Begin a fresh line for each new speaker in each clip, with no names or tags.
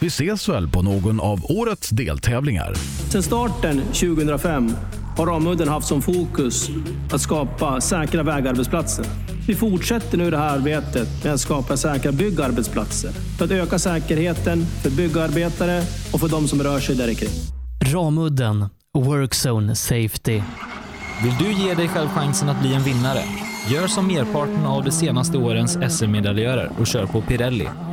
Vi ses väl på någon av årets deltävlingar.
Sedan starten 2005 har Ramudden haft som fokus att skapa säkra vägarbetsplatser. Vi fortsätter nu det här arbetet med att skapa säkra byggarbetsplatser för att öka säkerheten för byggarbetare och för de som rör sig där kring.
Ramudden Workzone Safety.
Vill du ge dig själv chansen att bli en vinnare? Gör som merparten av de senaste årens SM-medaljörer och kör på Pirelli.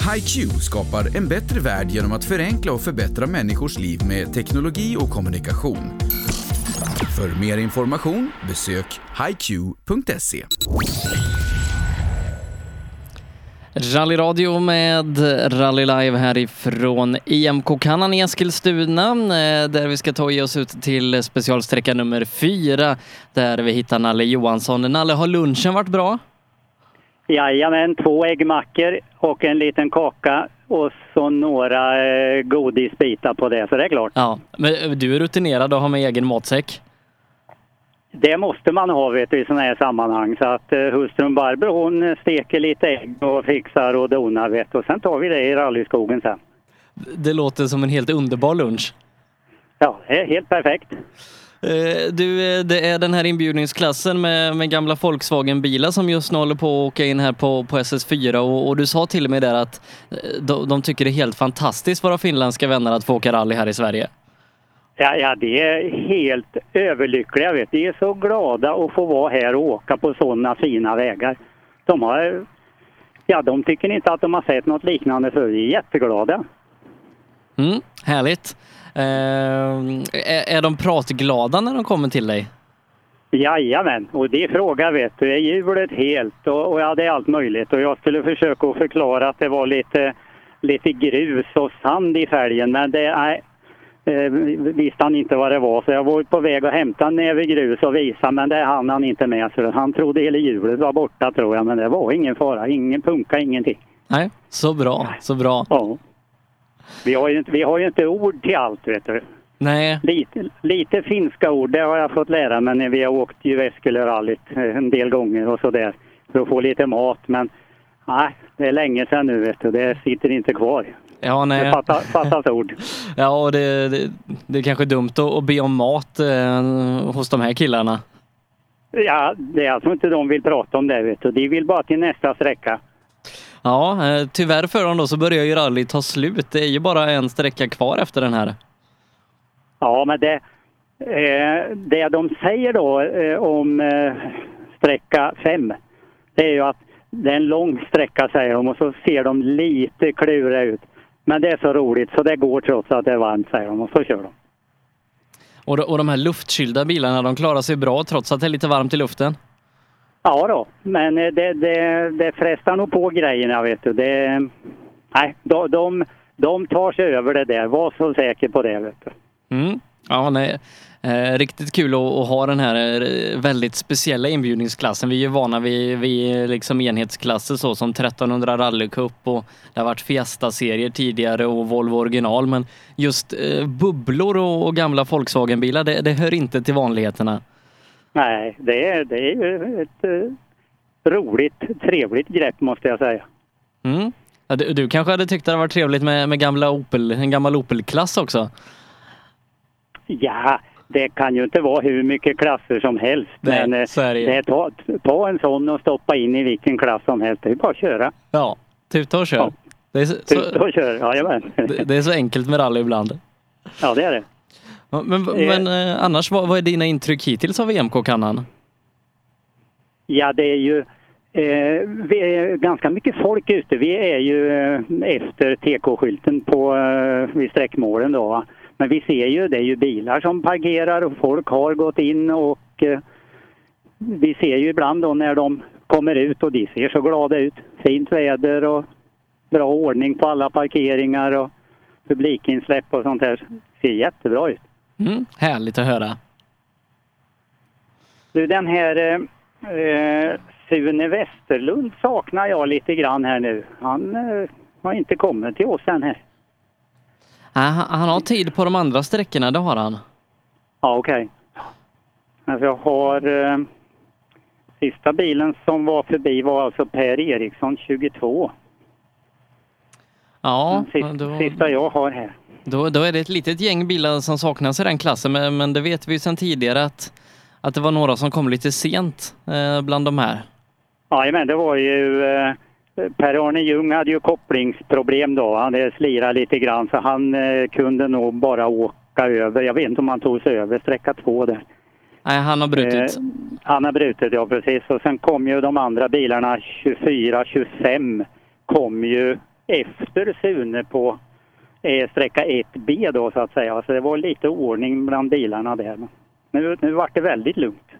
HiQ skapar en bättre värld genom att förenkla och förbättra människors liv med teknologi och kommunikation. För mer information besök hiq.se.
Rallyradio med Rally Live härifrån IMK Kannan i Eskilstuna eh, där vi ska ta oss ut till specialsträcka nummer fyra där vi hittar Nalle Johansson. Nalle, har lunchen varit bra?
Jajamän, två äggmackor och en liten kaka och så några eh, godisbitar på det, så det är klart.
Ja, men du är rutinerad och har med egen matsäck?
Det måste man ha vet du, i sådana här sammanhang. Så att eh, hustrun Barbro hon steker lite ägg och fixar och donar vet du. Och sen tar vi det i rallyskogen sen.
Det låter som en helt underbar lunch.
Ja, det är helt perfekt.
Eh, Du, eh, det är den här inbjudningsklassen med, med gamla Volkswagen-bilar som just nu håller på att åka in här på, på SS4 och, och du sa till och med där att eh, de, de tycker det är helt fantastiskt våra finländska vänner att få åka rally här i Sverige.
Ja, ja, det är helt överlyckliga vet. De är så glada att få vara här och åka på sådana fina vägar. De har... Ja, de tycker inte att de har sett något liknande förr. De är jätteglada.
Mm, härligt. Eh, är, är de pratglada när de kommer till dig?
Jajamän, och det frågar vet du, är hjulet helt och, och ja, det är allt möjligt. Och jag skulle försöka att förklara att det var lite, lite grus och sand i fälgen, men det nej, eh, visste han inte vad det var. Så jag var på väg att hämta en näve grus och visa, men det hann han inte med. Så han trodde hela hjulet var borta tror jag, men det var ingen fara. Ingen punka, ingenting.
Nej, så bra, så bra.
Ja. Vi har ju inte, vi har ju inte ord till allt vet du.
Nej.
Lite, lite finska ord, det har jag fått lära mig när vi har åkt Jyväskylärallyt eh, en del gånger och sådär. För att få lite mat, men nej, det är länge sedan nu vet du. Det sitter inte kvar.
Ja, nej.
Det fattas, fattas ord.
Ja, och det, det, det är kanske dumt att, att be om mat eh, hos de här killarna.
Ja, det är alltså inte de vill prata om det vet du. De vill bara till nästa sträcka.
Ja, eh, tyvärr för dem då så börjar ju rallyt ta slut. Det är ju bara en sträcka kvar efter den här.
Ja, men det, eh, det de säger då eh, om eh, sträcka 5, det är ju att det är en lång sträcka säger de och så ser de lite kluriga ut. Men det är så roligt så det går trots att det är varmt säger de och så kör de.
Och, de- och de här luftkylda bilarna, de klarar sig bra trots att det är lite varmt i luften.
Ja då, men eh, det, det, det frestar nog på grejerna vet du. Det, nej, de, de, de tar sig över det där, var så säker på det vet du.
Mm. Ja, nej. Eh, riktigt kul att, att ha den här eh, väldigt speciella inbjudningsklassen. Vi är ju vana vid, vid liksom enhetsklasser så som 1300 rallycup och det har varit Fiesta-serier tidigare och Volvo original. Men just eh, bubblor och, och gamla Volkswagen-bilar, det, det hör inte till vanligheterna.
Nej, det är, det är ju ett eh, roligt, trevligt grepp måste jag säga.
Mm. Du, du kanske hade tyckt det hade varit trevligt med, med gamla Opel, en gammal Opel-klass också?
Ja, det kan ju inte vara hur mycket klasser som helst.
Nej,
men eh,
det
det är ta, ta en sån och stoppa in i vilken klass som helst. Det är bara att köra.
Ja, tuta och kör.
Ja.
Det, är så,
Tuta och kör, jajamän.
det, det är så enkelt med rally ibland.
Ja, det är det.
Men, men eh, annars, vad, vad är dina intryck hittills av EMK-kannan?
Ja, det är ju eh, vi är ganska mycket folk ute. Vi är ju eh, efter TK-skylten på, eh, vid sträckmålen då. Men vi ser ju, det är ju bilar som parkerar och folk har gått in och eh, vi ser ju ibland då när de kommer ut och de ser så glada ut. Fint väder och bra ordning på alla parkeringar och publikinsläpp och sånt där. Ser jättebra ut.
Mm, härligt att höra.
Du, den här eh, eh, Sune Westerlund saknar jag lite grann här nu. Han eh, har inte kommit till oss än här.
Ah, han, han har tid på de andra sträckorna, det har han.
Ja, okej. Alltså jag har... Eh, sista bilen som var förbi var alltså Per Eriksson 22.
Ja,
Den sista,
då,
sista jag har här.
Då, då är det ett litet gäng bilar som saknas i den klassen, men, men det vet vi ju sedan tidigare att, att det var några som kom lite sent eh, bland de här.
Ja, det var ju... Eh, Per-Arne Ljung hade ju kopplingsproblem då. Han slirat lite grann så han eh, kunde nog bara åka över. Jag vet inte om han tog sig över sträcka två där.
Nej, han har brutit.
Eh, han har brutit, ja precis. Och sen kom ju de andra bilarna, 24, 25, kom ju efter Sune på eh, sträcka 1B då så att säga. Så det var lite oordning bland bilarna där. Men nu, nu vart det väldigt lugnt.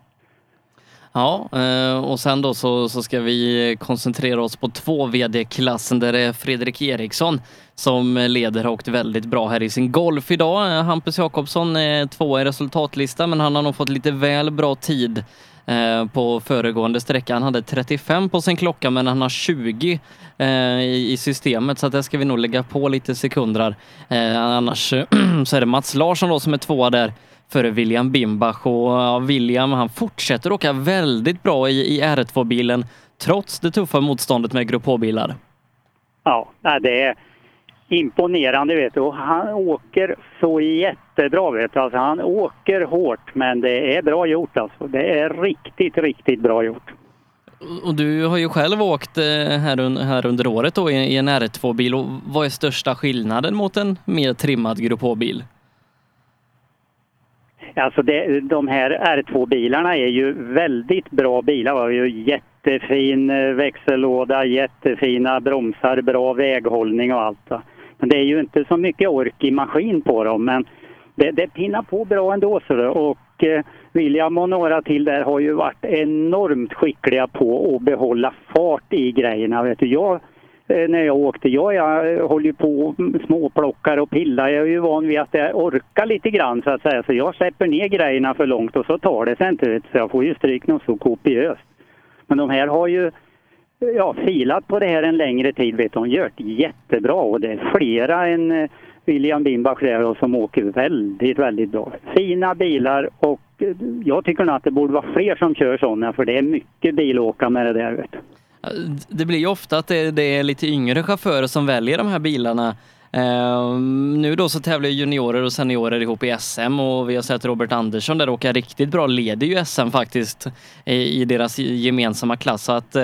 Ja, eh, och sen då så, så ska vi koncentrera oss på två VD-klassen där det är Fredrik Eriksson som leder och åkt väldigt bra här i sin Golf idag. Eh, Hampus Jakobsson är tvåa i resultatlistan men han har nog fått lite väl bra tid Eh, på föregående sträcka. Han hade 35 på sin klocka men han har 20 eh, i, systemet så att där ska vi nog lägga på lite sekunder. Eh, annars så är det Mats Larsson då som är tvåa där före William Bimbach och ja, William han fortsätter åka väldigt bra i, i R2-bilen trots det tuffa motståndet med Grupp H-bilar.
Ja, det är imponerande vet du. Och han åker så jättebra vet du. Alltså, han åker hårt men det är bra gjort alltså. Det är riktigt, riktigt bra gjort.
Och du har ju själv åkt eh, här, här under året då i, en R2-bil. Och vad är största skillnaden mot en mer trimmad Grupp H-bil?
Alltså det, de här R2-bilarna är ju väldigt bra bilar. Är ju jättefin eh, växellåda, jättefina bromsar, bra väghållning och allt. va. Men det är ju inte så mycket ork i maskin på dem. Men det, det pinnar på bra ändå. Så det. Och eh, William och några till där har ju varit enormt skickliga på att behålla fart i grejerna. Vet du. Jag, eh, när jag åkte, jag, jag håller ju på och småplockar och pillar. Jag är ju van vid att det orkar lite grann så att säga. Så jag släpper ner grejerna för långt och så tar det sig inte. Så jag får ju stryk något så kopiöst. Men de här har ju ja, filat på det här en längre tid. Vet du. hon gör det jättebra och det är flera än eh, William Bimbach där som åker väldigt, väldigt bra. Fina bilar och eh, jag tycker nog att det borde vara fler som kör sådana för det är mycket bilåka med det där. Vet du.
Det blir ju ofta att det, det är lite yngre chaufförer som väljer de här bilarna. Eh, nu då så tävlar ju juniorer och seniorer ihop i SM och vi har sett Robert Andersson där åka riktigt bra, leder ju SM faktiskt i, i deras gemensamma klass. Så att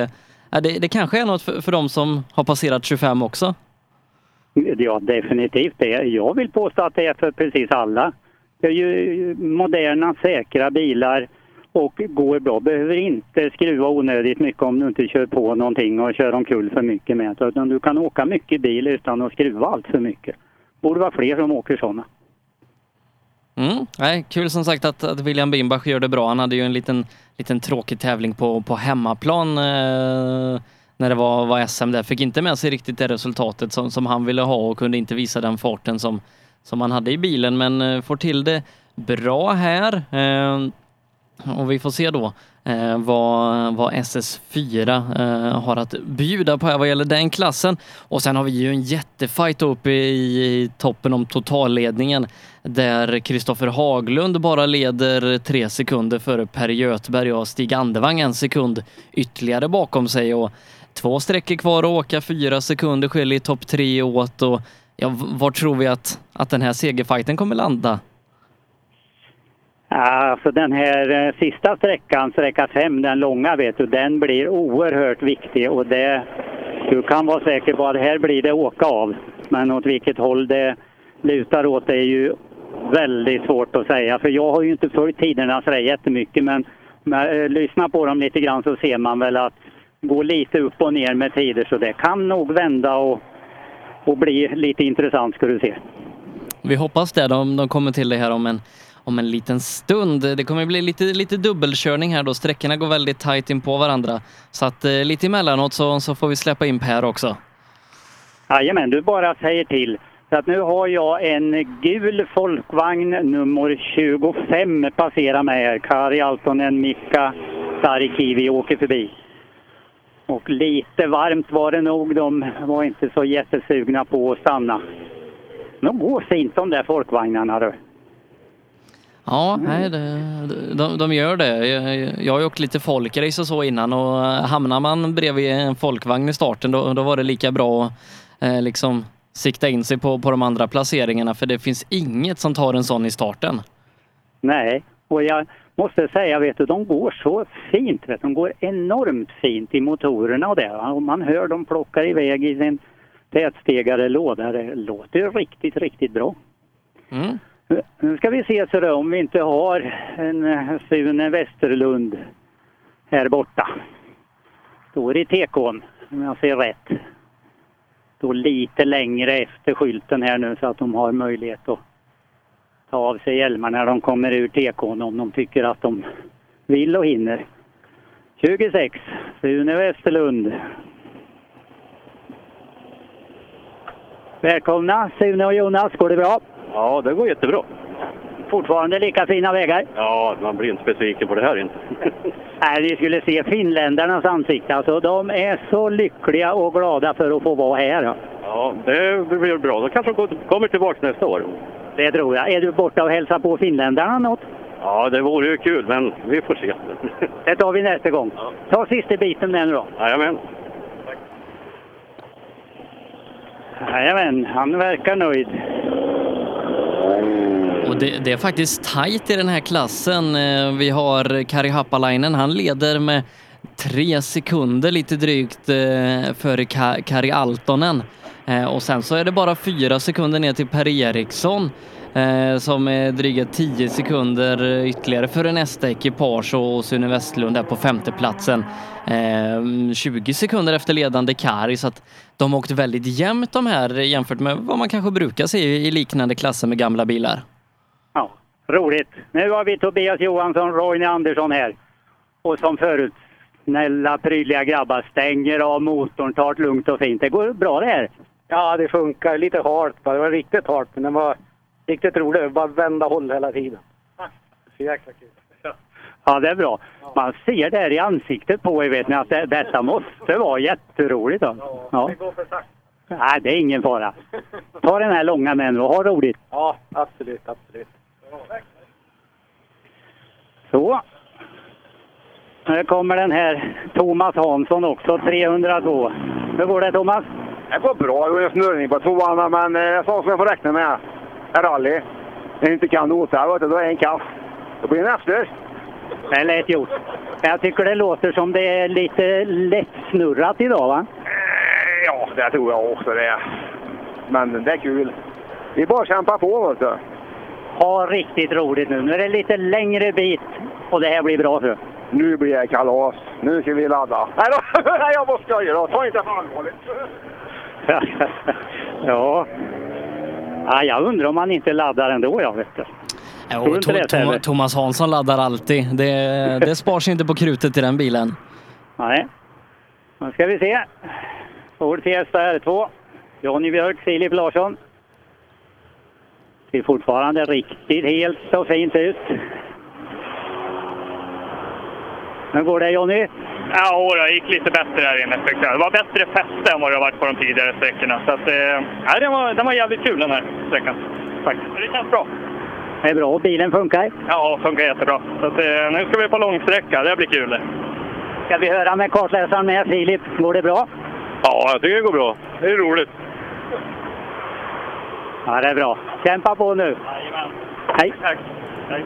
ja, det, det kanske är något för, för de som har passerat 25 också.
Ja, definitivt. Det. Jag vill påstå att det är för precis alla. Det är ju moderna, säkra bilar och går bra. Behöver inte skruva onödigt mycket om du inte kör på någonting och kör omkull för mycket med. Utan du kan åka mycket bil utan att skruva allt för mycket. Borde vara fler som åker sådana.
Mm. Nej, kul som sagt att, att William Bimbach gör det bra. Han hade ju en liten, liten tråkig tävling på, på hemmaplan eh, när det var, var SM där. Fick inte med sig riktigt det resultatet som, som han ville ha och kunde inte visa den farten som, som han hade i bilen. Men eh, får till det bra här. Eh, och vi får se då eh, vad, vad SS4 eh, har att bjuda på här vad gäller den klassen. Och sen har vi ju en jättefight uppe i, i toppen om totalledningen där Kristoffer Haglund bara leder tre sekunder före Per Göthberg och Stig Andevang en sekund ytterligare bakom sig. Och två sträckor kvar att åka, fyra sekunder skiljer i topp tre åt. Och ja, var tror vi att, att den här segerfighten kommer landa?
Alltså den här eh, sista sträckan, sträcka 5, den långa vet du, den blir oerhört viktig och det, du kan vara säker på att här blir det åka av. Men åt vilket håll det lutar åt är ju väldigt svårt att säga. För jag har ju inte följt tiderna sådär jättemycket men om jag eh, lyssnar på dem lite grann så ser man väl att gå lite upp och ner med tider så det kan nog vända och, och bli lite intressant ska du se.
Vi hoppas det. De, de kommer till det här om en, om en liten stund. Det kommer bli lite, lite dubbelkörning här då. Sträckorna går väldigt tajt in på varandra. Så att eh, lite emellanåt så, så får vi släppa in Per också.
Jajamän, du bara säger till. Så att nu har jag en gul folkvagn nummer 25 passera mig här. Kari Altonen, Mika Sarikivi åker förbi. Och lite varmt var det nog. De var inte så jättesugna på att stanna. De går fint de där folkvagnarna du.
Ja, nej, det, de, de gör det. Jag, har ju åkt lite folkrace och så innan och eh, hamnar man bredvid en folkvagn i starten då, då var det lika bra att eh, liksom sikta in sig på, på de andra placeringarna för det finns inget som tar en sån i starten.
Nej, och jag måste säga, vet du, de går så fint. Vet du. De går enormt fint i motorerna och det. Och man hör dem plocka iväg i sin tätstegare låda. Det låter riktigt, riktigt bra.
Mm.
Nu ska vi se så då, om vi inte har en eh, Sune Westerlund här borta. Står i tekon, om jag ser rätt. Står lite längre efter skylten här nu så att de har möjlighet att ta av sig hjälmarna när de kommer ur tekon om de tycker att de vill och hinner. 26, Sune Westerlund. Välkomna Sune och Jonas, går det bra?
Ja, det går jättebra.
Fortfarande lika fina vägar?
Ja, man blir inte besviken på det här inte.
Nej, vi skulle se finländarnas ansikte. Alltså, de är så lyckliga och glada för att få vara här.
Ja, det blir bra. Då kanske de kommer tillbaka nästa år.
Det tror jag. Är du borta och hälsar på finländarna något?
Ja, det vore ju kul, men vi får se.
Det tar vi nästa gång. Ta sista biten med nu då.
Jajamän.
Jajamän, han verkar nöjd. Oh.
Och det, det är faktiskt tajt i den här klassen. Eh, vi har Kari Happalainen, han leder med tre sekunder lite drygt eh, före Kari Altonen. Eh, och sen så är det bara fyra sekunder ner till Per Eriksson som är dryga 10 sekunder ytterligare före nästa ekipage och Sune Westlund är på femteplatsen. Eh, 20 sekunder efter ledande Kari så att de har åkt väldigt jämnt de här jämfört med vad man kanske brukar se i liknande klasser med gamla bilar.
Ja, roligt. Nu har vi Tobias Johansson, Roine Andersson här. Och som förut, snälla prydliga grabbar, stänger av motorn, tar det lugnt och fint. Det går bra det här.
Ja, det funkar. Lite halt bara. Det var riktigt halt, men den var riktigt rolig. Bara vända håll hela tiden. Så jäkla kul.
Ja, det är bra. Man ser det här i ansiktet på er, vet ni, att det, detta måste vara jätteroligt. Då. Ja.
Det går för sakta.
Nej, det är ingen fara. Ta den här långa med nu och ha roligt.
Ja, absolut, absolut.
Så. Nu kommer den här Thomas Hansson också, 302. Hur går det Thomas?
Det går bra. Det var en snurrning på tvåan, men det är sånt som jag får räkna med. Rally. När jag inte kan du, då är det en kass. Då blir det en efter.
Det är lätt gjort. Jag tycker det låter som det är lite lättsnurrat idag va?
Ja, det tror jag också det är. Men det är kul. Vi bara kämpar på, vet du.
Ha riktigt roligt nu. Nu är det lite längre bit och det här blir bra för.
Nu blir det kalas. Nu ska vi ladda. Nej då, jag bara skojar då. Ta inte för allvarligt.
ja. ja. Jag undrar om man inte laddar ändå jag vet inte det,
To- Tom-
Sebbe?
Thomas Hansson laddar alltid. Det, det spars inte på krutet i den bilen.
Nej. Nu ska vi se. Ford Fiesta R2. Jonny Björk, Filip Larsson. Ser fortfarande riktigt helt och fint ut. Hur går det Jonny?
Ja, det gick lite bättre här inne. Det var bättre fäste än vad det har varit på de tidigare sträckorna. Så att, eh, nej, den, var, den var jävligt kul den här sträckan. Faktiskt. Det känns bra.
Det är bra bilen funkar.
Ja, funkar jättebra. Så att, eh, nu ska vi på långsträcka. Det blir kul det.
Ska vi höra med kartläsaren med Filip? Går det bra?
Ja, jag tycker det går bra. Det är roligt.
Ja, det är bra. Kämpa på nu. Hej.
Tack. Hej.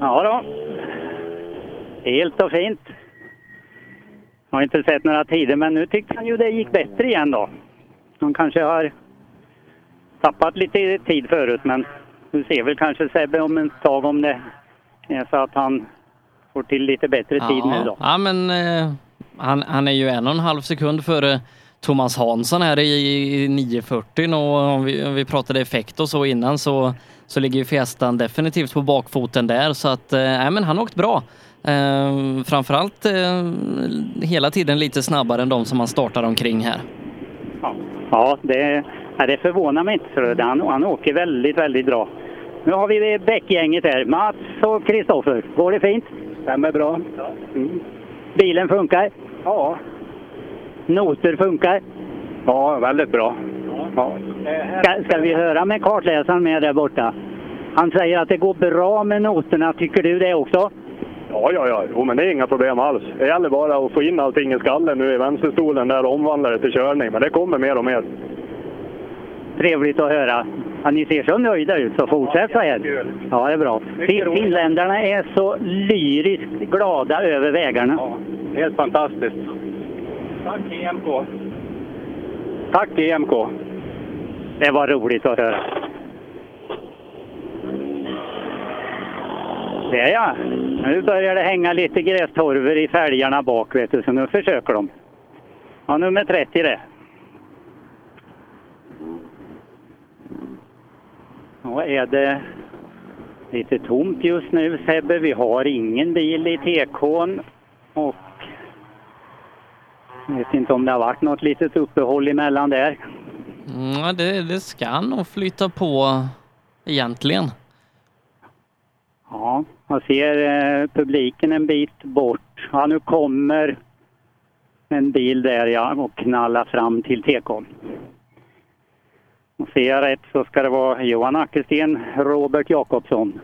Ja då. Helt och fint. Jag har inte sett några tider, men nu tyckte han ju det gick bättre igen då. Han kanske har tappat lite tid förut, men du ser väl kanske Sebbe om ett tag om det är så att han får till lite bättre tid nu då.
Ja, men eh, han, han är ju en och en halv sekund före Thomas Hansson här i, i 940 och om vi, om vi pratade effekt och så innan så, så ligger ju Fiestan definitivt på bakfoten där så att eh, men han har åkt bra. Eh, framförallt eh, hela tiden lite snabbare än de som han startar omkring här.
Ja, det, det förvånar mig inte. För han, han åker väldigt, väldigt bra. Nu har vi Bäckgänget här. Mats och Kristoffer. Går det fint?
Stämmer bra.
Mm. Bilen funkar?
Ja.
Noter funkar?
Ja, väldigt bra. Ja.
Ska, ska vi höra med kartläsaren med där borta? Han säger att det går bra med noterna. Tycker du det också?
Ja, ja, ja. Jo, men det är inga problem alls. Det gäller bara att få in allting i skallen nu i vänsterstolen där och omvandla det till körning. Men det kommer mer och mer.
Trevligt att höra. Ja, ni ser så nöjda ut, så fortsätt så här. Ja, det är bra. Fin- Finländarna är så lyriskt glada över vägarna.
Helt fantastiskt. Tack EMK. Tack EMK.
Det var roligt att höra. Det ja. Nu börjar det hänga lite grästorver i fälgarna bak, vet du, så nu försöker de. Ja, nummer 30 det. Då är det lite tomt just nu Sebbe. Vi har ingen bil i TK'n och jag vet inte om det har varit något litet uppehåll emellan där.
Mm, det, det ska nog flytta på egentligen.
Ja, jag ser eh, publiken en bit bort. Ja, nu kommer en bil där ja och knallar fram till TK'n. Och ser jag rätt så ska det vara Johan Ackersten, Robert Jakobsson.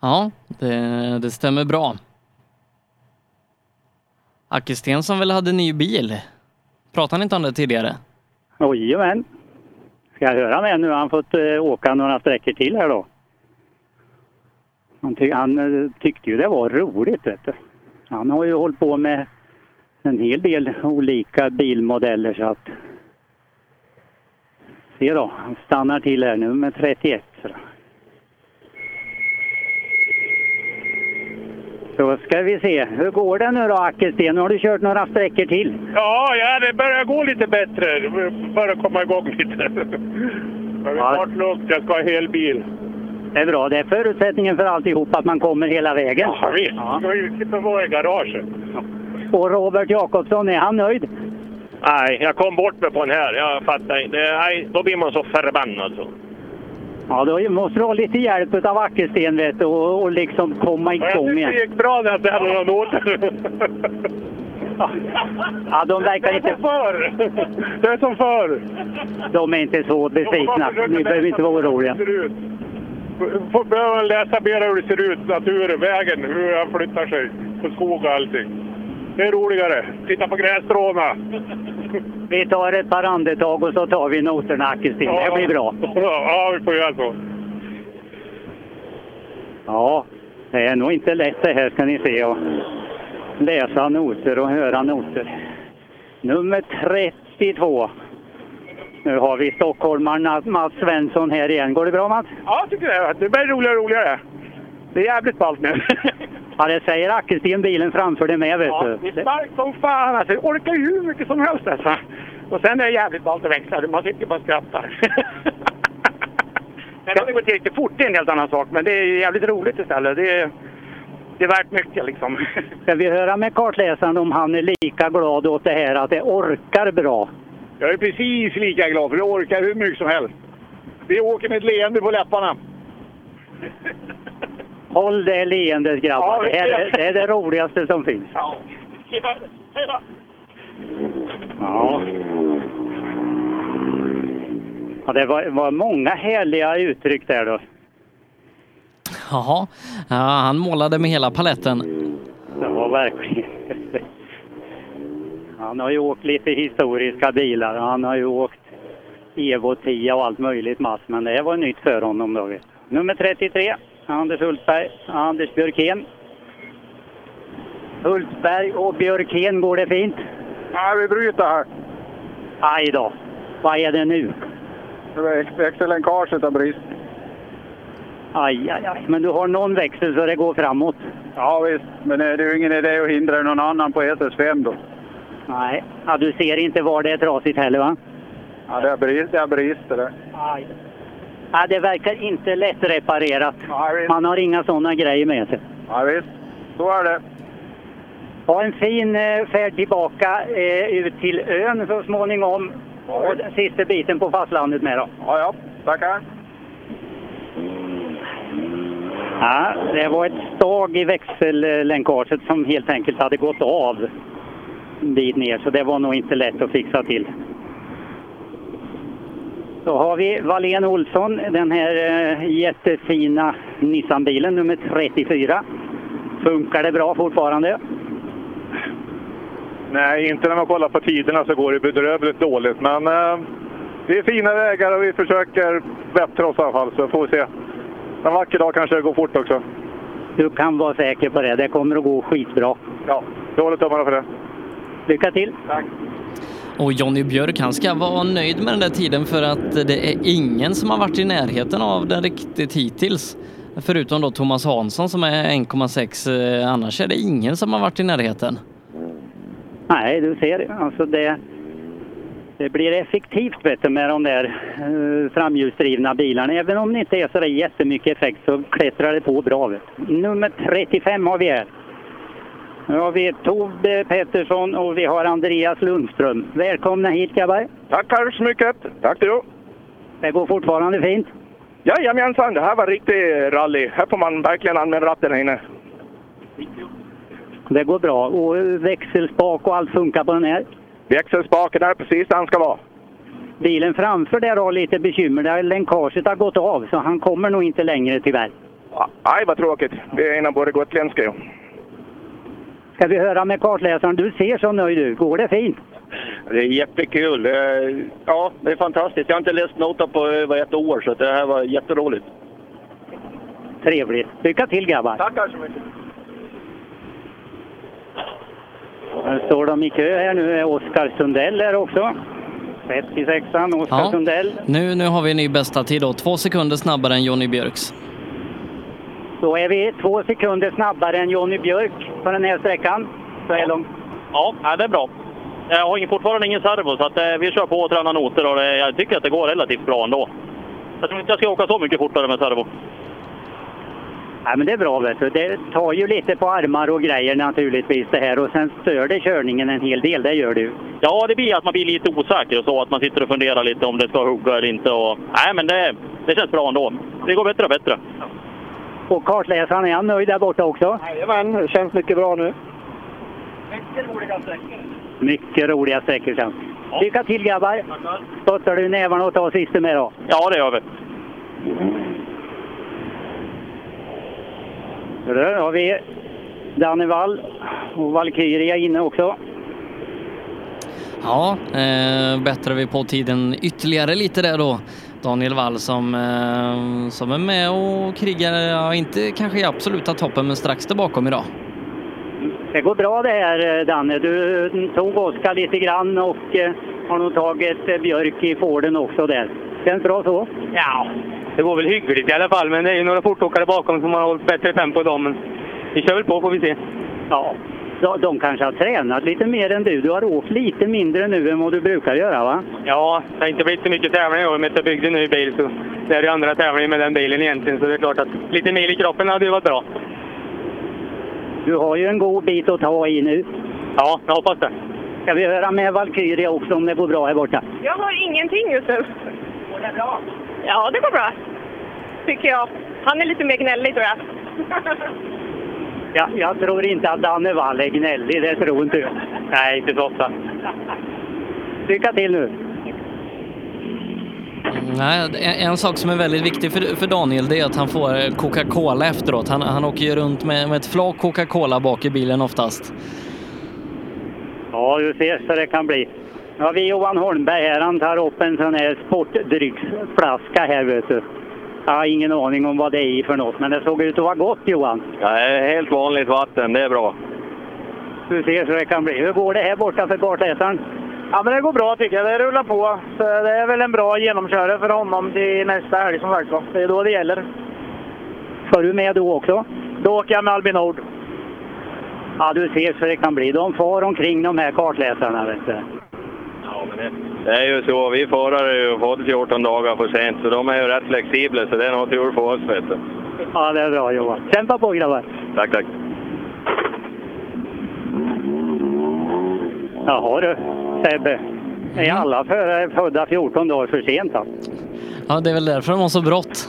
Ja, det, det stämmer bra. Ackersten som väl hade ny bil? Pratade han inte om det tidigare?
Jajamän. Ska jag höra med nu? Han har fått eh, åka några sträckor till här då. Han, ty han eh, tyckte ju det var roligt. Vet du. Han har ju hållit på med en hel del olika bilmodeller så att... Se då, han stannar till här nu med 31. Så. Då ska vi se. Hur går det nu då Ackelsten? Nu har du kört några sträckor till.
Ja, ja, det börjar gå lite bättre. Det börjar komma igång lite. Jag vill
Ja.
snart lugnt. Jag ska ha hel bil.
Det är bra. Det är förutsättningen för alltihop att man kommer hela vägen.
Ja, visst. Jag ska ju slippa vara i garaget.
Och Robert Jakobsson, är han nöjd?
Nej, jag kom bort mig på den här. Jag fattar inte. Nej, då blir man så förbannad. Så.
Ja, då måste du ha lite hjälp av Ackelsten vet du, och, och liksom komma
Jag
igång igen.
det gick bra när jag inte hade någon åter.
Ja, de verkar
Det är
inte...
som förr. Det är som förr.
De är inte så besvikna. Ni behöver inte vara oroliga.
Behöva läsa mer hur det ser ut, naturen, vägen, hur han flyttar sig på skog och allting. Det är roligare. Titta på grässtråna.
Vi tar ett par andetag och så tar vi noterna Ackelsten. Det blir bra.
Ja, vi får göra så.
Ja, det är nog inte lätt det här ska ni se. Och läsa noter och höra noter. Nummer 32. Nu har vi stockholmaren Mats Svensson här igen. Går det bra Mats?
Ja, jag tycker det. Det blir roligare och roligare. Det är jävligt ballt nu.
Ja, det säger Ackelsten bilen framför dig med vet
Ja,
du.
det är starkt som fan. Alltså, jag orkar ju hur mycket som helst. Alltså. Och sen är det jävligt ballt att växla. Man sitter bara och skrattar. Sen om det går tillräckligt fort det är en helt annan sak. Men det är ju jävligt roligt istället. Det är, det är värt mycket liksom.
Ska vi höra med kartläsaren om han är lika glad åt det här att det orkar bra?
Jag är precis lika glad för jag orkar hur mycket som helst. Vi åker med ett leende på läpparna.
Håll det leendet grabbar.
Ja,
det, här är, det är det roligaste som finns.
Ja. Hej då!
Ja. Ja, det var, var många härliga uttryck där då.
Jaha, ja, han målade med hela paletten.
Det var verkligen... Han har ju åkt lite historiska bilar. Han har ju åkt Evo 10 och allt möjligt mass. Men det här var nytt för honom då. Nummer 33, Anders Hultberg, Anders Björkén. Hultberg och Björkén, går det fint?
Ja, vi bryter här.
Aj då. Vad är det nu?
Växellänkaget har brist.
Aj, aj, aj. Men du har någon växel så det går framåt.
Ja visst, men det är ju ingen idé att hindra någon annan på SS5 då.
Nej, ja, du ser inte var det är trasigt heller va?
Ja, det har brist, det det.
Aj. Ja, det verkar inte lättreparerat. Man har inga sådana grejer med sig.
Ja, visst, så är det.
Ha en fin eh, färd tillbaka eh, ut till ön så småningom. Och den sista biten på fastlandet med då.
Ja, ja. Tackar.
Ja, det var ett stag i växellänkaget som helt enkelt hade gått av en bit ner, så det var nog inte lätt att fixa till. Så har vi Wallén Olsson, den här eh, jättefina Nissan-bilen, nummer 34. Funkar det bra fortfarande?
Nej, inte när man kollar på tiderna så går det bedrövligt dåligt. Men eh, det är fina vägar och vi försöker bättra oss i alla fall, så får vi se. En vacker dag kanske det går fort också.
Du kan vara säker på det. Det kommer att gå skitbra.
Ja, jag håller tummarna för det.
Lycka till!
Tack!
Och Jonny Björk, han ska vara nöjd med den där tiden för att det är ingen som har varit i närheten av den riktigt hittills. Förutom då Thomas Hansson som är 1,6. Eh, annars är det ingen som har varit i närheten.
Nej, du ser. Alltså det, det blir effektivt vet du, med de där eh, framhjulsdrivna bilarna. Även om det inte är så där jättemycket effekt så klättrar det på bra. Vet du. Nummer 35 har vi här. Nu har vi Tobbe Pettersson och vi har Andreas Lundström. Välkomna hit grabbar!
Tackar så mycket. Tack du.
Det går fortfarande fint.
Jajamensan, det här var riktig rally. Här får man verkligen använda ratten här inne.
Det går bra. Och växelspak och allt funkar på den här.
Växelspaken är precis där den ska vara.
Bilen framför där har lite bekymmer. Där länkaget har gått av så han kommer nog inte längre tyvärr.
Aj, vad tråkigt. Det är en av både gotländska ju.
Ska vi höra med kartläsaren? Du ser så nöjd ut. Går det fint?
Det är jättekul. Är, ja, det är fantastiskt. Jag har inte läst noter på över ett år, så det här var jätteroligt.
Trevligt. Lycka till grabbar!
Tackar så mycket!
Här står de i kö här. Nu är Oskar Sundell här också. 36an, Oskar
Ja.
Sundell.
Nu, nu har vi en ny bästa tid då. Två sekunder snabbare än Jonny Björks.
Då är vi två sekunder snabbare än Jonny Björk på den här sträckan. Så här långt.
Ja, det är bra. Jag har ingen- fortfarande ingen servo, så att, eh, vi kör på och tränar noter och det, jag tycker att det går relativt bra ändå. Jag tror inte jag ska åka så mycket fortare med servo.
Nej, men det är bra vet du. Det tar ju lite på armar och grejer naturligtvis det här och sen stör det körningen en hel del. Det gör det ju.
Ja, det blir att man blir lite osäker och så, att man sitter och funderar lite om det ska hugga eller inte. Och, nej, men det, det känns bra ändå. Det går bättre och bättre.
Och kartläsaren, är han nöjd där borta också?
Jajamän, det känns mycket bra nu.
Mycket roliga sträckor sen. Lycka till grabbar! Spottar du nävarna och tar sista med då?
Ja, det gör vi.
Där har vi Danne Wall och Valkyria inne också.
Ja, eh, bättrar vi på tiden ytterligare lite där då. Daniel Wall som, eh, som är med och krigar, ja, inte kanske i absoluta toppen, men strax där bakom idag.
Det går bra det här eh, Danne. Du tog Oskar lite grann och eh, har nog tagit Björk i Forden också där. Känns bra så?
Ja, det går väl hyggligt i alla fall, men det är ju några fortåkare bakom som har hållit bättre tempo dem. Men vi kör väl på får vi se.
Ja, de, de kanske har tränat lite mer än du. Du har åkt lite mindre nu än vad du brukar göra va?
Ja, det har inte blivit så mycket tävling i år med att jag byggde en ny bil. Så det är ju andra tävlingen med den bilen egentligen, så det är klart att lite mil i kroppen hade ju varit bra.
Du har ju en god bit att ta i nu.
Ja, jag hoppas det.
Ska vi höra med Valkyria också om det går bra här borta?
Jag har ingenting just nu.
Går det bra?
Ja, det går bra. Tycker jag. Han är lite mer gnällig tror jag.
Ja, jag tror inte att Danne Wall är gnällig, det tror inte jag.
Nej, inte så ofta.
Lycka till nu!
Nej, en, en sak som är väldigt viktig för, för Daniel det är att han får Coca-Cola efteråt. Han, han åker ju runt med, med ett flak Coca-Cola bak i bilen oftast.
Ja, du ser så det kan bli. Nu har vi Johan Holmberg här. Han tar upp en sån här sportdrycksflaska här, vet du. Jag har ingen aning om vad det är i för något, men det såg ut att vara gott, Johan.
Ja, helt vanligt vatten, det är bra.
Du ser så det kan bli. Hur går det här borta för kartläsaren?
Ja, men det går bra tycker jag. Det rullar på. Så det är väl en bra genomkörare för honom till nästa helg som sagt var. Det är då det gäller.
Ska du med då också?
Då åker jag med Albin Nord.
Ja, du ser så det kan bli. De far omkring de här kartläsarna, vet du.
Ja, men det, det är ju så. Vi förare ju fått 14 dagar för sent, så de är ju rätt flexibla, så det är nog tur för oss, vet du.
Ja, det är bra Johan. Kämpa på grabbar!
Tack, tack.
Jaha du, Sebbe. Är alla förare födda 14 dagar för sent då?
Ja, det är väl därför de har så brått.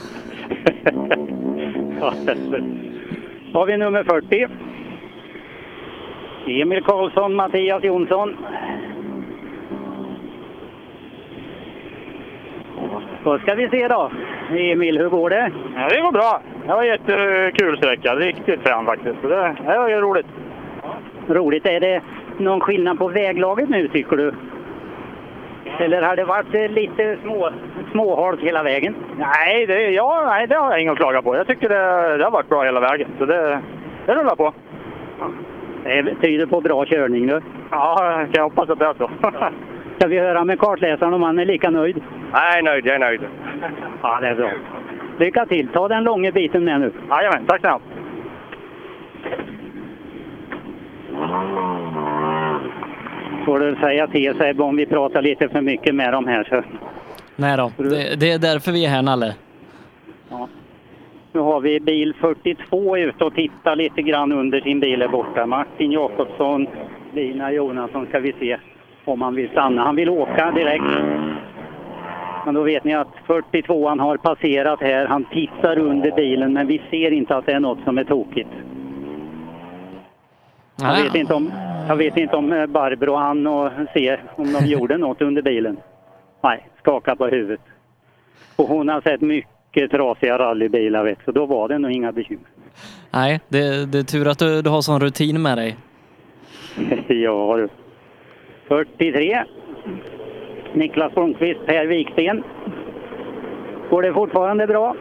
Ja, Då har vi nummer 40. Emil Karlsson, Mattias Jonsson. Då ska vi se då. Emil, hur går det?
Ja, det går bra. Det var jättekul sträcka. Riktigt frän faktiskt. Det, det var ju roligt.
Roligt. Är det någon skillnad på väglaget nu tycker du? Eller har det varit eh, lite små, småhalt hela vägen?
Nej det, ja, nej, det har jag inget att klaga på. Jag tycker det, det har varit bra hela vägen. Så det, det rullar på.
Det tyder på bra körning du.
Ja, jag kan hoppas att det är så.
Ska vi höra med kartläsaren om han är lika nöjd?
Jag är nöjd, jag är nöjd.
Ja, det är bra. Lycka till! Ta den långa biten med nu.
Jajamän, tack snälla.
Får du säga till Sebbe om vi pratar lite för mycket med dem här. Så.
Nej då, det, det är därför vi är här Nalle.
Ja. Nu har vi bil 42 ute och tittar lite grann under sin bil här borta. Martin Jakobsson, Lina Jonasson ska vi se om han vill stanna. Han vill åka direkt. Men då vet ni att 42an har passerat här. Han tittar under bilen men vi ser inte att det är något som är tokigt. Jag vet inte om, jag vet inte om eh, Barbro han och ser om de gjorde något under bilen. Nej, skaka på huvudet. Och hon har sett mycket trasiga rallybilar vet så då var det nog inga bekymmer.
Nej, det, det är tur att du, du har sån rutin med dig.
ja du. 43. Niklas Blomqvist, Per Wiksten. Går det fortfarande bra?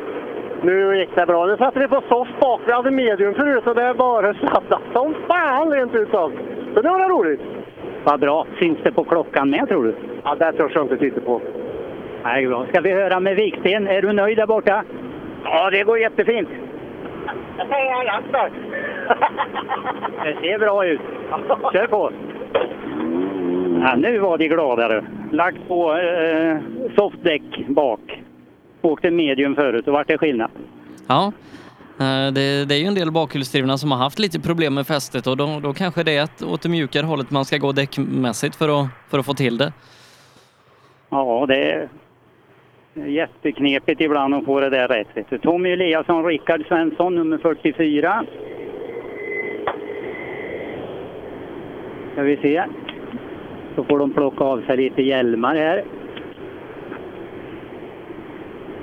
Nu gick det bra. Nu satte vi på soft bak. Vi hade medium förut och det är bara sladdat som fan rent ut sagt. Så det var roligt.
Vad bra. Syns det på klockan med tror du?
Ja, det törs jag inte titta på.
Nej, bra. Ska vi höra med Wiksten? Är du nöjd där borta?
Ja, det går jättefint. Jag tar en där.
Det ser bra ut. Kör på! Ja, nu var de gladare. Lagt på eh, softdäck bak. Åkte medium förut och vart det skillnad.
Ja, eh, det, det är ju en del bakhjulsdrivna som har haft lite problem med fästet och då, då kanske det är att åt det mjukare hållet man ska gå däckmässigt för att, för att få till det.
Ja, det är jätteknepigt ibland att få det där rätt. Tommy Eliasson, Rickard Svensson, nummer 44. Ska vi se. Så får de plocka av sig lite hjälmar här.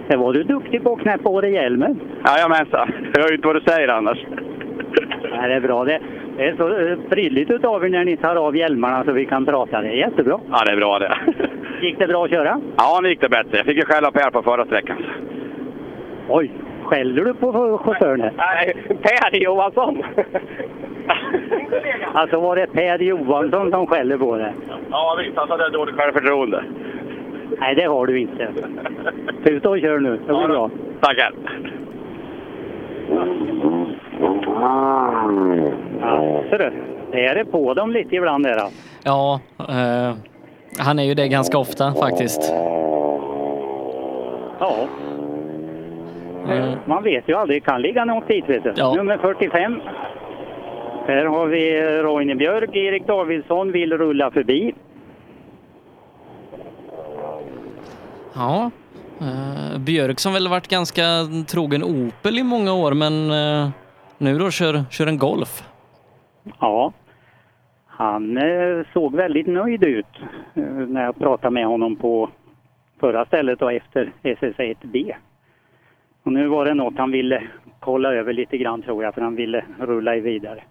Det var du duktig på att knäppa av dig hjälmen.
Jajamensan. Jag hör ju inte vad du säger annars.
Ja, det är bra. Det, det är så eh, prydligt utav er när ni tar av hjälmarna så vi kan prata. Det är jättebra.
Ja, det är bra det.
Gick det bra att köra?
Ja, nu gick det bättre. Jag fick ju skälla Per på förra sträckan.
Oj, skäller du på chauffören här?
Nej, Per Johansson.
Alltså var det Per Johansson som skäller på dig?
Ja, visst. Han hade dåligt självförtroende.
Nej, det har du inte. Tuta och kör nu. Det blir bra.
Tackar.
Ja, ser du. Det är det på dem lite ibland där.
Ja, eh, han är ju det ganska ofta faktiskt.
Ja.
Eh,
Man vet ju aldrig. Det kan ligga något dit, vet du.
Ja.
Nummer 45. Här har vi Roine Björk. Erik Davidsson vill rulla förbi.
Ja, eh, Björk som väl varit ganska trogen Opel i många år men eh, nu då kör, kör en Golf.
Ja. Han eh, såg väldigt nöjd ut eh, när jag pratade med honom på förra stället och efter SS1B. Och nu var det något han ville kolla över lite grann tror jag, för han ville rulla i vidare.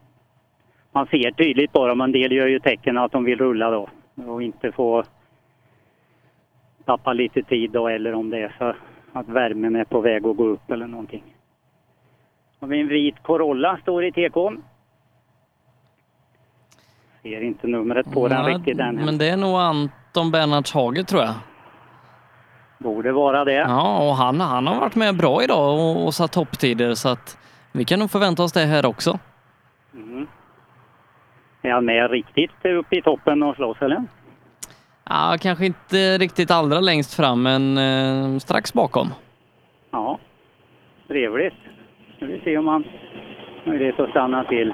Man ser tydligt bara, men en del gör ju tecken att de vill rulla då och inte få tappa lite tid då eller om det är så att värmen är på väg att gå upp eller någonting. Har vi en vit Corolla, står i TK. Ser inte numret på den riktigt än.
Men det är nog Anton Bernhards Hage tror jag.
Borde vara det.
Ja, och han, han har varit med bra idag och, och satt topptider så att vi kan nog förvänta oss det här också.
Mm. Är han med riktigt uppe i toppen och slåss eller?
Ja, kanske inte riktigt allra längst fram men eh, strax bakom.
Ja, trevligt. Ska vi se om han har möjlighet att stanna till.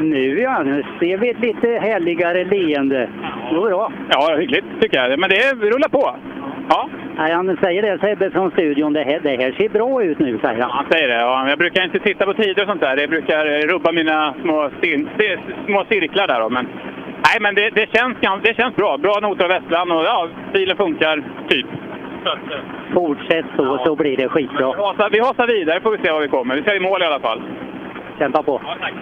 Nu ja, nu ser vi ett lite härligare leende. Det går bra.
Ja, hyggligt tycker jag. Men det rullar på. Ja.
Nej, han säger det Sebbe från studion. Det här, det här ser bra ut nu, säger han.
Han säger det. Ja, jag brukar inte titta på tider och sånt där. Det brukar rubba mina små, cir små cirklar där. Då. Men, nej, men det, det, känns, det känns bra. Bra noter av Västland och ja, bilen funkar typ. Eh,
Fortsätt så, så blir det skitbra.
vi hasar- Vi hasar vidare får vi se var vi kommer. Vi ska i mål i alla fall.
Kämpa på.
Ja, tack.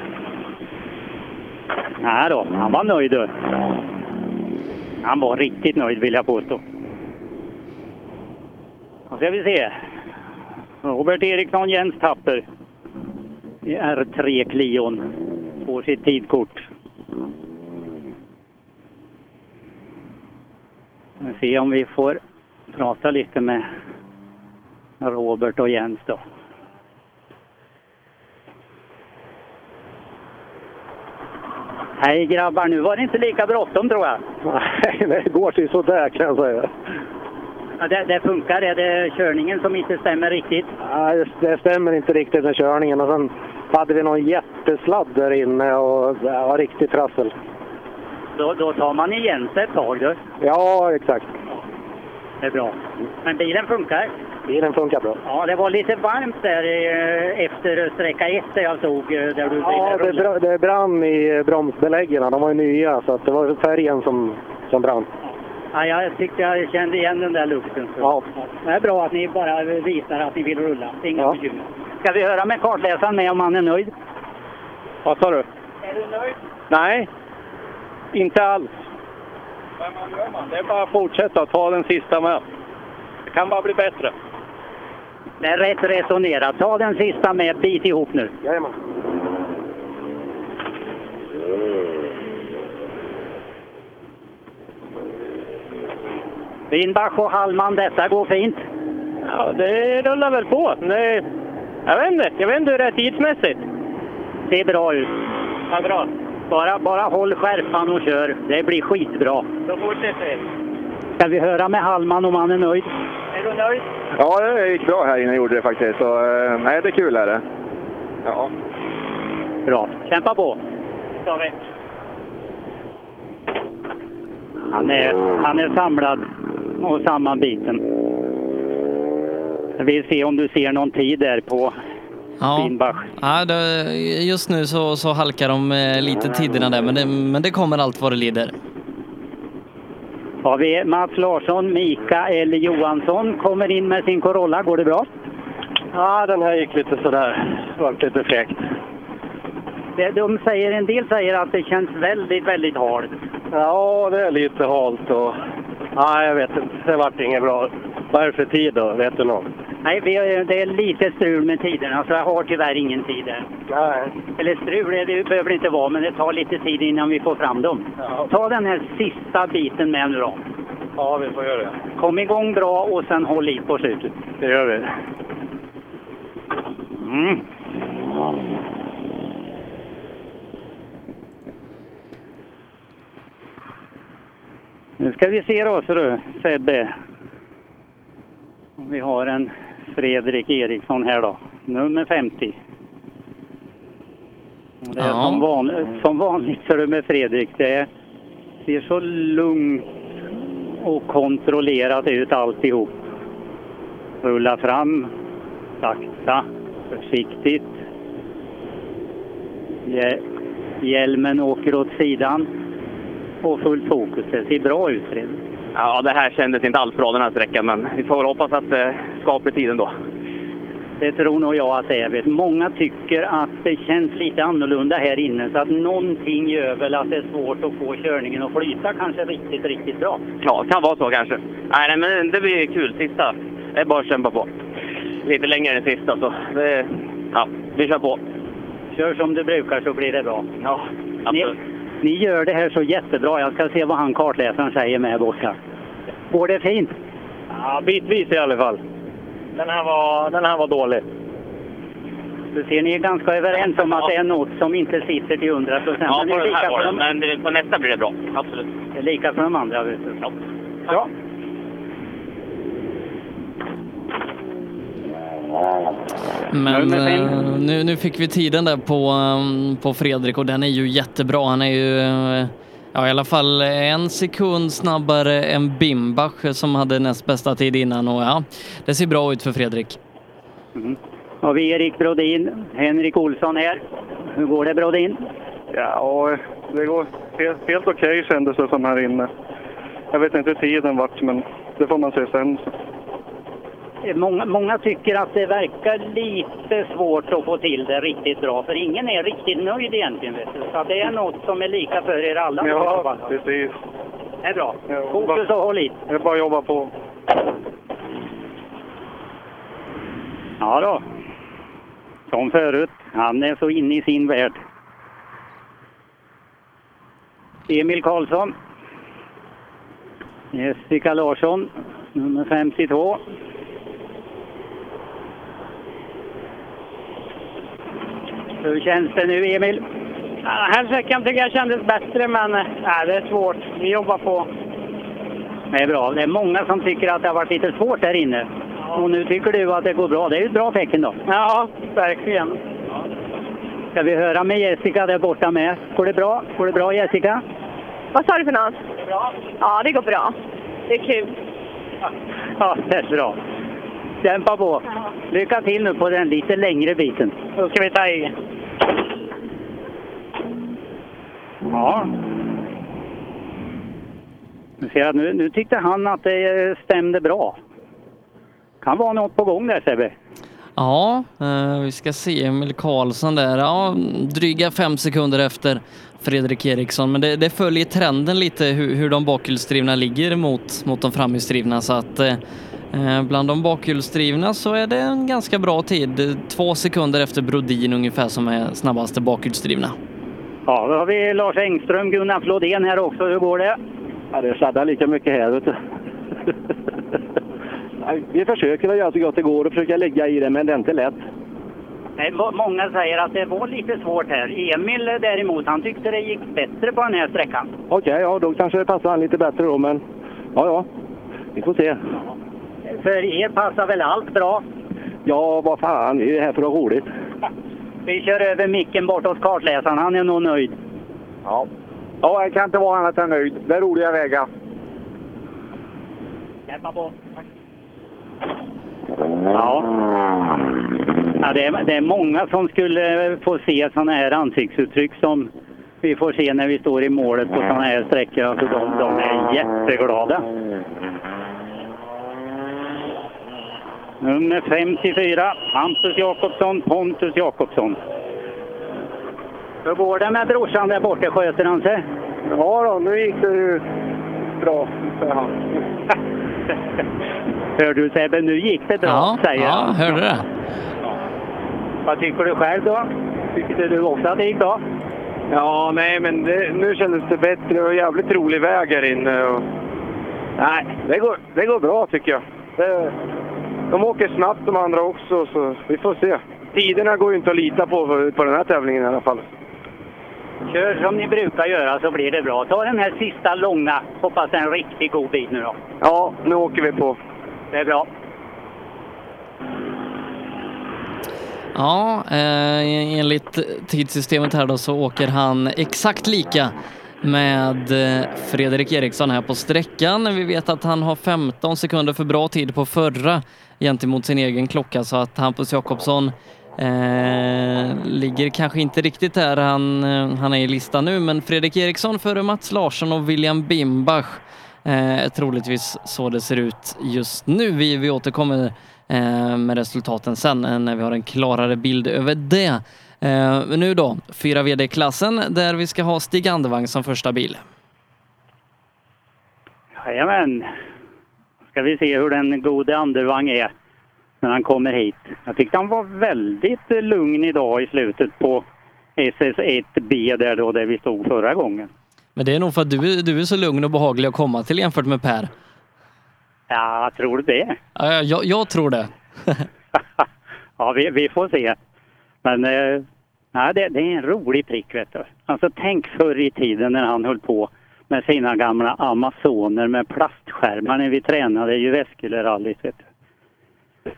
Nej då, han var nöjd. du. Han var riktigt nöjd vill jag påstå. Då ska vi se. Robert Eriksson, Jens Tapper i R3 Clion får sitt tidkort. Vi får se om vi får prata lite med Robert och Jens då. Hej grabbar, nu var det inte lika bråttom tror jag.
Nej, det går till sådär kan jag säga.
Ja, det, det funkar, är det körningen som inte stämmer riktigt?
Nej, det stämmer inte riktigt med körningen. Och sen hade vi någon jättesladd där inne och det var riktigt trassel.
Då, då tar man igen sig ett tag du.
Ja, exakt.
Det är bra. Men bilen funkar?
Bilen funkar bra.
Ja, det var lite varmt där eh, efter sträcka ett där jag såg eh, där du
Ja, det, bra- det brann i bromsbeläggen. De var ju nya, så att det var färgen som, som brann.
Ja, jag tyckte jag kände igen den där lukten.
Ja.
Det är bra att ni bara visar att ni vill rulla. Det är inga
Ja.
bekymmer. Ska vi höra med kartläsaren med om han är nöjd?
Vad sa du?
Är du nöjd?
Nej, inte alls. Men vad gör man? Det är bara att fortsätta ta den sista med. Det kan bara bli bättre.
Det är rätt resonerat. Ta den sista med. Bit ihop nu.
Jajamän.
Winbach och Hallman, detta går fint.
Ja, det rullar väl på. Det, jag vet inte. Jag vet inte hur det är tidsmässigt.
Ser bra ut.
Ja, bra.
Bara, bara håll skärpan och kör. Det blir skitbra.
Då fortsätter vi.
Ska vi höra med Hallman om han är nöjd? Är du nöjd?
Ja, det gick bra här innan jag gjorde det faktiskt. Så, eh, nej, det är kul är det. Ja.
Bra. Kämpa på.
Ska vi.
Han är, han är samlad och sammanbiten. Jag vill se om du ser någon tid där på
Ja. Ja, det, just nu så, så halkar de eh, lite tiderna där, men det, men det kommer allt vad det lider.
Har vi Mats Larsson, Mikael Johansson kommer in med sin Corolla. Går det bra?
Ja, den här gick lite sådär. Det var lite fräckt.
De säger, en del säger att det känns väldigt, väldigt halt.
Ja, det är lite halt och... Nej, jag vet inte. Det vart inget bra. Vad är det för tid då? Vet du något?
Nej, vi, har- det är lite strul med tiderna så jag har tyvärr ingen tid.
Nej.
Eller strul det, behöver det inte vara, men det tar lite tid innan vi får fram dem. Ta den här sista biten med nu då.
Ja, vi får göra det.
Kom igång bra och sen håll i på slutet.
Det gör vi.
Mm. Nu ska vi se då, så du, Sebbe. Vi har en Fredrik Eriksson här då, nummer 50. Och Det är
Ja.
som, vanligt, som vanligt så är det med Fredrik. Det ser så lugnt och kontrollerat ut alltihop. Rulla fram, sakta, försiktigt. Hjälmen åker åt sidan och fullt fokus. Det ser bra ut Fredrik.
Ja, det här kändes inte alls bra den här sträckan, men vi får väl hoppas att det skapar tiden då.
Det tror nog jag att det är. Vet, Många tycker att det känns lite annorlunda här inne så att någonting gör väl att det är svårt att få körningen att flyta kanske riktigt, riktigt bra.
Ja, kan vara så kanske. Nej, men det blir kul. Sista. Det är bara att kämpa på. Lite längre än sista, så det, ja, vi kör på.
Kör som du brukar så blir det bra.
Ja, absolut.
ni gör det här så jättebra. Jag ska se vad han kartläsaren säger med borta. Går det fint?
Ja, bitvis i alla fall. Den här var, den här var dålig.
Du ser, ni är ganska överens om att det är något som inte sitter till 100 procent.
Ja, på den här var det,
de-
men på nästa blir det bra. Absolut.
det är lika för de andra. Vet du.
Ja.
Ja.
Men eh, nu, nu fick vi tiden där på, ehm, på Fredrik och den är ju jättebra. Han är ju eh, ja, i alla fall en sekund snabbare än Bimbach som hade näst bästa tid innan och ja, det ser bra ut för Fredrik.
Mm. Har vi Erik Brodin, Henrik Olsson här. Hur går det Brodin?
Ja, det går helt, helt okej kändes det som här inne. Jag vet inte hur tiden vart, men det får man se sen.
Många, många tycker att det verkar lite svårt att få till det riktigt bra, för ingen är riktigt nöjd egentligen. Vet du. Så det är något som är lika för er alla.
Ja, precis.
Det är bra. Fokus och håll i.
Det är bara att jobba på.
Ja då. Som förut. Han är så inne i sin värld. Emil Karlsson. Jessica Larsson, nummer 52. Hur känns det nu Emil?
Den här sträckan tycker jag kändes bättre, men äh, det är svårt. Vi jobbar på.
Det är bra. Det är många som tycker att det har varit lite svårt där inne. Och nu tycker du att det går bra. Det är ju ett bra tecken då.
Ja, verkligen.
Ska vi höra med Jessica där borta med? Går det bra? Går det bra Jessica?
Vad sa du för något? Ja, det går bra. Det är kul.
Ja, det är bra. Kämpa på. Lycka till nu på den lite längre biten.
Då ska vi ta i.
Ja. Nu ser jag, nu, nu tyckte han att det stämde bra. Kan vara något på gång där Sebbe.
Ja, eh, vi ska se Emil Karlsson där. Ja, dryga fem sekunder efter Fredrik Eriksson, men det, det följer trenden lite hur, hur de bakhjulsdrivna ligger mot, mot de framhjulsdrivna. Så att eh, eh, bland de bakhjulsdrivna så är det en ganska bra tid. Två sekunder efter Brodin ungefär som är snabbaste bakhjulsdrivna.
Ja, då har vi Lars Engström, Gunnar Flodén här också. Hur går det?
Ja, det sladdar lika mycket här. Vet du. Vi försöker att göra så gott det går och försöka lägga i det, men det är inte lätt.
Nej, må- Många säger att det var lite svårt här. Emil däremot, han tyckte det gick bättre på den här sträckan.
Okej, ja, då kanske det passar han lite bättre då, men ja, ja. Vi får se.
För er passar väl allt bra?
Ja, vad fan, vi är här för att ha roligt.
Vi kör över micken bort hos kartläsaren, han är nog nöjd.
Ja. Ja, jag kan inte vara annat än nöjd. Det är roliga vägar.
Hjälpa på. Ja. ja det, är, det är många som skulle få se sådana här ansiktsuttryck som vi får se när vi står i målet på sådana här sträckor. Alltså de, de är jätteglada. Nummer 54, Hampus Jakobsson, Pontus Jakobsson. Hur går det med brorsan där borta? Sköter han sig?
Ja då, nu gick det ju bra, säger han.
Hör du Sebbe, nu gick det bra,
Ja,
säger
ja,
han.
hörde det.
Vad tycker du själv då? Tyckte du också att det gick bra?
Ja, nej, men det, nu kändes det bättre och jävligt rolig väg här inne. Och... Nej, det går, det går bra tycker jag. Det, de åker snabbt de andra också, så vi får se. Tiderna går ju inte att lita på på den här tävlingen i alla fall.
Kör som ni brukar göra så blir det bra. Ta den här sista långa. Hoppas det är en riktigt god bit nu då.
Ja, nu åker vi på.
Det är bra.
Ja, eh, enligt tidssystemet här då så åker han exakt lika med eh, Fredrik Eriksson här på sträckan. Vi vet att han har 15 sekunder för bra tid på förra gentemot sin egen klocka så att Hampus Jakobsson eh, ligger kanske inte riktigt där han, eh, han är i listan nu, men Fredrik Eriksson före Mats Larsson och William Bimbach eh, är troligtvis så det ser ut just nu. Vi, vi återkommer eh, med resultaten sen eh, när vi har en klarare bild över det. Eh, nu då, 4 VD-klassen där vi ska ha Stig Andevang som första bil.
Jajamän. Ska vi se hur den gode Andervang är när han kommer hit. Jag tyckte han var väldigt eh, lugn idag i slutet på SS1B där då, där vi stod förra gången.
Men det är nog för att du, är- du är så lugn och behaglig att komma till jämfört med Per.
Ja, tror du det?
Ja, jag, jag tror det.
Ja, vi, vi får se. Men eh, nej, det, det är en rolig prick, vet du. Alltså tänk förr i tiden när han höll på med sina gamla Amazoner med plastskärmar när vi tränade i Väskulerallyt.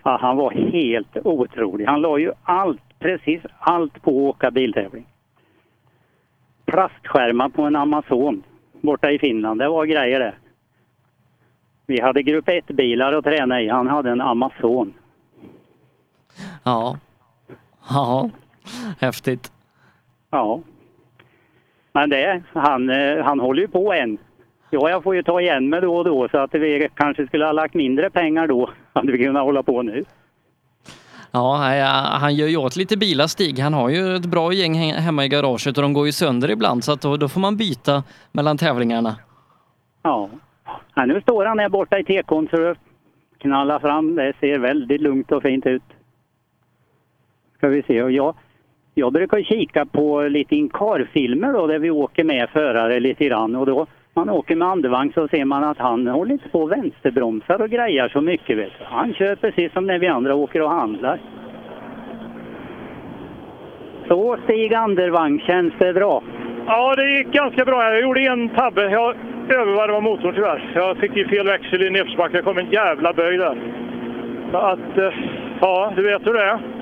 Ja, han var helt otrolig. Han la ju allt, precis allt på att åka biltävling. Plastskärmar på en Amazon borta i Finland, det var grejer det. Vi hade grupp 1-bilar att träna i. Han hade en Amazon.
Ja. Ja, häftigt.
Ja. Men det, han, eh, han håller ju på än. Ja, jag får ju ta igen mig då och då så att vi kanske skulle ha lagt mindre pengar då. Hade vi kunnat hålla på nu.
Ja, han gör ju åt lite bilar Stig. Han har ju ett bra gäng he- hemma i garaget och de går ju sönder ibland så att då, då får man byta mellan tävlingarna.
Ja. ja nu står han där borta i tekon så det knallar fram. Det ser väldigt lugnt och fint ut. Ska vi se. Och jag, jag brukar kika på lite inkarfilmer då där vi åker med förare lite grann och då man åker med andevagn så ser man att han håller inte på och vänsterbromsar och grejar så mycket. Vet du. Han kör precis som när vi andra åker och handlar. Så Stig Andervang, känns det bra?
Ja, det gick ganska bra. Jag gjorde en tabbe. Jag övervarvade motorn tyvärr. Jag fick i fel växel i nedförsbacke. Det kom en jävla böj där. Så att, eh, ja, du vet hur det är.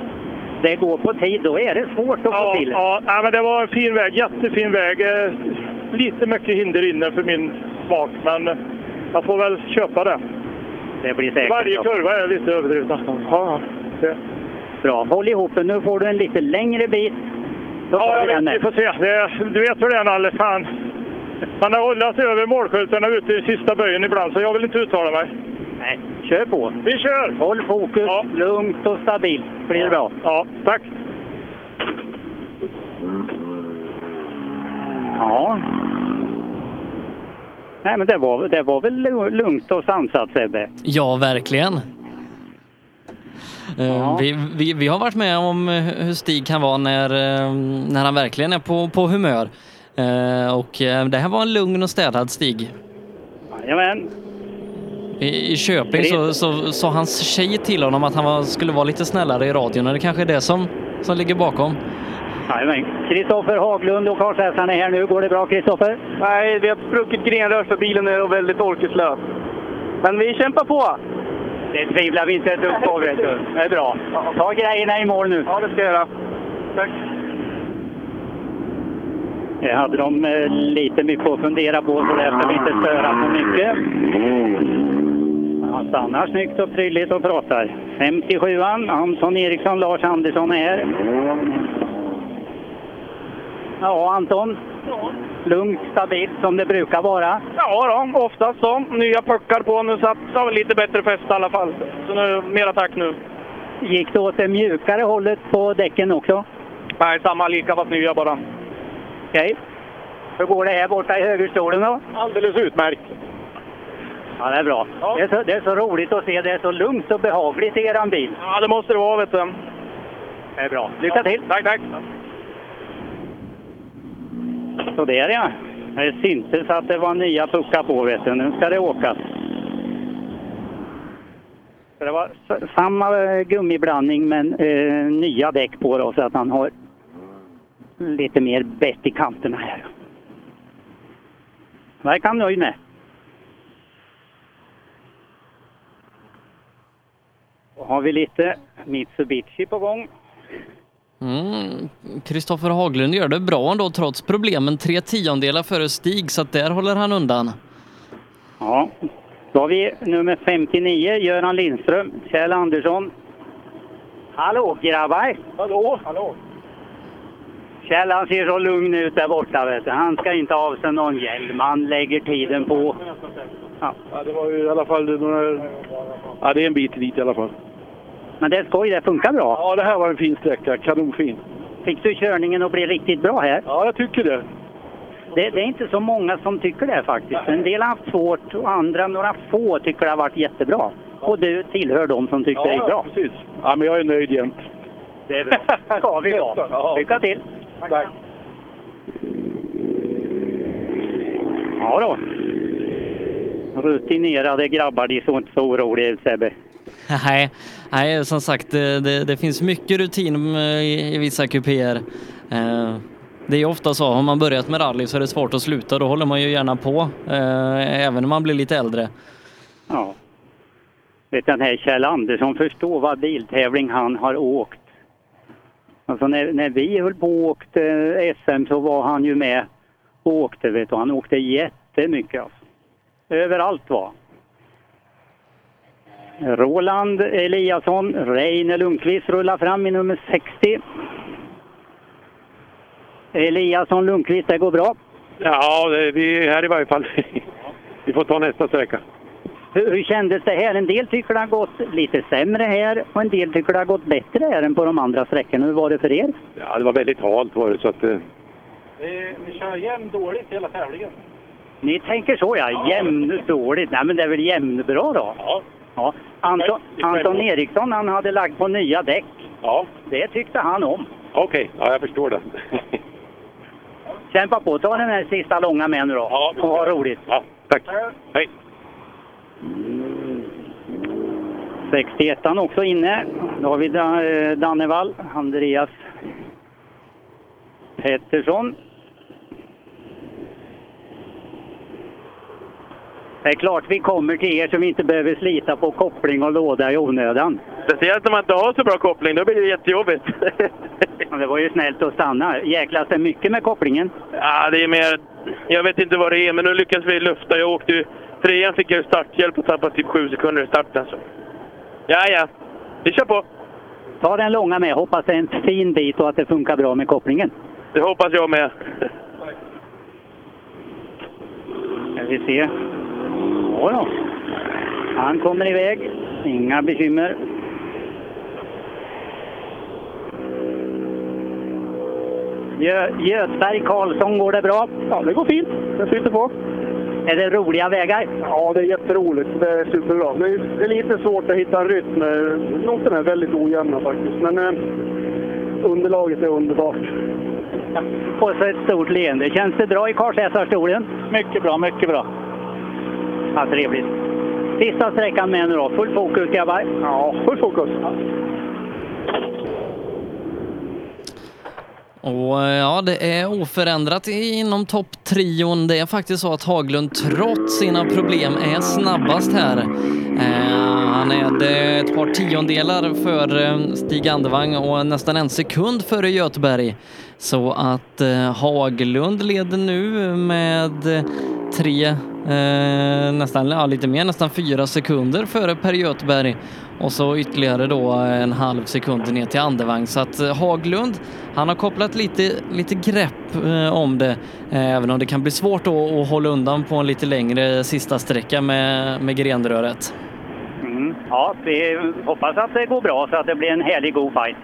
Det går på tid, då är det svårt att
ja,
få till.
Ja, men det var en fin väg. Jättefin väg. Eh, Lite mycket hinder inne för min smak, men jag får väl köpa det.
Det blir säkert
Varje kurva är lite överdrivet nästan. Ja, det.
Bra, håll ihop. Nu får du en lite längre bit. Då
Ja, jag vet, vi får se. Det, du vet hur det är Nalle. Fan. Man har rullat över målskyltarna ute i sista böjen ibland, så jag vill inte uttala mig.
Nej, kör på.
Vi kör!
Håll fokus, lugnt och stabilt blir det bra.
Ja, tack.
Ja. Nej, men det var, det var väl lu- lugnt och sansat Sebbe?
Ja, verkligen. Eh, Vi, vi, vi har varit med om eh, hur Stig kan vara när, eh, när han verkligen är på, på humör. Och det här var en lugn och städad Stig.
Jajamän.
I, I Köping så så sa hans tjej till honom att han var, skulle vara lite snällare i radion och det kanske är det som, som ligger bakom.
Jajamän. Kristoffer Haglund och är här nu. Går det bra Kristoffer?
Nej, vi har spruckit grenrör för bilen är väldigt orkeslös. Men vi kämpar på.
Det tvivlar vi inte ett dugg på. Det är bra. Ta grejerna i mål nu.
Ja, det ska jag göra. Tack.
Det hade de eh, lite mycket att fundera på så där ska vi inte störa för mycket. Han stannar snyggt och prydligt och pratar. 57an, Anton Eriksson, Lars Andersson är här. Ja, Anton. Lugnt, stabilt som det brukar vara.
Ja då, oftast så. Nya puckar på. Nu satt har vi lite bättre fäste i alla fall. Så nu mer attack nu.
Gick det åt det mjukare hållet på däcken också?
Nej, samma lika fast nya bara.
Okej. Hur går det här borta i högerstolen då?
Alldeles utmärkt.
Ja, det är bra. Det, är så, det är så roligt att se. Det är så lugnt och behagligt i eran bil.
Ja, det måste det vara vet du.
Det är bra. Lycka till!
Tack, tack!
Så där ja. Det syntes att det var nya puckar på vet du. Nu ska det åkas. Så Det var samma eh, gummiblandning men eh, nya däck på då så att han har lite mer bett i kanterna här. Verkar han nöjd med. Då har vi lite Mitsubishi på gång.
Mm. Kristoffer Haglund gör det bra ändå trots problemen. Tre tiondelar före Stig så att där håller han undan.
Ja, då har vi nummer 59, Göran Lindström, Kjell Andersson. Hallå grabbar!
Hallå! Hallå!
Kjell han ser så lugn ut där borta vet du. Han ska inte av sig någon hjälm, han lägger tiden på. Ja.
Ja, det var ju i alla fall några... Ja, det är en bit dit i alla fall.
Men det är skoj, det funkar bra.
Ja, det här var en fin sträcka. Kanonfin.
Fick du körningen att bli riktigt bra här?
Ja, jag tycker det.
Det, det är inte så många som tycker det faktiskt. En del har haft svårt och andra, några få, tycker det har varit jättebra. Och du tillhör de som tycker det är bra.
precis. Ja, men jag är nöjd jämt.
Det är bra. ska vi vara. Lycka till!
Tack.
Ja då. Rutinerade grabbar, de såg inte så oroliga ut Sebbe.
Nej, nej som sagt det, det, det finns mycket rutin eh, i, i vissa kupéer. Eh, Det är ofta så, har man börjat med rally så är det svårt att sluta. Då håller man ju gärna på, eh, även när man blir lite äldre.
Ja. Vet den här Kjell Andersson, förstå vad biltävling han har åkt. Alltså när, när vi höll på och åkte SM så var han ju med och åkte vet du. Han åkte jättemycket alltså. Överallt var Roland Eliasson, Reine Lundqvist rullar fram i nummer 60. Eliasson Lundqvist, det går bra.
Ja, det, vi är här i varje fall. vi får ta nästa sträcka.
Hur, hur kändes det här? En del tycker det har gått lite sämre här och en del tycker det har gått bättre här än på de andra sträckorna. Hur var det för er?
Ja, det var väldigt halt var det, så att... eh,
Ni kör jämnt dåligt hela tävlingen.
Ni tänker så ja, jämn dåligt. Nej men det är väl jämnbra då?
Ja.
ja. Anton, Anton Eriksson han hade lagt på nya däck.
Ja.
Det tyckte han om.
Okej, ja, jag förstår det.
Kämpa på, ta den här sista långa med nu då. Ja, och ha roligt.
Ja, tack. Hej.
61 också inne. Då har vi eh, Dannevall, Andreas Pettersson. Det är klart vi kommer till er vi inte behöver slita på koppling och låda i onödan.
Speciellt när man inte har så bra koppling, då blir det jättejobbigt.
Det var ju snällt att stanna. Jäklas det mycket med kopplingen?
ja, det är mer... Jag vet inte vad det är, men nu lyckas vi lufta. Jag åkte ju... Trean fick jag starthjälp och tappade typ sju sekunder i starten. Så. Ja, ja. Vi kör på.
Ta den långa med. Hoppas det är en fin bit och att det funkar bra med kopplingen.
Det hoppas jag med.
vi se. Ja då. Han kommer iväg. Inga bekymmer. Gö Götberg Karlsson, går det bra?
Ja, det går fint. Det flyter på.
Är det roliga vägar?
Ja, det är jätteroligt. Det är superbra. Det är, det är lite svårt att hitta en rytm. Noterna är väldigt ojämna faktiskt. Men eh, underlaget är underbart.
Och så ett stort leende. Känns det bra i kartläsarstolen?
Mycket bra, mycket bra.
Ja, trevligt. Sista sträckan med nu då. Full fokus grabbar.
Ja, full fokus.
Och eh, ja, det är oförändrat inom topptrion. Det är faktiskt så att Haglund trots sina problem är snabbast här. Eh, han är ett eh, par tiondelar för eh, Stig Andevang och nästan en sekund före Göteberg. Så att eh, Haglund leder nu med tre, eh, nästan, ja, lite mer, nästan fyra sekunder före Per Göteberg och så ytterligare då en halv sekund ner till Andevang. Så att eh, Haglund, han har kopplat lite, lite grepp eh, om det, eh, även om det kan bli svårt då att hålla undan på en lite längre sista sträcka med, med grenröret.
Mm. Ja, vi hoppas att det går bra så att det blir en härlig god fight.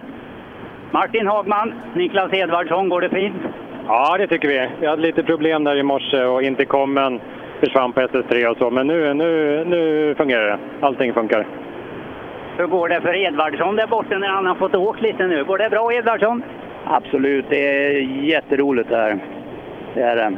Martin Hagman, Niklas Edvardsson, går det fint?
Ja, det tycker vi. Vi hade lite problem där i morse och inte kommen försvann på SS3 och så, men nu, nu, nu fungerar det. Allting funkar.
Hur går det för Edvardsson där borta när han har fått åka lite nu? Går det bra Edvardsson?
Absolut, det är jätteroligt det här. Det är det.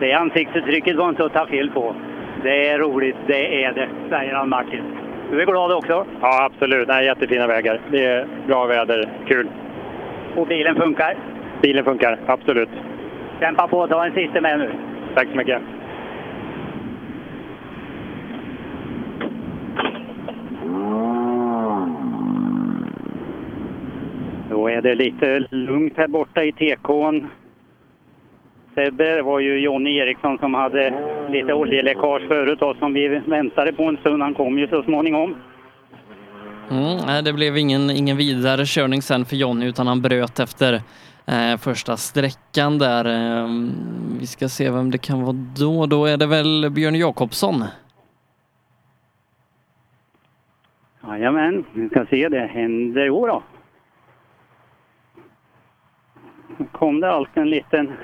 Det ansiktsuttrycket var inte att ta fel på. Det är roligt, det är det, säger han Martin. Du är glad också?
Ja, absolut. Nej, jättefina vägar. Det är bra väder. Kul.
Och bilen funkar?
Bilen funkar, absolut.
Kämpa på, ta en sista med nu.
Tack så mycket.
Då är det lite lugnt här borta i tekon. Sebbe, det var ju Jonny Eriksson som hade lite oljeläckage förut och som vi väntade på en stund. Han kom ju så småningom.
Mm, nej, det blev ingen, ingen vidare körning sen för Jonny utan han bröt efter eh, första sträckan där. Eh, vi ska se vem det kan vara då. Då är det väl Björn Jakobsson.
Jajamän, vi ska se. Det händer. Jo då kom det allt en liten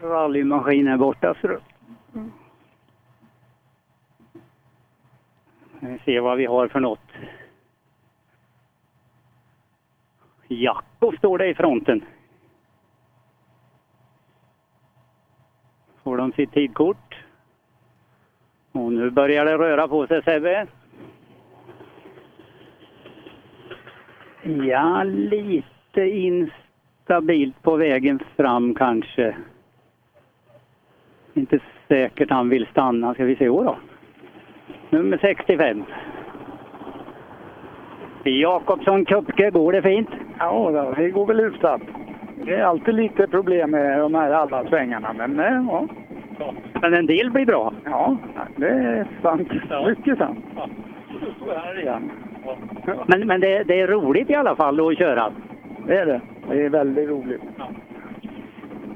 rallymaskin här borta. Så då... Vi ser vad vi har för något. Jacko står det i fronten. Får de sitt tidkort. Och nu börjar det röra på sig Sebbe. Ja, lite instabilt på vägen fram kanske. Inte säkert han vill stanna. Ska vi se då. Nummer 65. Jakobsson Kupke, går det fint?
Ja, då, det går väl hyfsat. Det är alltid lite problem med de här alla svängarna, men eh, ja.
Men en del blir bra.
Ja, det är sant. Mycket sant.
Men, men det, det är roligt i alla fall att köra.
Det är det. Det är väldigt roligt.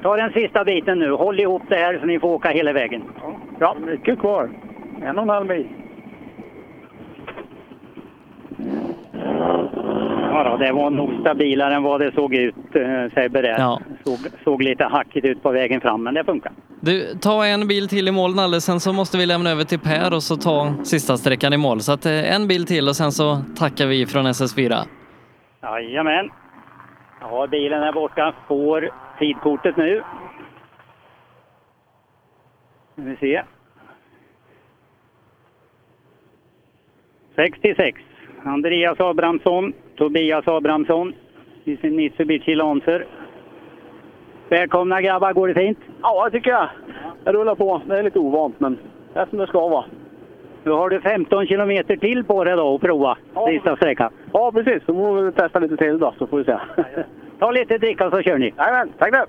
Ta den sista biten nu. Håll ihop det här så ni får åka hela vägen.
Ja, mycket kvar. En och en halv mil.
Ja, då, det var nog stabilare än vad det såg ut, eh, Sebbe där.
Ja.
Såg, såg lite hackigt ut på vägen fram, men det funkar.
Du, ta en bil till i mål Nalle, sen så måste vi lämna över till Per och så ta sista sträckan i mål. Så att eh, en bil till och sen så tackar vi från SS4.
Jajamän. Ja, bilen är borta. Får tidkortet nu. Nu vi se. 66. Andreas Abrahamsson, Tobias Abrahamsson i sin Mitsubishi Lancer. Välkomna grabbar, går det fint?
Ja, det tycker jag. Jag rullar på. Det är lite ovant, men det är som det ska vara.
Nu har du 15 kilometer till på dig då att prova sista sträckan.
Ja, precis. Då får vi testa lite till då, så får vi se.
Ta lite dricka så kör ni.
Jajamän, tack det.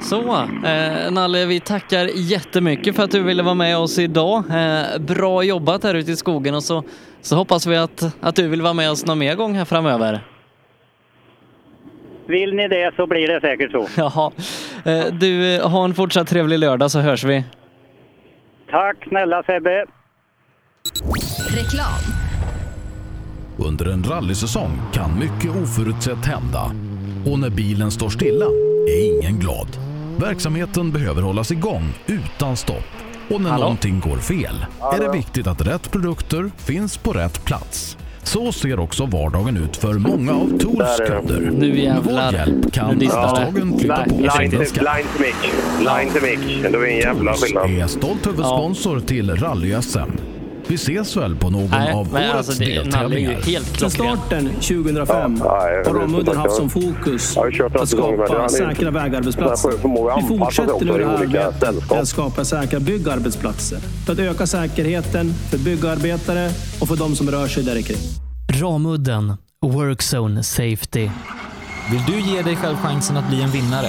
Så, eh, Nalle, vi tackar jättemycket för att du ville vara med oss idag. Eh, bra jobbat här ute i skogen och så, så hoppas vi att, att du vill vara med oss någon mer gång här framöver.
Vill ni det så blir det säkert så.
Jaha. Eh, Du, ha en fortsatt trevlig lördag så hörs vi.
Tack snälla Sebbe.
Reklam.
Under en rallysäsong kan mycket oförutsett hända. Och när bilen står stilla är ingen glad. Verksamheten behöver hållas igång utan stopp. Och när
Hallå?
någonting går fel är det viktigt att rätt produkter finns på rätt plats. Så ser också vardagen ut för många av Tools kunder.
Nu
Med
jävlar.
vår hjälp kan arbetsdagen flytta på sig
Line, line till mic. Line till mic. Det var en jävla
Tools
skillnad.
är stolt huvudsponsor till rally-SM. Vi ses väl på någon
Nej,
av årets
alltså
deltävlingar.
klockren.
starten 2005 har Ramudden haft som fokus att skapa säkra vägarbetsplatser. Vi fortsätter nu det här arbetet med att skapa säkra byggarbetsplatser för att öka säkerheten för byggarbetare och för de som rör sig där kring.
Ramudden Workzone Safety.
Vill du ge dig själv chansen att bli en vinnare?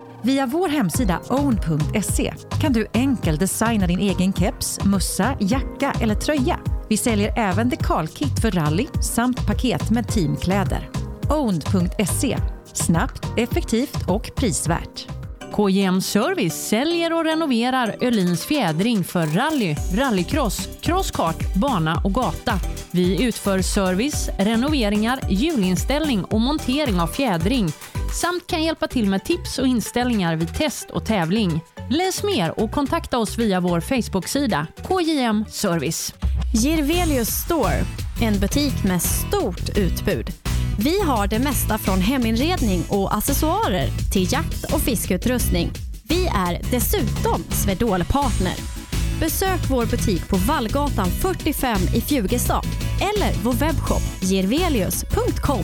Via vår hemsida own.se kan du enkelt designa din egen keps, mössa, jacka eller tröja. Vi säljer även dekalkit för rally samt paket med teamkläder. Own.se snabbt, effektivt och prisvärt.
KJM Service säljer och renoverar Öhlins fjädring för rally, rallycross, crosskart, bana och gata. Vi utför service, renoveringar, hjulinställning och montering av fjädring samt kan hjälpa till med tips och inställningar vid test och tävling. Läs mer och kontakta oss via vår Facebook-sida KJM Service.
Girvelius Store, en butik med stort utbud. Vi har det mesta från heminredning och accessoarer till jakt och fiskeutrustning. Vi är dessutom Swedol-partner. Besök vår butik på Vallgatan 45 i Fjugestad eller vår webbshop girvelius.com.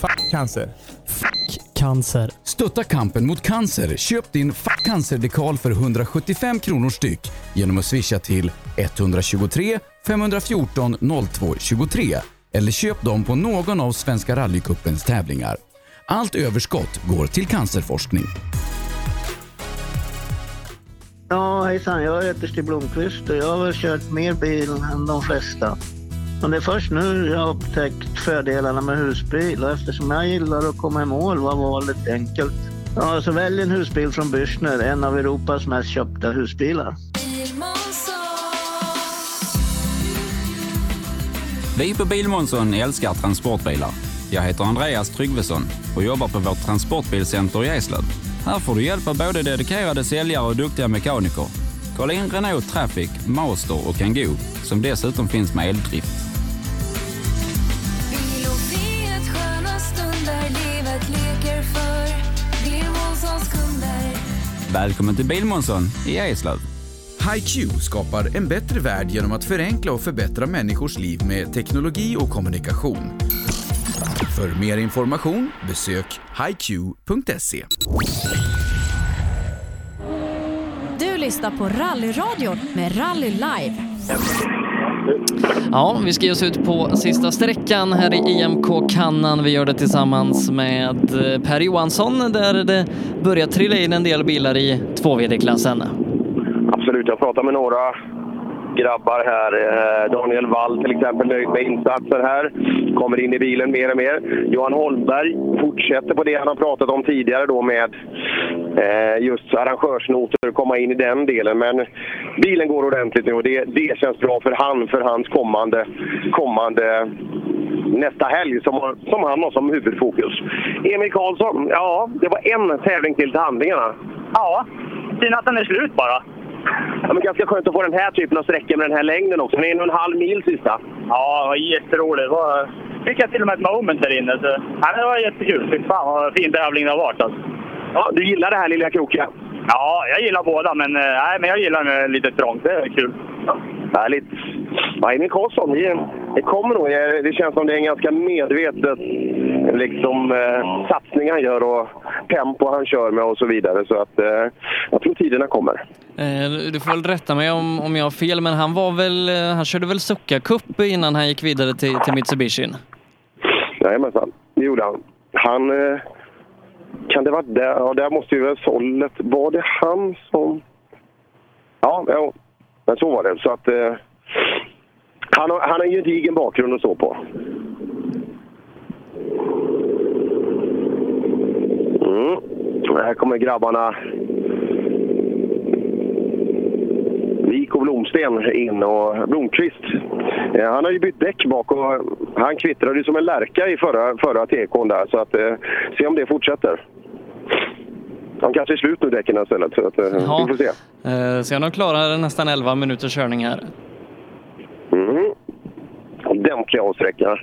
Fuck cancer. Cancer. Stötta kampen mot cancer. Köp din Fuck cancer-dekal för 175 kronor styck genom att swisha till 123 514 02 23 eller köp dem på någon av Svenska rallycupens tävlingar. Allt överskott går till cancerforskning.
Ja, hejsan. Jag heter Stig Blomqvist och jag har väl kört mer bil än de flesta. Men det är först nu jag har upptäckt fördelarna med husbil och eftersom jag gillar att komma i mål var valet enkelt. Ja, så välj en husbil från Bürstner, en av Europas mest köpta husbilar.
Vi på Bilmånsson älskar transportbilar. Jag heter Andreas Tryggvesson och jobbar på vårt transportbilcenter i Eslöv. Här får du hjälp av både dedikerade säljare och duktiga mekaniker. Kolla in Renault Traffic, Master och Kangoo som dessutom finns med eldrift. Välkommen till Bilmånsson i Eslöv.
HiQ skapar en bättre värld genom att förenkla och förbättra människors liv med teknologi och kommunikation. För mer information besök hiq.se.
Du lyssnar på Rallyradion med Rally Live.
Ja, vi ska ge oss ut på sista sträckan här i IMK Kannan. Vi gör det tillsammans med eh, Per Johansson där det börjar trilla in en del bilar i 2VD-klassen.
Absolut, jag pratar med några grabbar här. Eh, Daniel Wall till exempel nöjd med insatsen här. Kommer in i bilen mer och mer. Johan Holmberg fortsätter på det han har pratat om tidigare då med eh, just arrangörsnoter, komma in i den delen. Men bilen går ordentligt nu och det, det känns bra för han, för hans kommande, kommande nästa helg som, som han har som huvudfokus. Emil Karlsson, ja, det var en tävling till till handlingarna.
Ja, synd att den är slut bara.
Ja, men ganska skönt att få den här typen av sträckor med den här längden också. Det är en och en halv mil sista.
Ja, det var jätteroligt. Det var, fick jag till och med ett moment där inne. Så, ja, det var jättekul. Fy fan vad fin tävling det har varit. Alltså.
Ja, du gillar det här lilla krokiga?
Ja, jag gillar båda, men, eh, nej, men jag gillar med lite trångt. Det är kul.
Härligt. Ja, Emil Karlsson, det, det kommer nog. Det känns som det är en ganska medvetet liksom, eh, satsning han gör och tempo han kör med och så vidare. Så att eh, jag tror tiderna kommer.
Eh, Du får väl rätta mig om, om jag har fel, men han var väl, eh, han körde väl Succa Cup innan han gick vidare till, till Mitsubishi?
Jajamensan, det gjorde han. Han... Eh, kan det vara där? Ja, där måste ju väl sållet... Var det han som... Ja, ja men så var det. Så att... Eh, han, har, han har ju en gedigen bakgrund att stå på. Mm. Här kommer grabbarna Wik och Blomsten in och Blomqvist. Eh, han har ju bytt däck bak och han kvittrade ju som en lärka i förra, förra tekon där. Så att eh, se om det fortsätter. De kanske är slut nu däcken istället. Så att, eh,
Ja.
vi får se.
Eh, Så jag klarar nästan 11 minuters körning här.
Mm. Ordentlig avsträcka.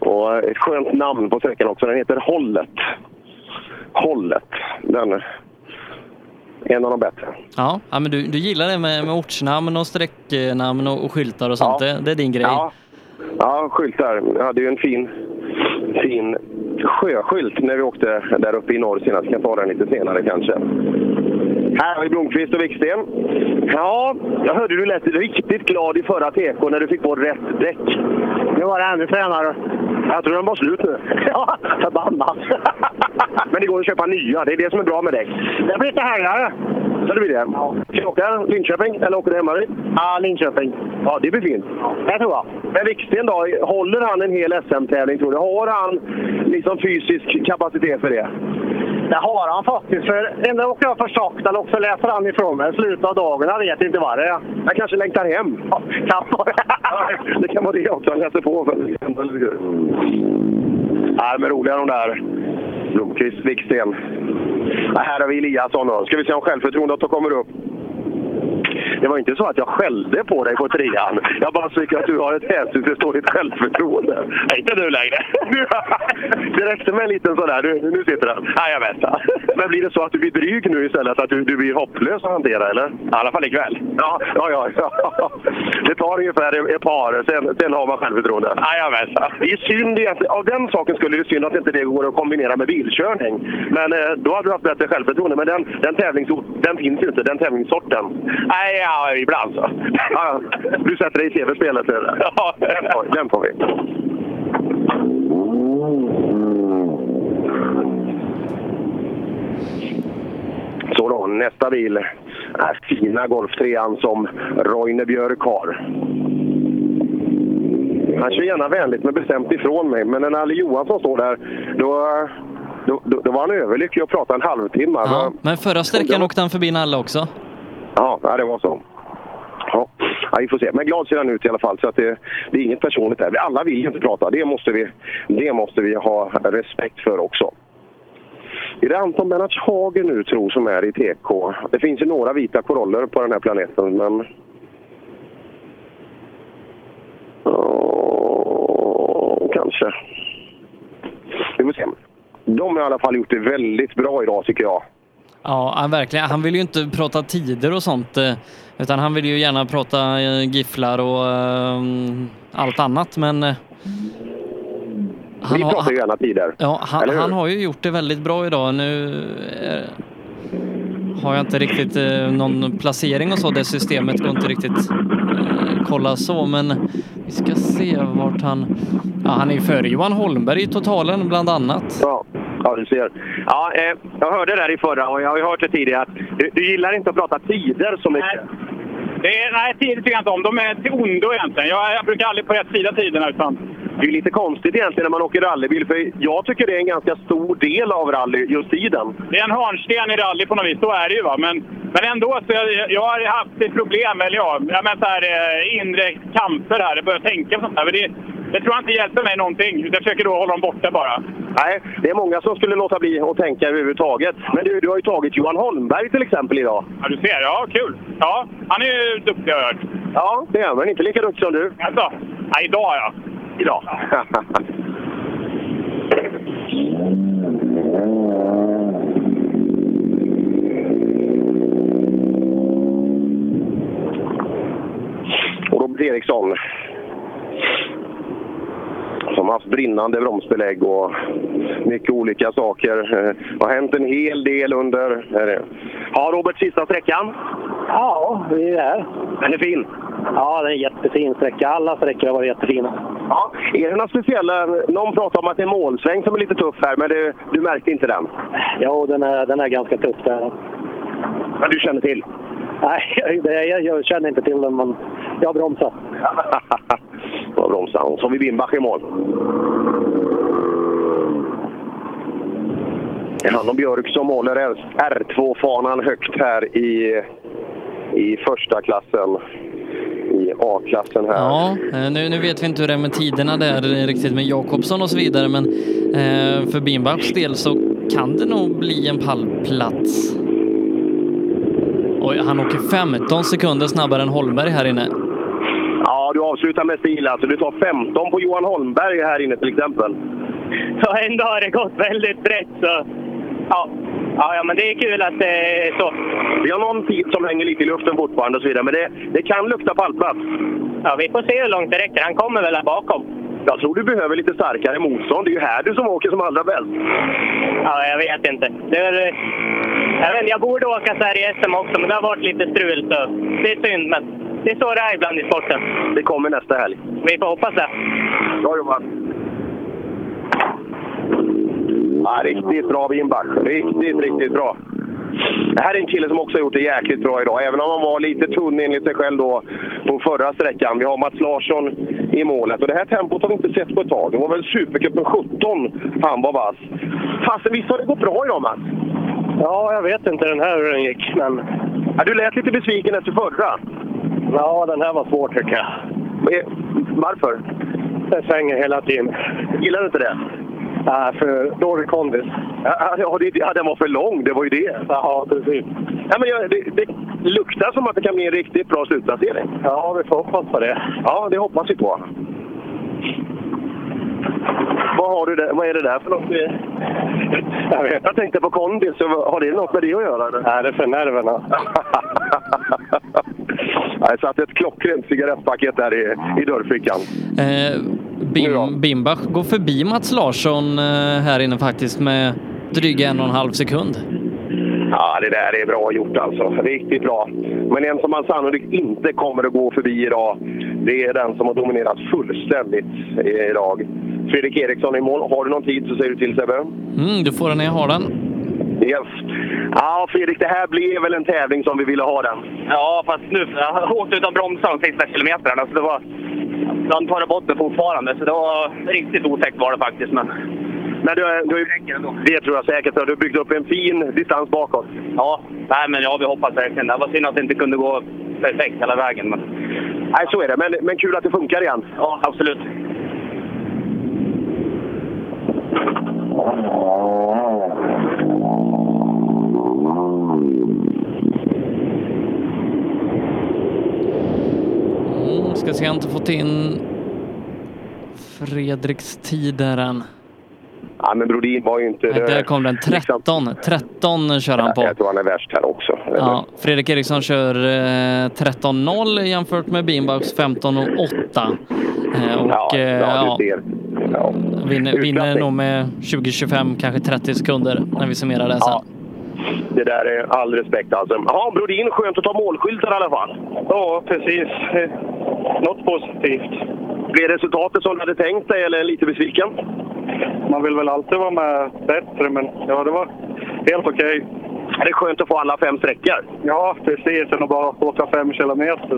Och eh, ett skönt namn på sträckan också. Den heter Hållet. Hållet. Den är en av de bättre.
Ja, ja men du, du gillar det med, med ortsnamn och sträcknamn och, och skyltar och sånt. Det, det är din grej.
Ja, ja skyltar. Jag hade ju en fin, fin sjöskylt när vi åkte där uppe i norr senast. Jag kan ta den lite senare kanske. Här har vi Blomqvist och Wiksten. Ja, jag hörde du lät riktigt glad i förra TK när du fick på rätt däck. Nu var det ännu fränare. Jag tror den var slut nu. Ja, förbannat. Men det går att köpa nya. Det är det som är bra med däck. Det blir lite härligare. Så det blir det. Ja. Åka Linköping eller åker du hemmavid? Ja, Linköping. Ja, det blir fint. Det tror jag. Men Wiksten då? Håller han en hel SM-tävling tror du? Har han liksom fysisk kapacitet för det?
Det har han faktiskt. För ändå åker jag för sakta eller också läser han ifrån mig i slutet av dagen. Jag vet inte vad det är.
Han kanske längtar hem.
Ja, kan vara.
det kan vara det också. Han läser på. Nej, men roliga de där. Blomqvist, Wiksten. Här har vi Eliasson då. Ska vi se om självförtroendet kommer upp. Det var inte så att jag skällde på dig på trean. Jag bara tycker att du har ett hänsynsdåligt självförtroende. Nej, inte du längre. det räckte med en liten sån där. Nu, nu sitter den. Ja, jag vet. Men blir det så att du blir dryg nu istället? Att du, du blir hopplös att hantera, eller? I alla fall ikväll. Ja, ja, ja. ja. Det tar ungefär ett par, sen, sen har man självförtroende. Ja, jag vet. Det är synd egentligen. Av den saken skulle det synd att inte det går att kombinera med bilkörning. Men eh, då hade du haft bättre självförtroende. Men den, den, tävlingsort, den finns ju inte, den tävlingssorten. Nej, ja, ibland så. Ja, du sätter dig i tv-spelet? eller? Ja, den får, den får vi. Så då, nästa bil är fina Golf 3 som Roine Björk har. Han kör gärna vänligt men bestämt ifrån mig. Men när Nalle Johansson står där, då, då, då, då var han överlycklig och pratade en halvtimme.
Ja, men förra sträckan åkte han förbi Nalle också.
Ja, det var så. Ja, vi får se. Men glad ser han ut i alla fall. Så att det, det är inget personligt där. Alla vill ju inte prata. Det måste vi, det måste vi ha respekt för också. Är det Anton Bernhards Hagen nu tror som är i TK? Det finns ju några vita koroller på den här planeten, men... Oh, kanske. Vi får se. De har i alla fall gjort det väldigt bra idag tycker jag.
Ja, han, verkligen. Han vill ju inte prata tider och sånt, eh, utan han vill ju gärna prata eh, gifflar och eh, allt annat, men eh,
Vi pratar ju gärna tider.
Ja, han, han har ju gjort det väldigt bra idag. Nu eh, har jag inte riktigt eh, någon placering och så. Det systemet går inte riktigt eh, kolla så, men vi ska se vart han... Ja, han är ju före Johan Holmberg i totalen bland annat.
Ja, ja du ser. Ja, eh, jag hörde det där i förra och jag har ju hört det tidigare att du, du gillar inte att prata tider så mycket.
Det är, nej, tider tycker jag inte om. De är till ondo egentligen. Jag, jag brukar aldrig på rätt sida tiderna. Utan...
Det är lite konstigt egentligen när man åker rallybil, för jag tycker det är en ganska stor del av rally, just tiden.
Det är en hörnsten i rally på något vis, så är det ju. Va? Men, men ändå, så jag, jag har haft problem, eller ja, jag menar så här, eh, inre kamper här. Jag börjar tänka på sånt här. Men det, det tror jag inte hjälper mig någonting. Jag försöker då hålla dem borta bara.
Nej, det är många som skulle låta bli att tänka överhuvudtaget. Men du, du har ju tagit Johan Holmberg till exempel idag.
Ja, du ser. Ja, kul. Ja, han är ju duktig har jag hört.
Ja, det är han. Men inte lika duktig som du.
Alltså, ja, idag ja.
Idag. Och Robert Eriksson. Som har haft brinnande bromsbelägg och mycket olika saker. Eh, Det har hänt en hel del under... är det- Ja, Robert, sista sträckan?
Ja, vi är här.
Den är fin.
Ja, det är en jättefin sträcka. Alla sträckor har varit jättefina.
Ja, är det några speciella... Någon pratar om att det är målsväng som är lite tuff här, men det, du märkte inte den?
Ja, den är, den är ganska tuff där.
Men du känner till?
Nej, det, jag, jag känner inte till den, men jag bromsar.
Vad bromsar han? Så har vi Bimbach i mål. Det är han och Björk som håller R2-fanan högt här i, i första klassen. I A-klassen här.
Ja, eh, nu, nu vet vi inte hur det är med tiderna där eh, riktigt med Jakobsson och så vidare, men eh, för Bimbachs del så kan det nog bli en pallplats. Oj, han åker 15 sekunder snabbare än Holmberg här inne.
Avslutar med stil alltså. Du tar 15 på Johan Holmberg här inne till exempel.
Ja, ändå har det gått väldigt brett så... Ja. Ja, men det är kul att det är så.
Vi har någon tid som hänger lite i luften fortfarande och så vidare, men det, det kan lukta pallplats.
Ja, vi får se hur långt det räcker. Han kommer väl här bakom.
Jag tror du behöver lite starkare motstånd. Det är ju här du som åker som allra bäst.
Ja, jag vet inte. Det är, jag, vet, jag borde åka så här i SM också, men det har varit lite strul. Så det är synd, men det är så det är ibland i sporten.
Det kommer nästa helg.
Vi får hoppas det.
Bra jobbat! Ja, riktigt bra Wimbach. Riktigt, riktigt bra. Det här är en kille som också har gjort det jäkligt bra idag, även om han var lite tunn enligt sig själv då på förra sträckan. Vi har Mats Larsson i målet och det här tempot har vi inte sett på ett tag. Det var väl Supercupen 17 han var vass. Fasen, visst har det gått bra idag Mats?
Ja, jag vet inte den här hur den gick, men...
Ja, du lät lite besviken efter förra.
Ja, den här var svår tycker jag.
Varför?
Den svänger hela tiden.
Gillar du inte det?
Ja, för dålig kondis.
Ja, ja, det, ja, den var för lång, det var ju det.
Ja, precis.
Ja, men jag, det, det luktar som att det kan bli en riktigt bra slutplacering.
Ja, vi får hoppas på det.
Ja, det hoppas vi på. Vad, har du där? Vad är det där för något? Jag, vet. jag tänkte på kondis, så har det något med det att göra? Eller?
Nej, det är för nerverna.
Jag satt ett klockrent cigarettpaket där i, i dörrfickan.
Eh, Bim, Bimbach går förbi Mats Larsson eh, här inne faktiskt med dryga en och en halv sekund.
Ja, det där är bra gjort alltså. Riktigt bra. Men en som man sannolikt inte kommer att gå förbi idag, det är den som har dominerat fullständigt idag. Fredrik Eriksson i mål. Har du någon tid så säger du till Sebbe.
Mm, du får den när jag har den.
Yes. Ja, Fredrik, det här blev väl en tävling som vi ville ha den.
Ja, fast nu, jag åkte utan bromsar de sista kilometrarna. Så det var, de tar botten fortfarande, så det var riktigt otäckt var det faktiskt. Men,
men du, du, det tror jag säkert. Du har byggt upp en fin distans bakåt.
Ja, nej, men ja, vi hoppas verkligen. Det var synd att det inte kunde gå perfekt hela vägen. Men...
Nej, så är det. Men, men kul att det funkar igen.
Ja, absolut.
Mm, ska se, jag har inte fått in Fredriks tid där än.
Ja, men Brodin var ju inte...
Nej, där kom den. 13. 13 kör han på.
Jag tror han är värst här också.
Ja, Fredrik Eriksson kör eh, 13.0 jämfört med Bimbachs 15.08. Eh, och
Ja,
eh,
ja,
ja,
du ser. Ja.
vinner, vinner nog med 20-25, kanske 30 sekunder när vi summerar det sen.
Det där är all respekt alltså. Ja, Brodin, skönt att ta målskyltar i alla fall.
Ja, precis. Något positivt.
Blev resultatet som du hade tänkt dig eller lite besviken?
Man vill väl alltid vara med bättre, men ja, det var helt okej.
Är det skönt att få alla fem sträckor?
Ja, precis. Än att bara åka fem kilometer.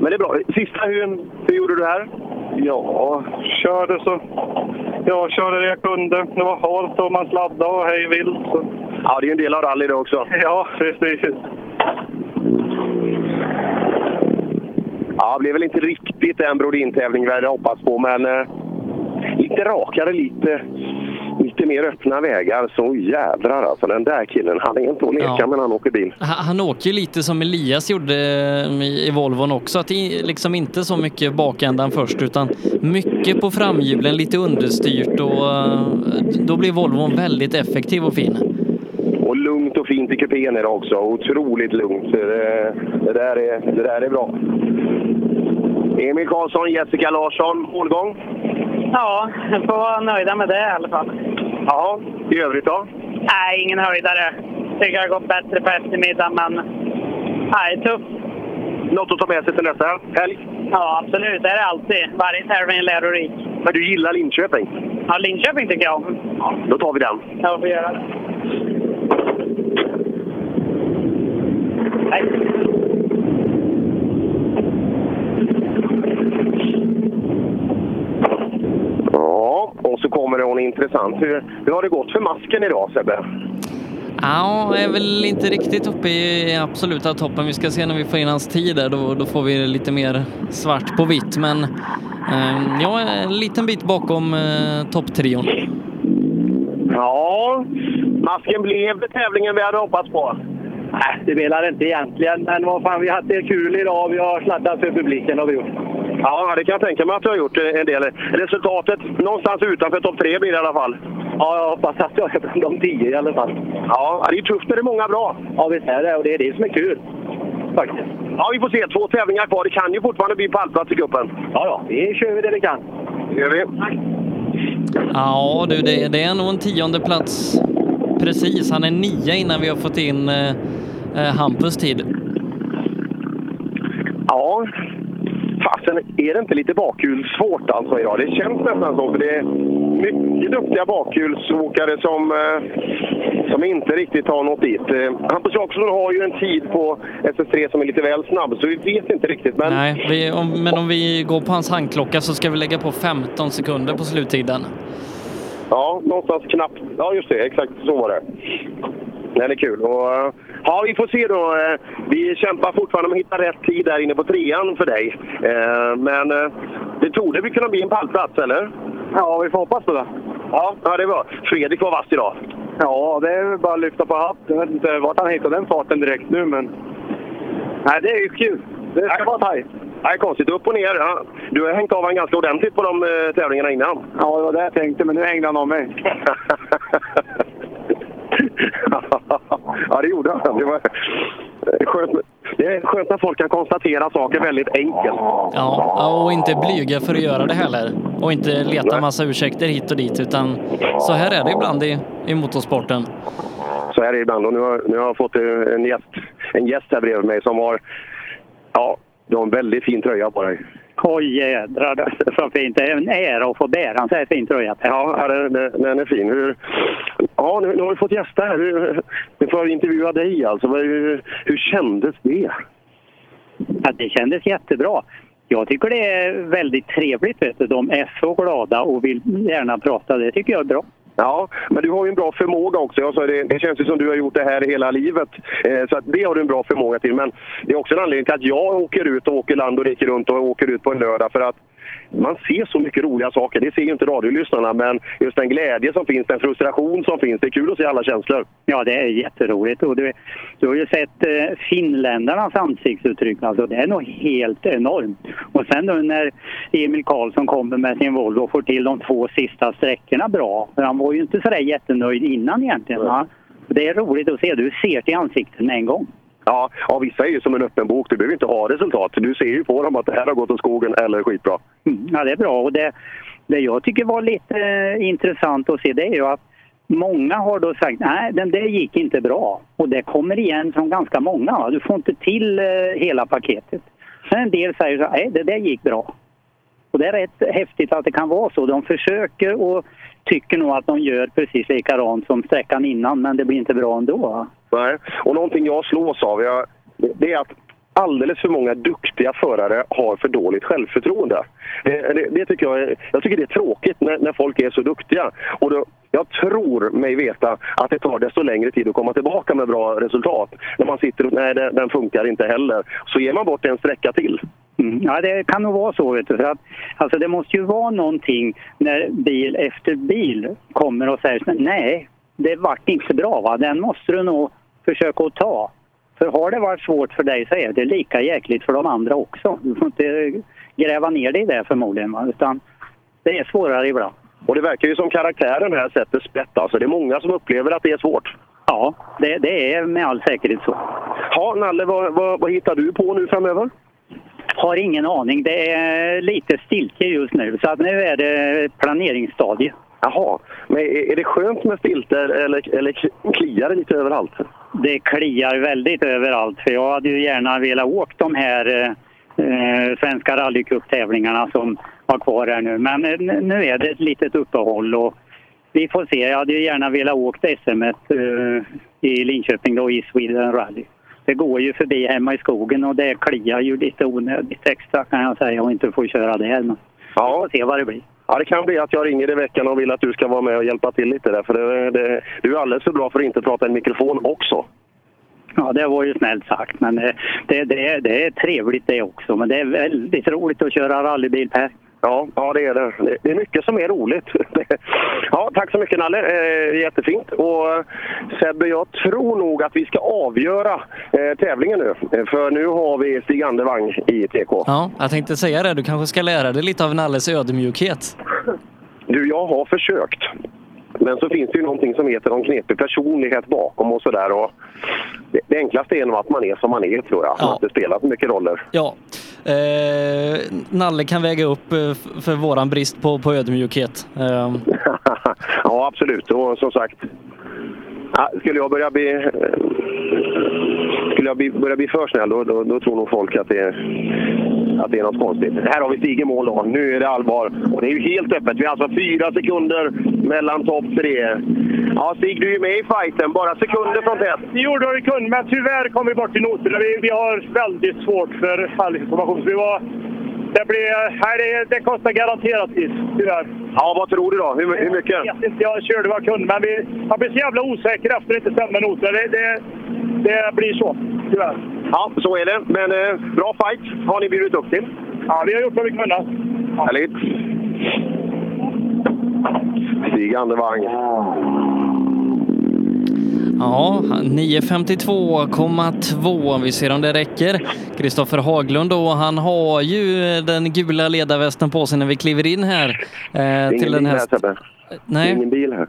Men det är bra. Sista, hur, hur gjorde du här?
Ja, körde så... Jag körde det jag kunde. Det var halt och man sladdade och hej vilt. Så.
Ja, det är ju en del av rally det också.
Ja, precis.
Ja, det blev väl inte riktigt den Brodin-tävling vi hade hoppats på, men eh, lite rakare, lite, lite mer öppna vägar. Så jädrar alltså, den där killen, han är inte att leka
Ja.
med när han åker bil.
Han, han åker ju lite som Elias gjorde eh, i, Volvon också, att liksom inte så mycket bakändan först utan mycket på framhjulen, lite understyrt och eh, då blir Volvon väldigt effektiv och fin.
Och lugnt och fint i kupén idag också. Otroligt lugnt. Det, det, där, är, det där är bra. Emil Karlsson, Jessica Larsson, målgång?
Ja, jag får vara nöjda med det i alla fall.
Ja, i övrigt då?
Nej, ingen höjdare. Tycker jag har gått bättre på eftermiddagen, men nej, tufft.
Något att ta med sig till nästa helg?
Ja, absolut. Det är det alltid. Varje tävling är lärorik.
Men du gillar Linköping?
Ja, Linköping tycker jag om.
Då tar vi den.
Jag får göra det.
Ja, och så kommer det hon intressant. Hur, hur har det gått för masken idag Sebbe?
Ja, jag är väl inte riktigt uppe i absoluta toppen. Vi ska se när vi får in hans tid där, då, då får vi lite mer svart på vitt. Men eh, jag är en liten bit bakom eh, topptrion.
Ja, masken blev det tävlingen vi hade hoppats på.
Nej, det spelar inte egentligen, men vad fan, vi har haft det kul idag. Vi har sladdat för publiken har vi gjort.
Ja, det kan jag tänka mig att du har gjort eh, en del. Resultatet någonstans utanför topp tre blir det i alla fall.
Ja, jag hoppas att jag är bland de tio i alla fall.
Ja, det är tufft när det är många bra.
Ja, visst är det. Och det är det som är kul. Faktiskt.
Ja, vi får se. Två tävlingar kvar. Det kan ju fortfarande bli pallplats i cupen.
Ja, ja. Vi kör det vi kan.
Det gör vi.
Ja du, det, det är nog en tionde plats precis. Han är nia innan vi har fått in eh, eh, Hampus tid.
Ja, fasen är det inte lite bakhjulssvårt alltså idag? Det känns nästan så, för det är mycket duktiga bakhjulsåkare som, eh, som inte riktigt har nått dit. Eh, Hampus Jakobsson har ju en tid på SS3 som är lite väl snabb, så vi vet inte riktigt. Men
Nej, vi, om, men om vi går på hans handklocka så ska vi lägga på 15 sekunder på sluttiden.
ja, någonstans knappt. Ja, just det. Exakt så var det. Den är kul. Och, eh, ja, vi får se då. Eh, Vi kämpar fortfarande med att hitta rätt tid där inne på trean för dig. Eh, Men det torde väl kunna bli en pallplats, eller?
Ja, vi får hoppas på det.
Ja, ja det var. Fredrik var vass idag.
Ja, det är bara att lyfta på hatten. Jag vet inte vart han hittade den farten direkt nu, men... Nej, det är ju kul. Det ska vara tajt.
Nej, konstigt. Upp och ner. Ja. Du har hängt av honom ganska ordentligt på de eh, tävlingarna innan.
Ja, det var det jag tänkte, men nu hängde han av mig.
ja, det gjorde han. Det, var skönt, det är skönt när folk kan konstatera saker väldigt enkelt.
Ja, och inte blyga för att göra det heller. Och inte leta massa ursäkter hit och dit, utan så här är det ibland i, i motorsporten.
Så är det ibland. Och nu har, nu har jag fått eh, en gäst, en gäst här bredvid mig som har, ja, du har en väldigt fin tröja på dig.
Oj jädrar, så fint. Det är en ära att få bära en så här fin tröja.
Ja, den, den- är fin. Hur, ja, nu, nu har vi fått gäster här. Hur- Nu får jag intervjua dig alltså. Hur, hur kändes det?
Ja, det kändes jättebra. Jag tycker det är väldigt trevligt. Vet du. De är så glada och vill gärna prata. Det tycker jag är bra.
Ja, men du har ju en bra förmåga också. Jag sa det, det känns ju som du har gjort det här hela livet. Eh, så att det har du en bra förmåga till. Men det är också en anledning till att jag åker ut och åker land och rike runt och åker ut på en lördag. För att man ser så mycket roliga saker. Det ser ju inte radiolyssnarna, men just den glädje som finns, den frustration som finns. Det är kul att se alla känslor.
Ja, det är jätteroligt. Och du, du har ju sett eh, finländarnas ansiktsuttryck. Alltså, det är nog helt enormt. Och sen nu när Emil Karlsson kommer med sin Volvo och får till de två sista sträckorna bra. För han var ju inte sådär jättenöjd innan egentligen. Va? Det är roligt att se. Du ser till ansiktet med en gång.
Ja, ja, vissa är ju som en öppen bok. Du behöver inte ha resultat. Du ser ju på dem att det här har gått åt skogen eller skitbra.
Mm, Ja, det är bra. Och det, det jag tycker var lite eh, intressant att se det är ju att många har då sagt nej, den där gick inte bra. Och det kommer igen från ganska många. Va? Du får inte till eh, hela paketet. Sen en del säger så nej, det där gick bra. Och det är rätt häftigt att det kan vara så. De försöker och tycker nog att de gör precis likadant som sträckan innan, men det blir inte bra ändå.
Nej. Och någonting jag slås av, jag, det är att alldeles för många duktiga förare har för dåligt självförtroende. Det, det, det tycker jag, är, jag tycker det är tråkigt när, när folk är så duktiga. Och då, jag tror mig veta att det tar desto längre tid att komma tillbaka med bra resultat. När man sitter och nej, det, den funkar inte heller. Så ger man bort en sträcka till.
Mm. Ja, det kan nog vara så. Vet du, för att, alltså, det måste ju vara någonting när bil efter bil kommer och säger nej, det vart inte bra. Va? Den måste du nog försöka att ta. För har det varit svårt för dig så är det lika jäkligt för de andra också. Du får inte gräva ner dig i det förmodligen. Va? Utan det är svårare ibland.
Och det verkar ju som karaktären här sätter sprätt. Alltså, det är många som upplever att det är svårt.
Ja, det, det är med all säkerhet så.
Ja, Nalle, vad, vad, vad hittar du på nu framöver?
Har ingen aning. Det är lite stiltje just nu. Så att nu är det planeringsstadie.
Jaha, men är, det skönt med stilter eller, eller kliar det lite överallt?
Det kliar väldigt överallt. För jag hade ju gärna velat åka de här eh, Svenska rallycup-tävlingarna som var kvar här nu. Men eh, nu är det ett litet uppehåll och vi får se. Jag hade ju gärna velat åka SM eh, i Linköping då i Sweden Rally. Det går ju förbi hemma i skogen och det kliar ju lite onödigt extra kan jag säga och inte få köra där. Men
ja.
vi får se vad det blir.
Ja, det kan bli att jag ringer i veckan och vill att du ska vara med och hjälpa till lite där. För det, det, du är alldeles för bra för att inte prata i mikrofon också.
Ja, det var ju snällt sagt. Men eh, det, det, det är trevligt det också. Men det är väldigt roligt att köra rallybil, Per.
Ja, ja det är det. Det är mycket som är roligt. Ja, tack så mycket Nalle, eh, jättefint. Och Sebbe, jag tror nog att vi ska avgöra eh, tävlingen nu. Eh, för nu har vi Stig Andevang i TK.
Ja, jag tänkte säga det. Du kanske ska lära dig lite av Nalles ödmjukhet.
Du, jag har försökt. Men så finns det ju någonting som heter en knepig personlighet bakom och sådär. Det, det enklaste är nog att man är som man är, tror jag. Ja. Att det spelar så mycket roller.
Ja. Eh, Nalle kan väga upp eh, för våran brist på, på ödmjukhet. Eh.
ja, absolut. Och som sagt, skulle jag börja bli skulle jag bli, börja bli för snäll, då, då, då, tror nog folk att det, att det är något konstigt. Här har vi Stig i mål då. Nu är det allvar. Och det är ju helt öppet. Vi har alltså fyra sekunder mellan topp tre. Ja, Stig, du är med i fighten. Bara sekunder från tätt.
Jo, det har vi kunnat, men tyvärr kom vi bort i noterna. Vi, vi har väldigt svårt för fallinformation. Vi var det, blir, nej, det, det kostar garanterat tid, tyvärr.
Ja, vad tror du då? Hur, hur mycket?
Jag vet inte, jag körde vad jag kunde, men vi, jag blir så jävla osäker efter att det inte stämmer noter. Det, det, det blir så, tyvärr.
Ja, så är det. Men eh, bra fight har ni bjudit upp till.
Ja, vi har gjort vad vi.
Ja. Härligt. Stig Andevang.
Ja, 9.52,2. Vi ser om det räcker. Kristoffer Haglund då, han har ju den gula ledarvästen på sig när vi kliver in här. Eh,
det är ingen
till den
bil
här...
här, Sebbe.
Nej.
Ingen bil här.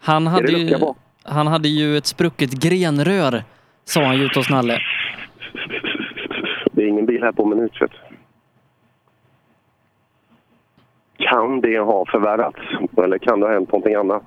Han hade, ju, han hade ju ett sprucket grenrör, sa han ju ute hos Nalle.
Det är ingen bil här på minut, vet. Kan det ha förvärrats? Eller kan det ha hänt någonting annat?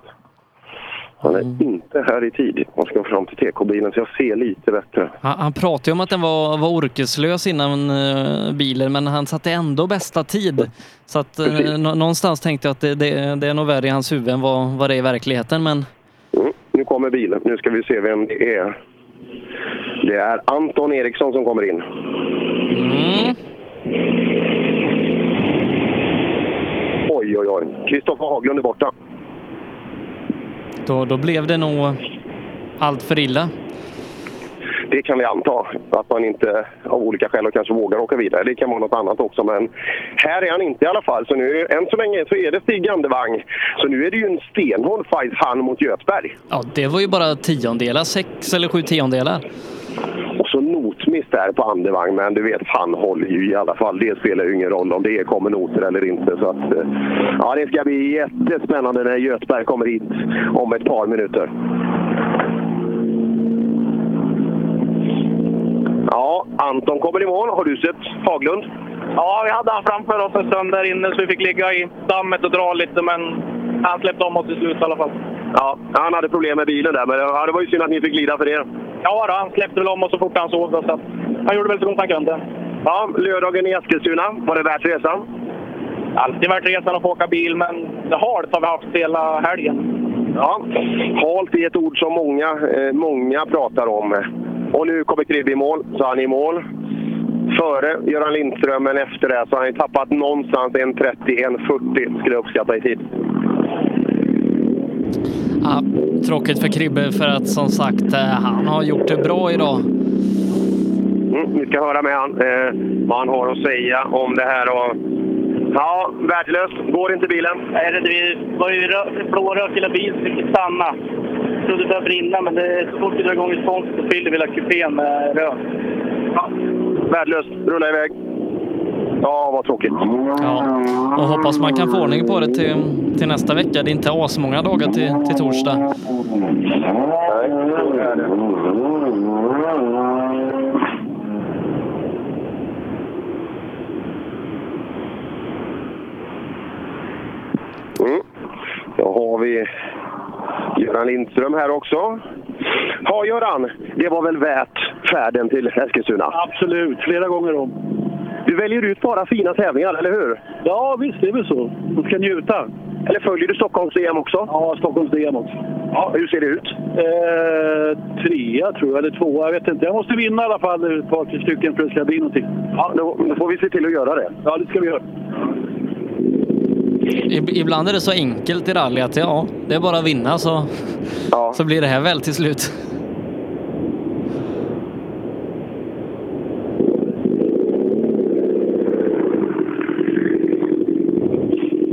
Han är inte här i tid. Man ska fram till TK-bilen så jag ser lite bättre.
Han, han pratade ju om att den var, var orkeslös innan eh, bilen, men han satte ändå bästa tid. Så att nå- någonstans tänkte jag att det, det, det är nog värre i hans huvud än vad, vad det är i verkligheten, men
Mm, nu kommer bilen. Nu ska vi se vem det är. Det är Anton Eriksson som kommer in. Oj, oj, oj. Kristoffer Haglund är borta.
Då, då blev det nog allt för illa.
Det kan vi anta. Att man inte av olika skäl och kanske vågar åka vidare. Det kan vara något annat också. Men här är han inte i alla fall. Så nu, än så länge så är det Stig Andevang. Så nu är det ju en stenhård fight han mot Göthberg.
Ja, det var ju bara tiondelar, sex eller sju tiondelar
också notmiss där på andevagn, men du vet, han håller ju i alla fall. Det spelar ju ingen roll om det kommer noter eller inte. Så att, eh, ja, det ska bli jättespännande när Göthberg kommer hit om ett par minuter. Ja, Anton kommer i mål. Har du sett Haglund?
Ja, vi hade han framför oss en stund där inne så vi fick ligga i dammet och dra lite, men han släppte om oss till slut i alla fall.
Ja, han hade problem med bilen där, men ja, det var ju synd att ni fick lida för det.
Ja, då, han släppte väl om oss så fort han oss. så Han gjorde väl så gott han kunde.
Ja, lördagen i Eskilstuna. Var det värt resan?
Alltid värt resan att få åka bil, men det halt har vi haft hela helgen.
Ja, halt är ett ord som många, eh, många pratar om. Och nu kommer Kribbe i mål, så han är i mål. Före Göran Lindström, men efter det så har han tappat någonstans 1.30-1.40 skulle jag uppskatta i tid.
Ja, tråkigt för Kribbe för att som sagt, eh, han har gjort det bra idag.
Mm, vi ska höra med han, eh, vad han har att säga om det här. Och, ja, värdelöst. Går inte bilen?
Nej, det vi var ju rö- blårök hela bilen så fick vi stanna. Jag trodde det började brinna, men det, så fort vi drar igång responsen så fyller vi hela kupén med rök.
Värdelöst. Rulla iväg. Ja, vad tråkigt.
Ja, och hoppas man kan få ordning på det till, till nästa vecka. Det är inte asmånga dagar till, till torsdag.
Nej, så är det. Mm. Då har vi Göran Lindström här också. Ja, Göran, det var väl värt färden till Eskilstuna?
Absolut, flera gånger om.
Du väljer ut bara fina tävlingar, eller hur?
Ja, visst, det är väl så. Man ska njuta.
Eller följer du Stockholms DM också?
Ja, Stockholms DM också.
Ja, hur ser det ut?
Eh, trea tror jag, eller tvåa. Jag vet inte. Jag måste vinna i alla fall ett par tre stycken för att det ska bli någonting.
Ja, då, då får vi se till att göra det.
Ja, det ska vi göra.
Ib- Ibland är det så enkelt i rally att ja, det är bara att vinna så, så blir det här väl till slut.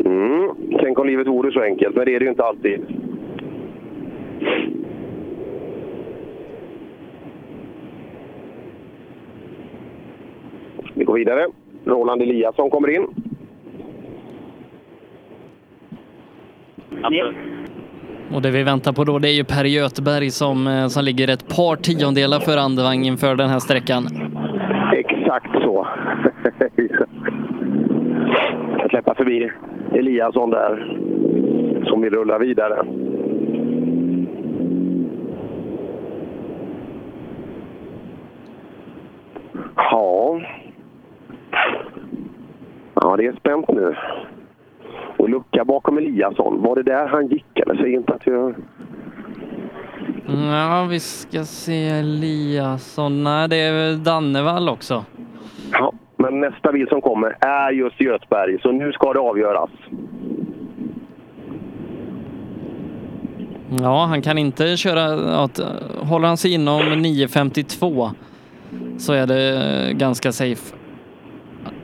Mm. Tänk om livet vore så enkelt, men det är det ju inte alltid. Vi går vidare. Roland Eliasson kommer in.
Och det vi väntar på då det är ju Per Göteberg som, eh, som ligger ett par tiondelar för Andevang inför den här sträckan.
Exakt så. Släppa förbi Eliasson där, som vill rulla vidare. Ja. Ja, det är spänt nu. Och lucka bakom Eliasson. Var det där han gick eller? Säg inte att jag...
Ja, vi ska se Eliasson. Nej, det är Dannevall också.
Ja, men nästa bil som kommer är just Göthberg, så nu ska det avgöras.
Ja, han kan inte köra... Att, håller han sig inom 9.52 så är det ganska safe.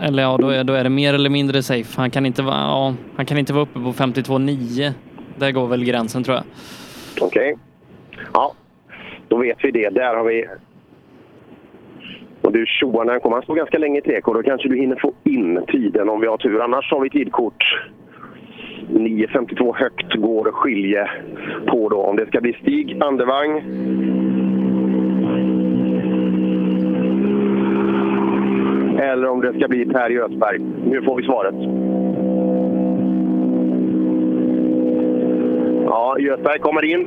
Eller ja, då är, då är det mer eller mindre safe. Han kan inte ja, han kan inte vara uppe på 52.9. Där går väl gränsen tror jag.
Okej. Ja, då vet vi det. Där har vi... Och du tjoar när han kommer. Han står ganska länge i TK. Då kanske du hinner få in tiden om vi har tur. Annars har vi tidkort. 9.52 högt går skilje på då. Om det ska bli Stig Andevang. Eller om det ska bli Per Göthberg. Nu får vi svaret. Ja, Göthberg kommer in.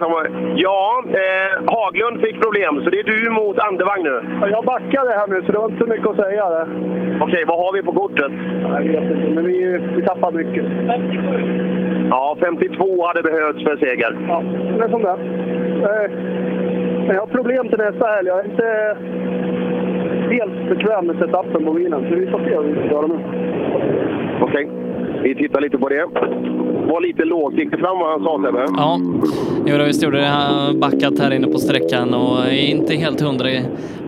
Ja, eh, Haglund fick problem, så det är du mot Andevang nu.
Ja, Jag backade här nu, så det var inte så mycket att säga. Där.
Okej, vad har vi på kortet?
Jag vet inte, men vi, vi tappade mycket.
Ja, 52 hade behövts för seger.
Ja, det är som det. Eh, Men jag har problem till nästa helg. Jag är inte helt bekväm med setupen på bilen, så vi får se vad vi ska göra nu.
Okej, vi tittar lite på det. Var lite lågt. Gick det fram vad han sa Sebbe?
Ja, jo, det visst gjorde det. Han backat här inne på sträckan och är inte helt hundra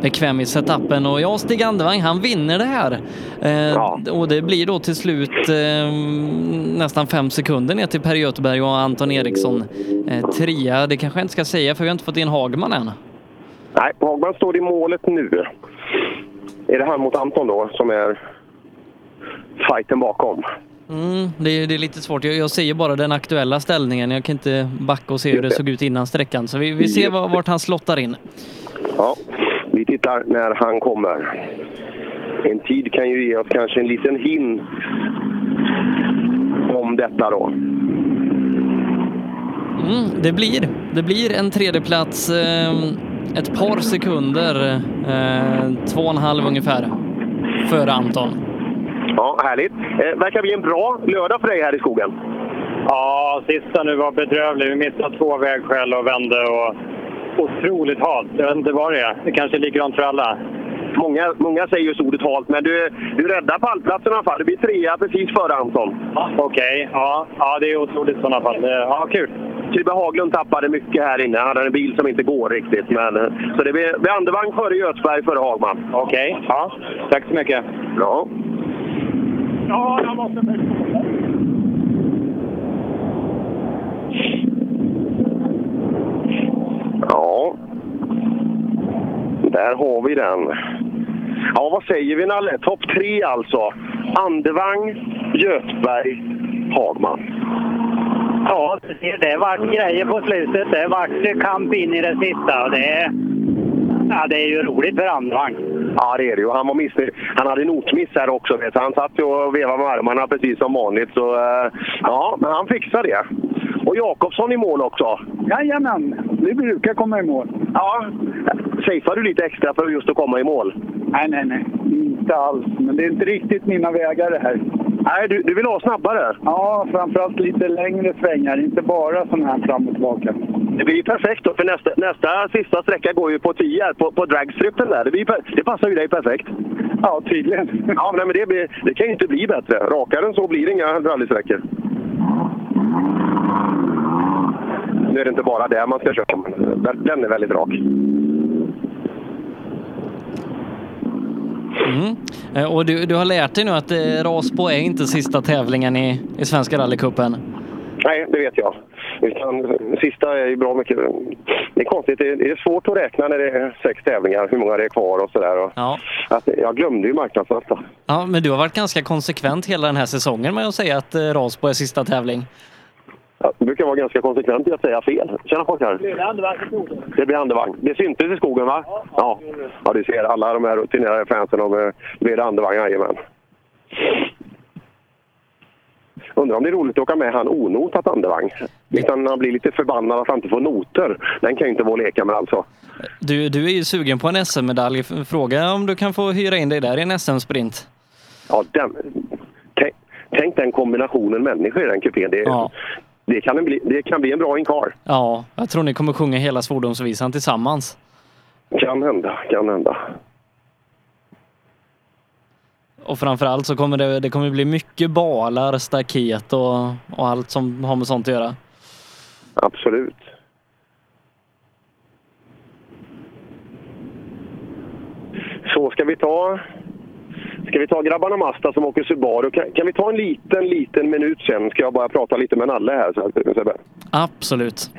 bekväm i setupen. Och ja, Stig Andevang, han vinner det här. Eh, Och det blir då till slut eh, nästan fem sekunder ner till Per Göteberg och Anton Eriksson eh, trea. Det kanske jag inte ska säga för vi har inte fått in Hagman än.
Nej, Hagman står i målet nu. Är det han mot Anton då som är fighten bakom?
Mm, det, är, det är lite svårt. Jag, jag ser ju bara den aktuella ställningen. Jag kan inte backa och se hur det såg ut innan sträckan. Så vi, vi ser var, vart han slottar in.
Ja, vi tittar när han kommer. En tid kan ju ge oss kanske en liten hint om detta då.
Mm, det blir. Det blir en tredjeplats. Eh, ett par sekunder, eh, två och en halv ungefär, före Anton.
Ja, härligt. Eh, verkar bli en bra lördag för dig här i skogen.
Ja, sista nu var bedrövlig. Vi missade två vägskäl och vände och otroligt halt. Jag vet inte vad det är. Det kanske är likadant för alla.
Många, många säger just ordet halt, men du, du räddar pallplatsen i alla fall. Du blir trea precis före Anton.
Okej, ja, ja det är otroligt i sådana fall. Det- Ja, kul.
Kribbe Haglund tappade mycket här inne. Han hade en bil som inte går riktigt. Men, eh, så det blir, blir andevagn före Göthberg före Hagman.
Okej, ja. Tack så mycket.
Bra.
Ja, jag måste
Ja. Där har vi den. Ja, vad säger vi Nalle? Topp tre alltså. Andevang, Göthberg, Hagman.
Ja, det- vart grejer på slutet. Det vart kamp in i det sista. Det, ja, det är ju roligt för andevagn.
Ja, det är det ju. Han var missnöjd. Han hade notmiss här också. Vet. Han satt ju och vevade med armarna precis som vanligt. Så, eh, ja, men han fixar det. Och Jakobsson i mål också.
Jajamän, vi brukar komma i mål.
Ja. Safear du lite extra för just att komma i mål?
Nej, nej, nej. Inte alls. Men det är inte riktigt mina vägar det här.
Nej, du, du vill ha snabbare?
Ja, framförallt lite längre svängar. Inte bara sån här fram och tillbaka.
Det blir ju perfekt då, för nästa, nästa sista sträcka går ju på 10 här, på, på dragstrippen där. Det, blir, det passar ju dig perfekt.
Ja, tydligen.
Ja, men det, blir, det kan ju inte bli bättre. Rakare än så blir det inga rallysträckor. Nu är det inte bara där man ska köra, men den- är väldigt rak.
Mm. Eh, Och du, du har lärt dig nu att eh, Rasbo är inte sista tävlingen i, i Svenska rallycupen.
Nej, det vet jag. Utan, sista är ju bra mycket... Det är konstigt, det är, det är svårt att räkna när det är sex tävlingar, hur många det är kvar och sådär.
Ja.
Att, jag glömde ju marknadsmästa.
Ja, men du har varit ganska konsekvent hela den här säsongen med att säga att eh, Rasbo är sista tävling.
Jag brukar vara ganska konsekvent i att säga fel. Tjena pojkar! Det blir andevagn. Det syntes i skogen va? Ja. Ja, du ser alla de här rutinerade fansen. De eh, blir andevagn, jajamän. Undrar om det är roligt att åka med han onotat andevagn. Utan han blir lite förbannad att han inte får noter. Den kan ju inte vara leka med alltså.
Du, du är ju sugen på en SM-medalj. Fråga om du kan få hyra in dig där i en SM-sprint.
Ja, den, tänk, tänk den kombinationen människor i den kupén. Det,
Ja.
Det, kan bli, det kan bli en bra inkar.
Ja, jag tror ni kommer sjunga hela svordomsvisan tillsammans.
Kan hända, kan hända.
Och framförallt så kommer det, det kommer bli mycket balar, staket och, och allt som har med sånt att göra.
Absolut. Så ska vi ta... Ska vi ta grabbarna Masta som åker Subaru? Kan, kan vi ta en liten, liten minut sen? Ska jag bara prata lite med Nalle här. Sebbe.
Absolut.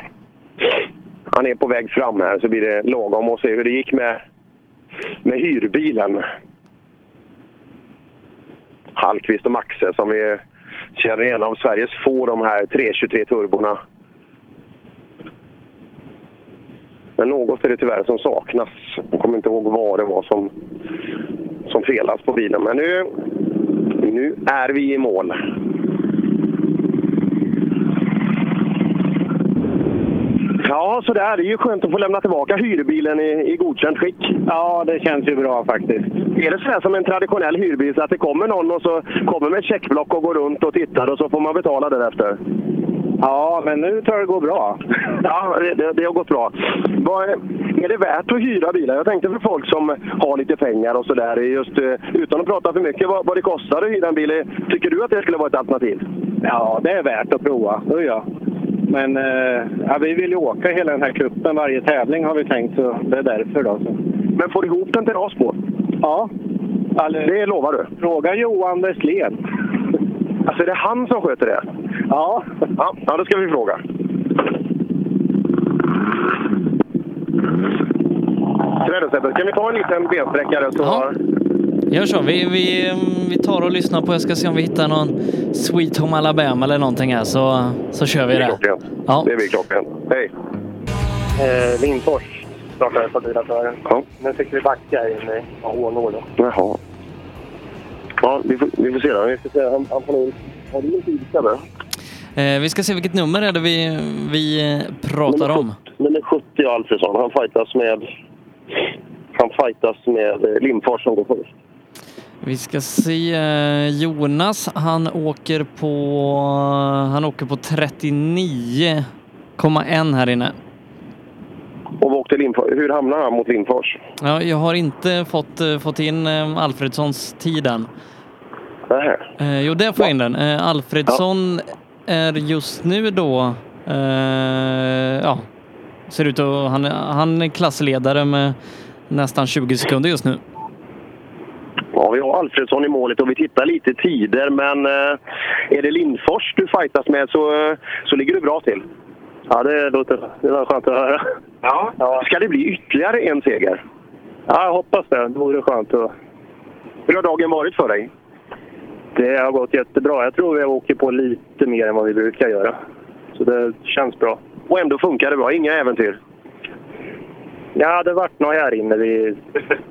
Han är på väg fram här så blir det lagom att se hur det gick med, med hyrbilen. Hallqvist och Maxe som vi känner igen av Sveriges få de här 323 turborna. Men något är det tyvärr som saknas. Jag kommer inte ihåg vad det var som, som felas på bilen. Men nu, nu är vi i mål. Ja, så där. Det är ju skönt att få lämna tillbaka hyrbilen i, i godkänt skick.
Ja, det känns ju bra faktiskt.
Är det så här som en traditionell hyrbil, så att det kommer någon och så kommer med ett checkblock och går runt och tittar och så får man betala därefter?
Ja, men nu tror jag det går bra.
Ja, det, det, har gått bra. Vad, är- det värt att hyra bilar? Jag tänkte för folk som har lite pengar och sådär, just eh, utan att prata för mycket, vad, vad det kostar att hyra en bil. Tycker du att det skulle vara ett alternativ?
Ja, det är värt att prova. Det gör jag. Men eh, ja, vi vill ju åka hela den här kuppen varje tävling har vi tänkt, så det är därför. Då, så.
Men får du ihop den till Rasbo?
Ja.
det lovar du?
Fråga Johan Westlén.
Alltså är det han som sköter det?
Ja.
Ja, ja då ska vi fråga. Sådär Sebbe, kan vi ta en liten bensträckare? Så...
Ja. Gör så. Vi, vi, vi tar och lyssnar på, jag ska se om vi hittar någon Sweet Home Alabama eller någonting här så, så kör vi
Det är
det. Ja.
Det blir klockrent. Hej!
Eh, Lindfors startade på bilatören.
Ja.
Nu fick vi backa in i Ånå då.
Jaha. Ja, vi får, vi får se då. Vi får se. Han, han får nog... Har du en tid Sebbe?
Eh, vi ska se vilket nummer är det vi, vi eh, pratar om.
Nummer 70 Alfredsson. Han fightas med... Han fightas med eh, Lindfors som går först.
Vi ska se. eh, Jonas, han åker på, han åker på 39,1 här inne.
Och åkte Lindfors. Hur hamnar han mot Lindfors?
Ja, jag har inte fått, eh, fått in eh, Alfredssons tid än.
Nähä.
Eh, jo, där får jag in den. Eh, Alfredsson är just nu då, eh, ja, ser ut att, han, han är klassledare med nästan 20 sekunder just nu.
Ja, vi har Alfredsson i målet och vi tittar lite tider, men eh, är det Lindfors du fightas med så, så ligger du bra till.
Ja, det låter det var skönt att höra.
Ja. Ska det bli ytterligare en seger?
Ja, jag hoppas det. Det vore skönt. Att...
Hur har dagen varit för dig?
Det har gått jättebra. Jag tror vi åker på lite mer än vad vi brukar göra. Så det känns bra.
Och ändå funkar det bra? Inga äventyr?
Ja, det vart något här inne. Vi,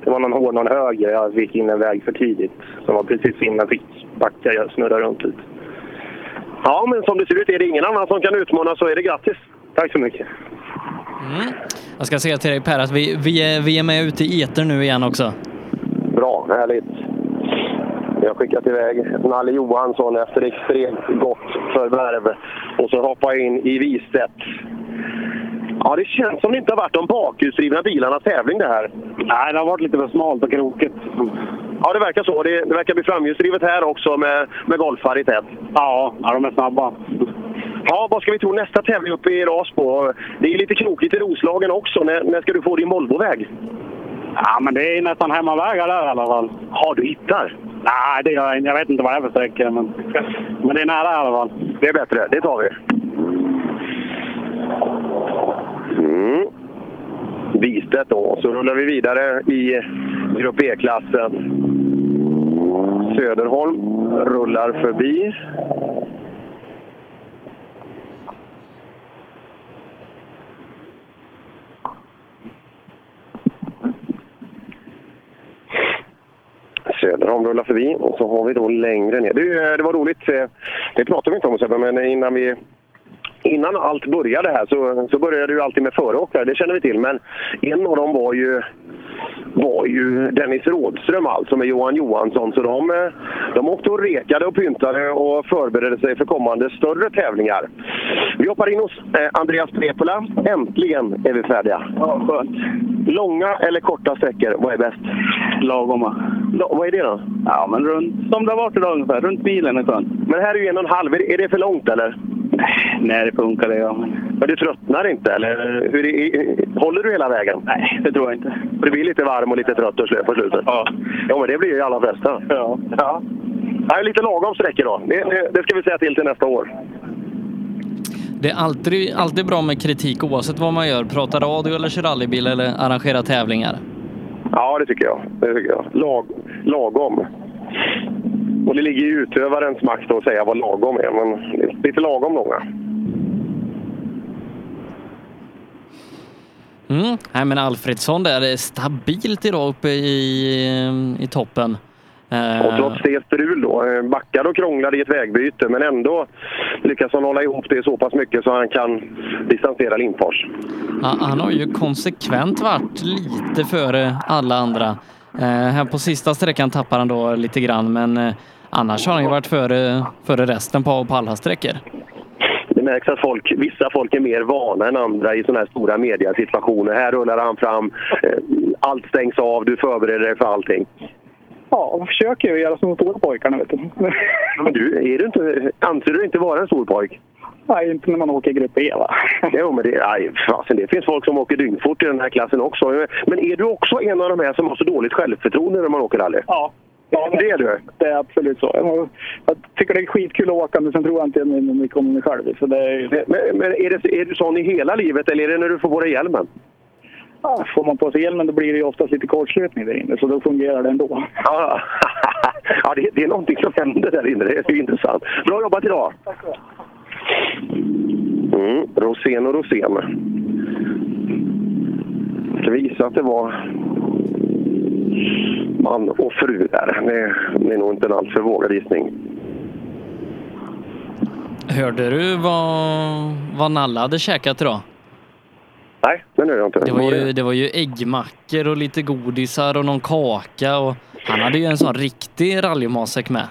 det var någon hård, någon höger. Jag gick in en väg för tidigt. Som var precis innan jag fick backa. Jag snurrade runt lite.
Ja, men som det ser ut är det ingen annan som kan utmana så är det grattis.
Tack så mycket.
Mm. Jag ska säga till dig Per att vi, vi, är, vi är med ute i eter nu igen också.
Bra, härligt. Vi har skickat iväg Nalle Johansson efter extremt gott förvärv och så hoppa in i Wistedt. Ja, det känns som det inte har varit de bakhjulsdrivna bilarnas tävling det här.
Nej, det har varit lite för smalt och krokigt.
Ja, det verkar så. Det, det verkar bli framhjulsdrivet här också med, med golfar i tät.
Ja, ja, de är snabba.
Ja, vad ska vi tro nästa tävling uppe i Rasbo? Det är lite krokigt i Roslagen också. När, när ska du få din Volvoväg?
Ja, men det är nästan hemmavägar där i alla fall.
Har du hittar?
Nej, det gör jag inte. Jag vet inte vad det är för sträckor, men, men det är nära i alla fall.
Det är bättre. Det tar vi. Mm. Wistedt då. Så rullar vi vidare i Grupp E-klassen. Söderholm rullar förbi. Söderholm rullar förbi och så har vi då längre ner. Det, eh, det var roligt, eh, det pratade vi inte om Sebbe, men innan vi Innan allt började här så, så började det ju alltid med föråkare, det känner vi till. Men en av dem var ju, var ju Dennis Rådström alltså med Johan Johansson. Så de, eh, de åkte och rekade och pyntade och förberedde sig för kommande större tävlingar. Vi hoppar in hos eh, Andreas Prepola. Äntligen är vi färdiga.
Ja, skönt.
Långa eller korta sträckor, vad är bäst?
Lagoma.
La, vad är det då?
Ja, men runt, som det har varit idag ungefär. Runt milen är skönt.
Men här är ju en och en halv. Är det för långt eller?
Nej, det funkar det. Ja. Men...
Du tröttnar inte eller? Hur håller du hela vägen?
Nej, det tror jag inte.
Det blir lite varm och lite trött på slutet?
Ja.
Ja, men det blir ju i alla flesta.
Ja.
ja. Nej, lite lagom sträckor då. Det, det, det ska vi säga till till nästa år.
Det är alltid, alltid bra med kritik oavsett vad man gör. Prata radio eller kör rallybil eller arrangera tävlingar.
Ja, det tycker jag. Det tycker jag. Lag, lagom. Och det ligger i utövarens makt att säga vad lagom är, men lite lagom långa.
Mm. Nej, men Alfredsson där är stabilt idag uppe i, i toppen. Eh,
Och trots det strul då, eh, backade och krånglade i ett vägbyte, men ändå lyckas han hålla ihop det så pass mycket så han kan distansera Lindfors.
han, han har ju konsekvent varit lite före alla andra. Eh, här på sista sträckan tappar han då lite grann, men eh, annars har han ju varit före, före resten på, på alla sträckor.
Det märks att folk, vissa folk är mer vana än andra i sådana här stora mediasituationer. Här rullar han fram, eh, allt stängs av, du förbereder dig för allting.
Ja, jag försöker ju göra som de stora pojkarna, vet du.
Men du, är du inte, anser du inte vara en stor pojk?
Nej, inte när man åker grupp E, va?
Jo, men det, aj, fasen, det finns folk som åker dyngfort i den här klassen också. Men är du också en av de här som har så dåligt självförtroende när man åker rally?
Ja. Ja
Det är du?
Det är absolut så. Jag, jag tycker det är skitkul att åka, men sen tror jag inte mycket om mig själv. Så det är,
Men, men, är, det, är du sån i hela livet eller är det när du får på dig hjälmen?
ja, får man på sig hjälmen då blir det ju oftast lite kortslutning där inne, så då fungerar det ändå.
Ja, ja det, det är någonting som händer där inne. Det är ju intressant. Bra jobbat idag! Mm, Rosén och Rosén. Ska vi gissa att det var man och fru där. Det, det är nog inte en alltför vågad gissning.
Hörde du vad, vad Nalla hade käkat idag?
Nej, det hör jag inte.
Det var, ju, det var ju äggmackor och lite godisar och någon kaka och Han hade ju en sån riktig rallymasek med.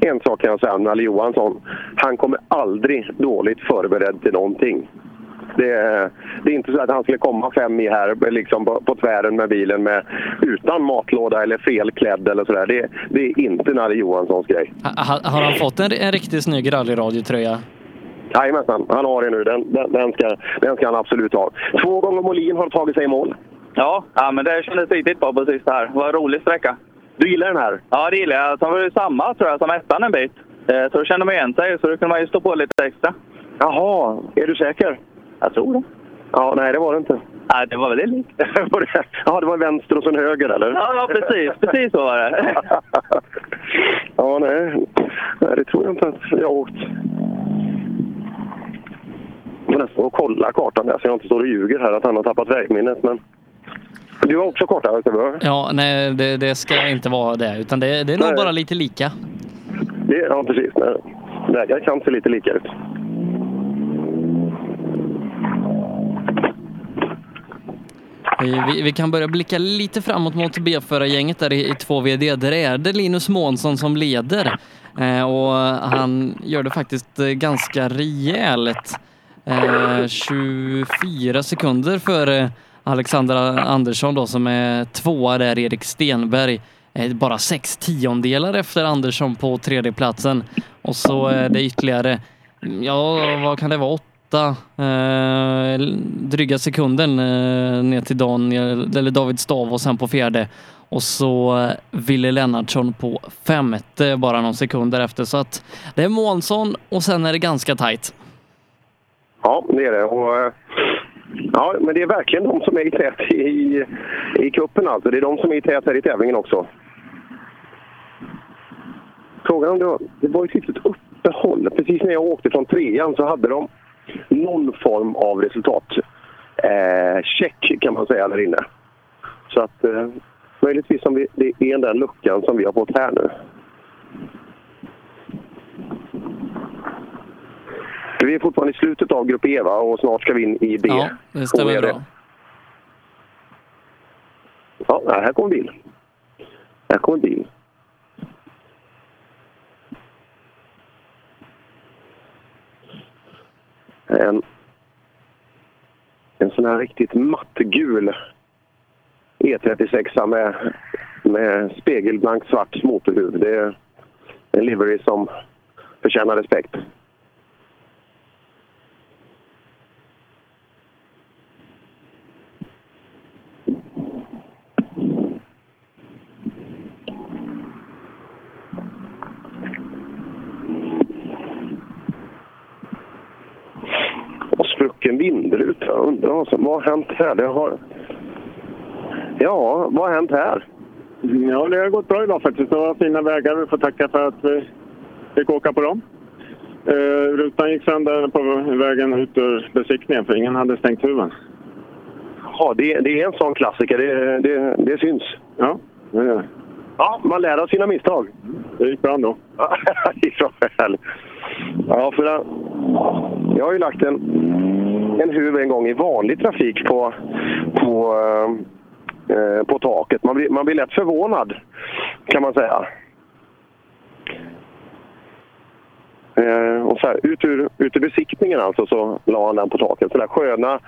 En sak kan jag säga, Nalle Johansson. Han kommer aldrig dåligt förberedd till någonting. Det är, det är inte så att han skulle komma fem i här liksom på, på tvären med bilen med, utan matlåda eller felklädd eller sådär. Det, det är inte Nalle Johanssons grej.
Ha, har han fått en, en riktigt snygg rallyradiotröja?
Jajamensan, han har det nu. Den, den, den, ska, den ska han absolut ha. Två gånger Molin har tagit sig i mål.
Ja, ja men det kändes riktigt bra precis det här. En rolig sträcka.
Du gillar den här?
Ja, det gillar jag. Det var ju samma tror jag som ettan en bit. Eh, Så då kände man igen sig, så då kunde man ju stå på lite extra.
Jaha, är du säker?
Jag tror det.
Ja, nej det var det inte.
Nej, det var väldigt likt.
ja, det var vänster och sen höger eller?
Ja, ja precis. Precis så var det.
ja, nej. nej. Det tror jag inte att jag har åkt. Jag får nästan kolla kartan där så jag inte står och ljuger här att han har tappat vägminnet. Men du har också karta, du?
Ja, nej, det, det ska inte vara det, utan det, det är nog
Nej.
bara lite lika.
Det, ja, precis. Nej. Vägar kan se lite lika ut.
Vi, vi, kan börja blicka lite framåt mot B-förargänget där i, i 2VD. Där är det Linus Månsson som leder. Eh, och han gör det faktiskt eh, ganska rejält. Eh, 24 sekunder för eh, Alexander Andersson då som är tvåa där, Erik Stenberg. Eh, bara sex tiondelar efter Andersson på tredjeplatsen. Och så är det ytterligare, ja vad kan det vara, sista eh, dryga sekunden eh, ner till Daniel, eller David Stav och sen på fjärde. Och så eh, Ville Lennartsson på femte bara någon sekund därefter. Så att det är Månsson och sen är det ganska tajt.
Ja, det är det. Och, eh, ja, men det är verkligen de som är i tät i, i cupen alltså. Det är de som är i tät här i tävlingen också. Frågan om det var, det var ett litet uppehåll. Precis när jag åkte från trean så hade de någon form av resultat. Eh, check kan man säga där inne. Så att eh, möjligtvis om vi, det är den luckan som vi har fått här nu. Vi är fortfarande i slutet av Grupp E va? och snart ska vi in i B.
Ja, det stämmer bra.
Ja, här kommer en bil. Här kommer en bil. En, en sån här riktigt mattgul E36 med, med spegelblankt svart motorhuv. Det är en livery som förtjänar respekt. Och sprucken vindruta. Undrar vad som vad har hänt här. Det har... Ja, vad har hänt här?
Ja, det har gått bra idag faktiskt. Det var fina vägar. Vi får tacka för att vi fick åka på dem. Eh, rutan gick sönder på vägen ut ur besiktningen för ingen hade stängt huven.
Ja, det, det är en sån klassiker. Det, det, det syns.
Ja, det är det.
Ja, man lär av sina misstag.
Det gick bra ändå.
Det gick bra väl. Ja, för jag har ju lagt en, en huv en gång i vanlig trafik på, på, eh, på taket. Man blir, man blir lätt förvånad, kan man säga. Eh, och så här, ut, ur, ut ur besiktningen alltså så la han den på taket. Så där sköna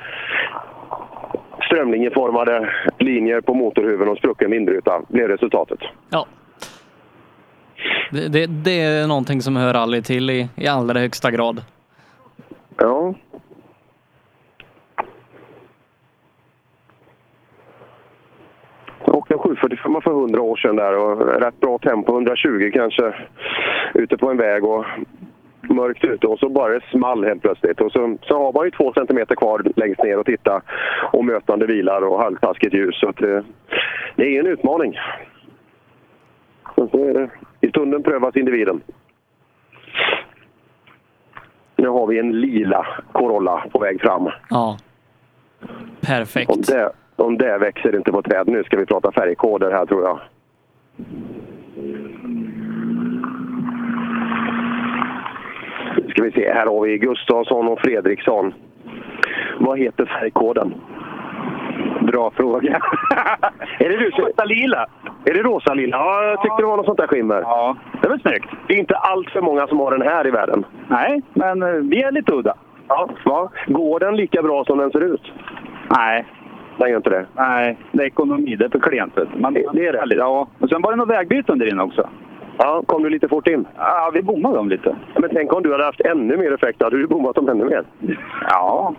strömlinjeformade linjer på motorhuven och sprucken vindruta blev resultatet.
Ja. Det, det, det är någonting som hör rally till i, i allra högsta grad.
Ja. Jag åkte en 745 för 100 år sedan där och rätt bra tempo, 120 kanske, ute på en väg och mörkt ute och så bara det small helt plötsligt. Och så, så har man ju två centimeter kvar längst ner och titta och mötande bilar och halvtaskigt ljus. Så att, eh, det är en utmaning. Men så är det. I stunden prövas individen. Nu har vi en lila Corolla på väg fram.
Ja. Perfekt.
Om det, om det växer inte på träd. Nu ska vi prata färgkoder här tror jag. Nu ska vi se, här har vi Gustafsson och Fredriksson. Vad heter färgkoden? Bra fråga. är det du som...
lila.
Är det rosa lilla? Ja, jag tyckte det var något sånt där skimmer.
Ja, det är väl snyggt.
Det är inte allt för många som har den här i världen.
Nej, men eh, vi är lite udda.
Ja, va? Går den lika bra som den ser ut?
Nej.
Den gör inte det?
Nej, det är ekonomi. Det är för klent. Man,
det är det?
Ja, och sen var det något vägbyte under in också.
Ja, kom du lite fort in?
Ja, vi bommade dem lite.
Men tänk om du hade haft ännu mer effekt. Hade du bommat dem ännu mer?
Ja.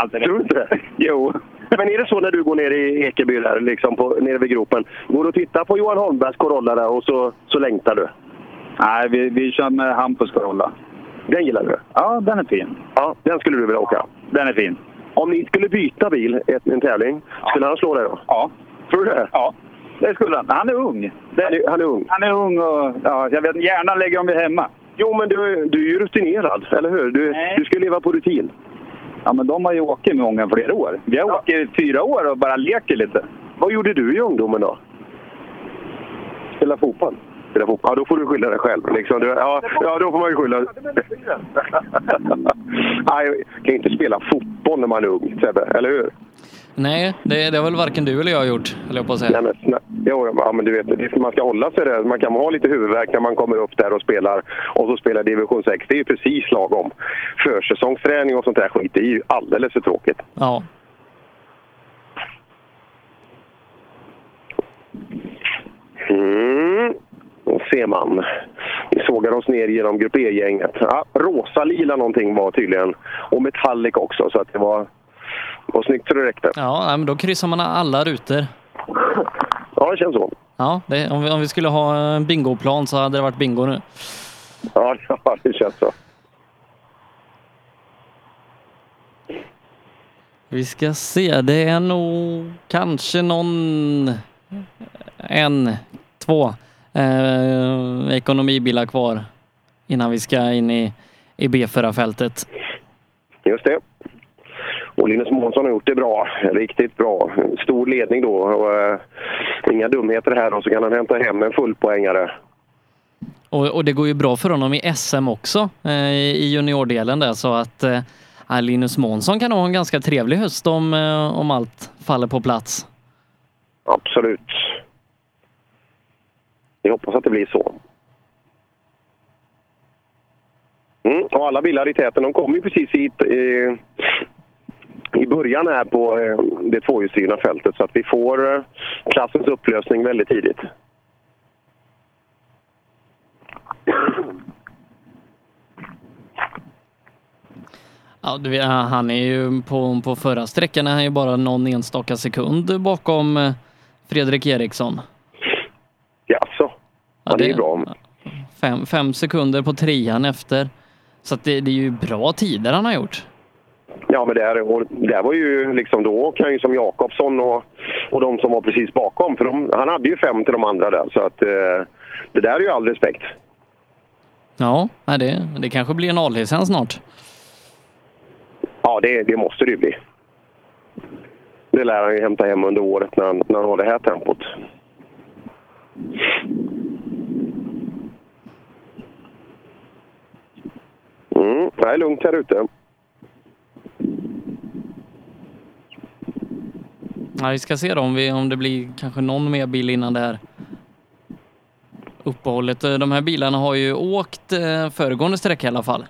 Alltså,
Tror du inte det?
Jo.
Men är det så när du går ner i Ekeby där, liksom på, nere vid gropen? Går du och tittar på Johan Holmbergs Corolla där och så, så längtar du?
Nej, vi, vi kör med Hampus Corolla.
Den gillar du?
Ja, den är fin.
Ja, den skulle du vilja åka?
Den är fin.
Om ni skulle byta bil i en tävling, skulle han slå dig då?
Ja.
Tror du det?
Ja, det skulle han. Han är ung.
Han är, han är ung.
han är ung och ja, jag vet hjärnan lägger dem hemma.
Jo, men du, du är ju rutinerad, eller hur? Du, du ska leva på rutin.
Ja, men de har ju åkt med många fler år. Vi har åkt i fyra år och bara leker lite.
Vad gjorde du i ungdomen då? Spela fotboll? Spela fotboll? Ja, då får du skylla dig själv. Liksom. Du, ja, ja, då får man ju skylla Nej, jag kan ju inte spela fotboll när man är ung, Sebbe. Eller hur?
Nej, det, det har väl varken du eller jag gjort, höll jag på att säga.
Nej, men, jo, ja, men du vet, man ska hålla sig där. Man kan ha lite huvudvärk när man kommer upp där och spelar och så spelar division 6. Det är ju precis lagom. Försäsongsträning och sånt där skit, det är ju alldeles för tråkigt.
Ja.
Mm. Då ser man. Vi sågar oss ner genom Grupp E-gänget. Ja, rosa-lila någonting var tydligen. Och metallic också, så att det var, var snyggt så det räckte.
Ja, men då kryssar man alla rutor.
Ja, det känns så.
Ja, det, om, vi, om vi skulle ha en bingoplan så hade det varit bingo nu.
Ja, ja, det känns så.
Vi ska se, det är nog kanske någon... En, två eh, ekonomibilar kvar innan vi ska in i, i B4-fältet.
Just det. Och Linus Månsson har gjort det bra. Riktigt bra. Stor ledning då. Och, eh, inga dumheter här då, så kan han hämta hem en fullpoängare.
Och, och det går ju bra för honom i SM också, eh, i juniordelen där, så att eh, Linus Månsson kan nog ha en ganska trevlig höst om, eh, om allt faller på plats.
Absolut. Vi hoppas att det blir så. Mm, och alla bilar i täten de kommer ju precis hit i, i början här på eh, det tvåhjulsdrivna fältet så att vi får eh, klassens upplösning väldigt tidigt.
Ja, du han är ju på, på förra sträckan är han ju bara någon enstaka sekund bakom eh, Fredrik Eriksson.
Ja, det är bra.
Fem, fem sekunder på trean efter. Så det, det är ju bra tider han har gjort.
Ja, men det, här, och det här var ju liksom då kan ju som Jakobsson och, och de som var precis bakom. För de, han hade ju fem till de andra där. Så att eh, det där är ju all respekt.
Ja, det, det kanske blir en A-licens snart.
Ja, det, det måste det ju bli. Det lär han ju hämta hem under året när han, när han har det här tempot. Mm, det är lugnt här ute.
Ja, vi ska se då om, vi, om det blir kanske någon mer bil innan det här uppehållet. Eh, De här bilarna har ju åkt eh, föregående sträcka i alla fall.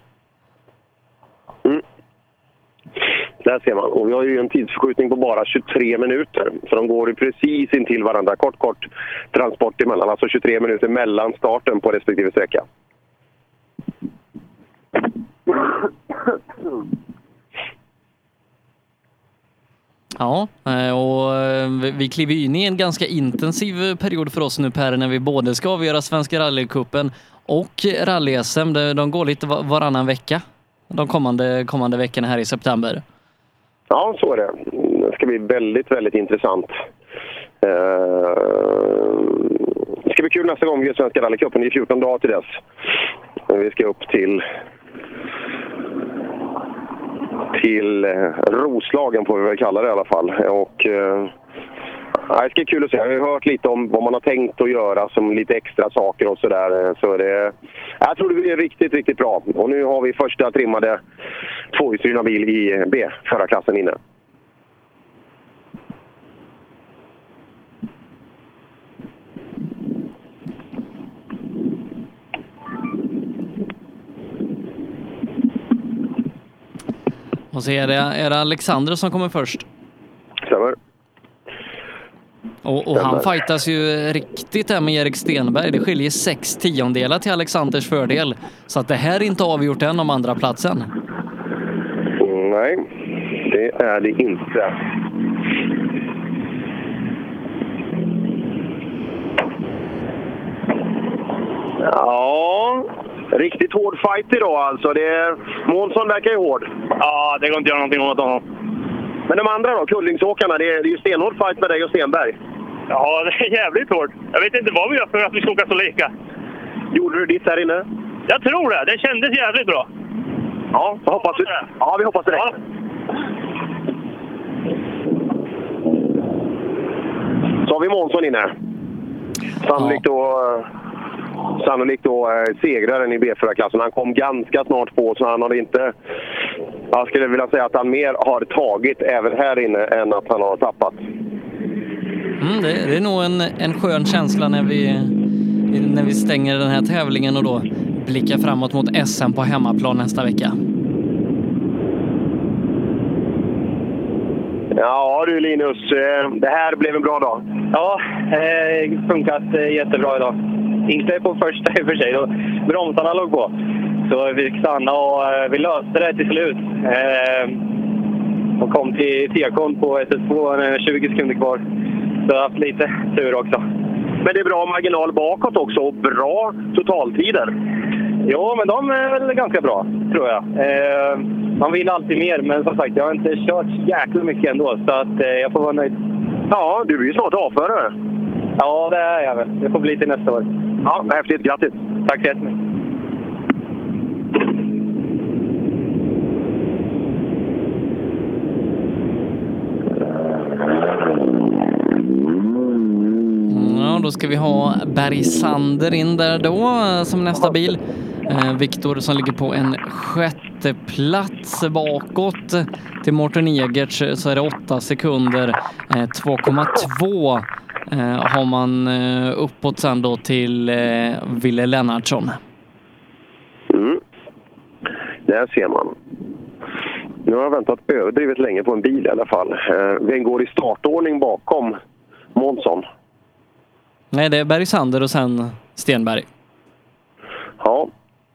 Där ser man. Och vi har ju en tidsförskjutning på bara 23 minuter. Så de går ju precis intill varandra. Kort, kort transport emellan. Alltså 23 minuter mellan starten på respektive sträcka.
Ja, eh, och eh, vi- kliver ju in i en ganska intensiv period för oss nu Per, när vi både ska avgöra Svenska rallycupen och rally-SM. De- går lite varannan vecka de kommande, kommande veckorna här i september.
Ja, så är det. Det ska bli väldigt, väldigt intressant. Eh, det ska bli kul nästa gång vi gör Svenska rallycupen. Det är 14 dagar till dess. Vi ska upp till till eh, Roslagen får vi väl kalla det i alla fall. Och, eh, det ska bli kul att se. Jag har ju hört lite om vad man har tänkt att göra som lite extra saker och sådär. Så det, jag tror det blir riktigt, riktigt bra. Och nu har vi första trimmade tvåhjulsdrivna bil i B, förarklassen, inne.
Och så är det, är det Alexander som kommer först.
Stämmer.
Och, och han
Stämmer.
fightas ju riktigt där med Erik Stenberg. Det skiljer sex tiondelar till Alexanders fördel. Så att det här är inte avgjort än om andra platsen.
Nej, det är det inte. Ja, riktigt hård fight idag alltså. Det är... Månsson verkar ju hård.
Ja, det går inte att göra någonting åt honom.
Men de andra då, Kullingsåkarna, det är, det är ju stenhård fight med dig och Stenberg.
Ja, det är jävligt hårt. Jag vet inte vad vi gör för att vi ska åka så lika.
Gjorde du ditt här inne?
Jag tror det. Det kändes jävligt bra.
Ja, jag hoppas vi, ja, vi hoppas det.
Ja.
Så har vi Månsson inne. Sannolikt då, eh, sannolikt då eh, segraren i B4-klassen. Han kom ganska snart på, så han har inte... Jag skulle vilja säga att han mer har tagit även här inne än att han har tappat.
Mm, det, det är nog en, en skön känsla när vi, när vi stänger den här tävlingen och då blickar framåt mot SM på hemmaplan nästa vecka.
Ja du Linus, eh, det här blev en bra dag.
Ja, eh, funkat eh, jättebra idag. Inte på första i och för sig, då bromsarna låg på. Så vi fick stanna och eh, vi löste det till slut. Eh, och kom till tekon på SS2, eh, 20 sekunder kvar. Så jag har haft lite tur också.
Men det är bra marginal bakåt också och bra totaltider.
Jo, men de är väl ganska bra, tror jag. Eh, man vill alltid mer, men som sagt, jag har inte kört jäkla mycket ändå, så att, eh, jag får vara nöjd.
Ja, du är ju snart avförare.
Ja, det är jag väl. Det får bli till nästa år.
Ja, häftigt. Grattis!
Tack så jättemycket.
Ja, då ska vi ha Bergsander in där då som nästa bil. Eh, Viktor som ligger på en sjätte plats bakåt. Till Mårten Egerts så är det åtta sekunder. Eh, 2,2 eh, har man eh, uppåt sen då till eh, Ville Lennartsson.
Mm. Där ser man. Nu har jag väntat överdrivet länge på en bil i alla fall. Eh, Vem går i startordning bakom Månsson?
Nej, det är Bergsander och sen Stenberg.
Ja,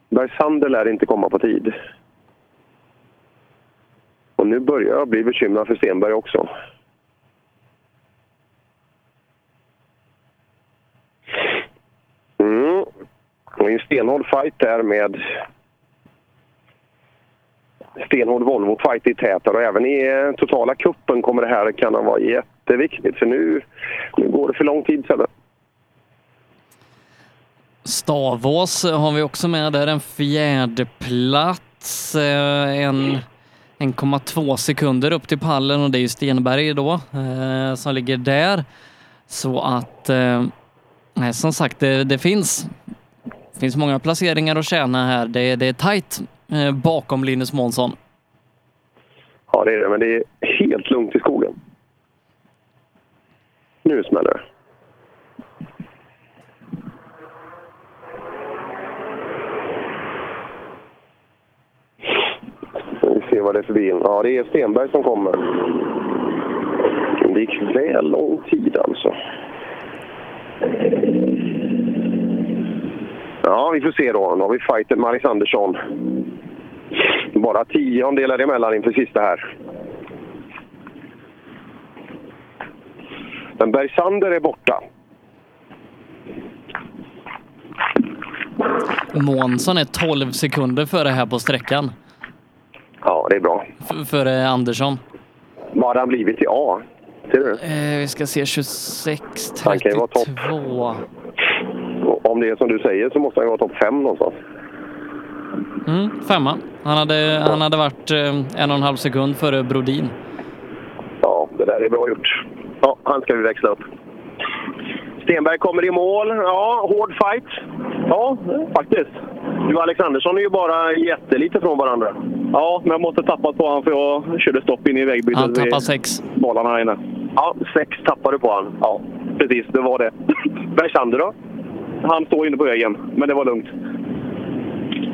Bergsander lär inte komma på tid. Och nu börjar jag bli bekymrad för Stenberg också. Mm. Det var ju en stenhård fight där med stenhård Volvo-fight i täten och även i eh, totala kuppen kommer det här kunna vara jätteviktigt för nu, nu går det för lång tid sedan.
Stavås har vi också med där, en fjärde plats. Eh, en 1,2 sekunder upp till pallen och det är ju Stenberg då eh, som ligger där. Så att, eh, nej, som sagt, det, det finns, det finns många placeringar att tjäna här. Det, det är tajt eh, bakom Linus Månsson.
Ja, det är det, men det är helt lugnt i skogen. Nu smäller det. Vi ser vad det är för bil. Ja, det är Stenberg som kommer. Det gick väl lång tid alltså. Ja, vi får se då. Nu har vi fighten med Alexandersson. Bara tiondelar emellan inför sista här. Men Bergsander är borta.
Månsson är 12 sekunder före här på sträckan.
Ja, det är bra.
F- före Andersson.
Vad hade han blivit i A? Ser du?
Eh, vi ska se 26,
Han kan ju vara topp.
32.
Och Om det är som du säger så måste han vara topp fem någonstans.
Mm, femma. Han hade, han hade varit eh, en och en halv sekund före Brodin.
Ja, det där är bra gjort. Ja, han ska vi växla upp. Stenberg kommer i mål. Ja, hård fight. Ja, faktiskt. Du och Alexandersson är ju bara jättelite från varandra.
Ja, men jag måste tappat på honom för jag körde stopp in i vägbytet.
Han tappade sex.
Balarna här inne.
Ja, sex tappade du på honom.
Ja, precis. Det var det.
Bergsander då?
Han står inne på vägen, men det var lugnt.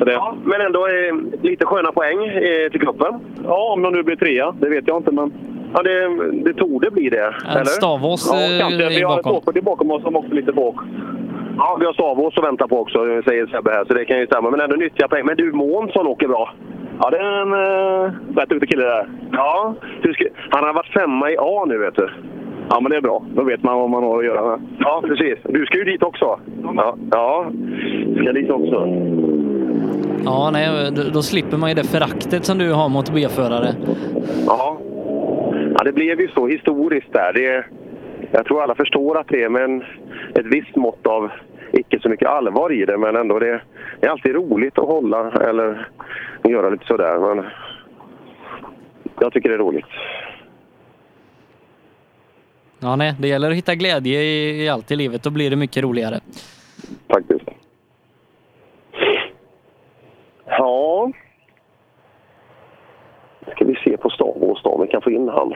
Det... ja, men ändå eh, lite sköna poäng eh, till cupen.
Ja, om jag nu blir trea. Det vet jag inte, men...
Ja, det, det torde bli det.
En
eller?
Stavås
ja,
eh,
kanske.
är
Vi har ett
bakom.
240 bakom oss som också lite bak. Ja, vi har Stavås att vänta på också, säger Sebbe här, så det kan ju stämma. Men ändå nyttiga poäng. Men du, Månsson åker bra.
Ja, det är en uh, rätt duktig kille där.
Ja, han har varit femma i A nu, vet du.
Ja, men det är bra. Då vet man vad man har att göra med.
Ja, precis. Du ska ju dit också. Ja, ja. ska dit också.
Ja, nej, då, då slipper man ju det föraktet som du har mot B-förare.
Ja. ja, det blev ju så historiskt där. Det, jag tror alla förstår att det är med en, ett visst mått av icke så mycket allvar i det, men ändå det, det är alltid roligt att hålla eller göra lite sådär. Men jag tycker det är roligt.
Ja, nej, det gäller att hitta glädje i, i allt i livet. Då blir det mycket roligare.
Faktiskt. Ja. Ska vi se på Stavås då, vi kan få in han.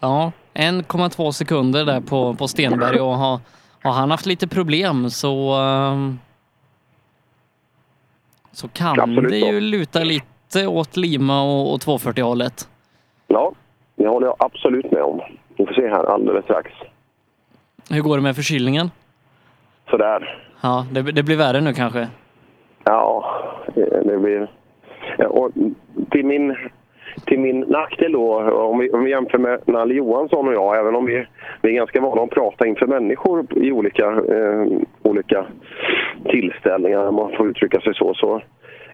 Ja, 1,2 sekunder där på, på Stenberg och har, har han haft lite problem så ehm, så kan
Absolut
det ju luta lite åt Lima och, och 240-hållet.
Ja, det håller jag absolut med om. Vi får se här alldeles strax.
Hur går det med förkylningen?
Sådär.
Ja, det, det blir värre nu kanske.
Ja, det blir... Och till min, till min nackdel då, om vi, om vi jämför med Nalle Johansson och jag, även om vi, vi är ganska vana att prata inför människor i olika, eh, olika tillställningar, om man får uttrycka sig så, så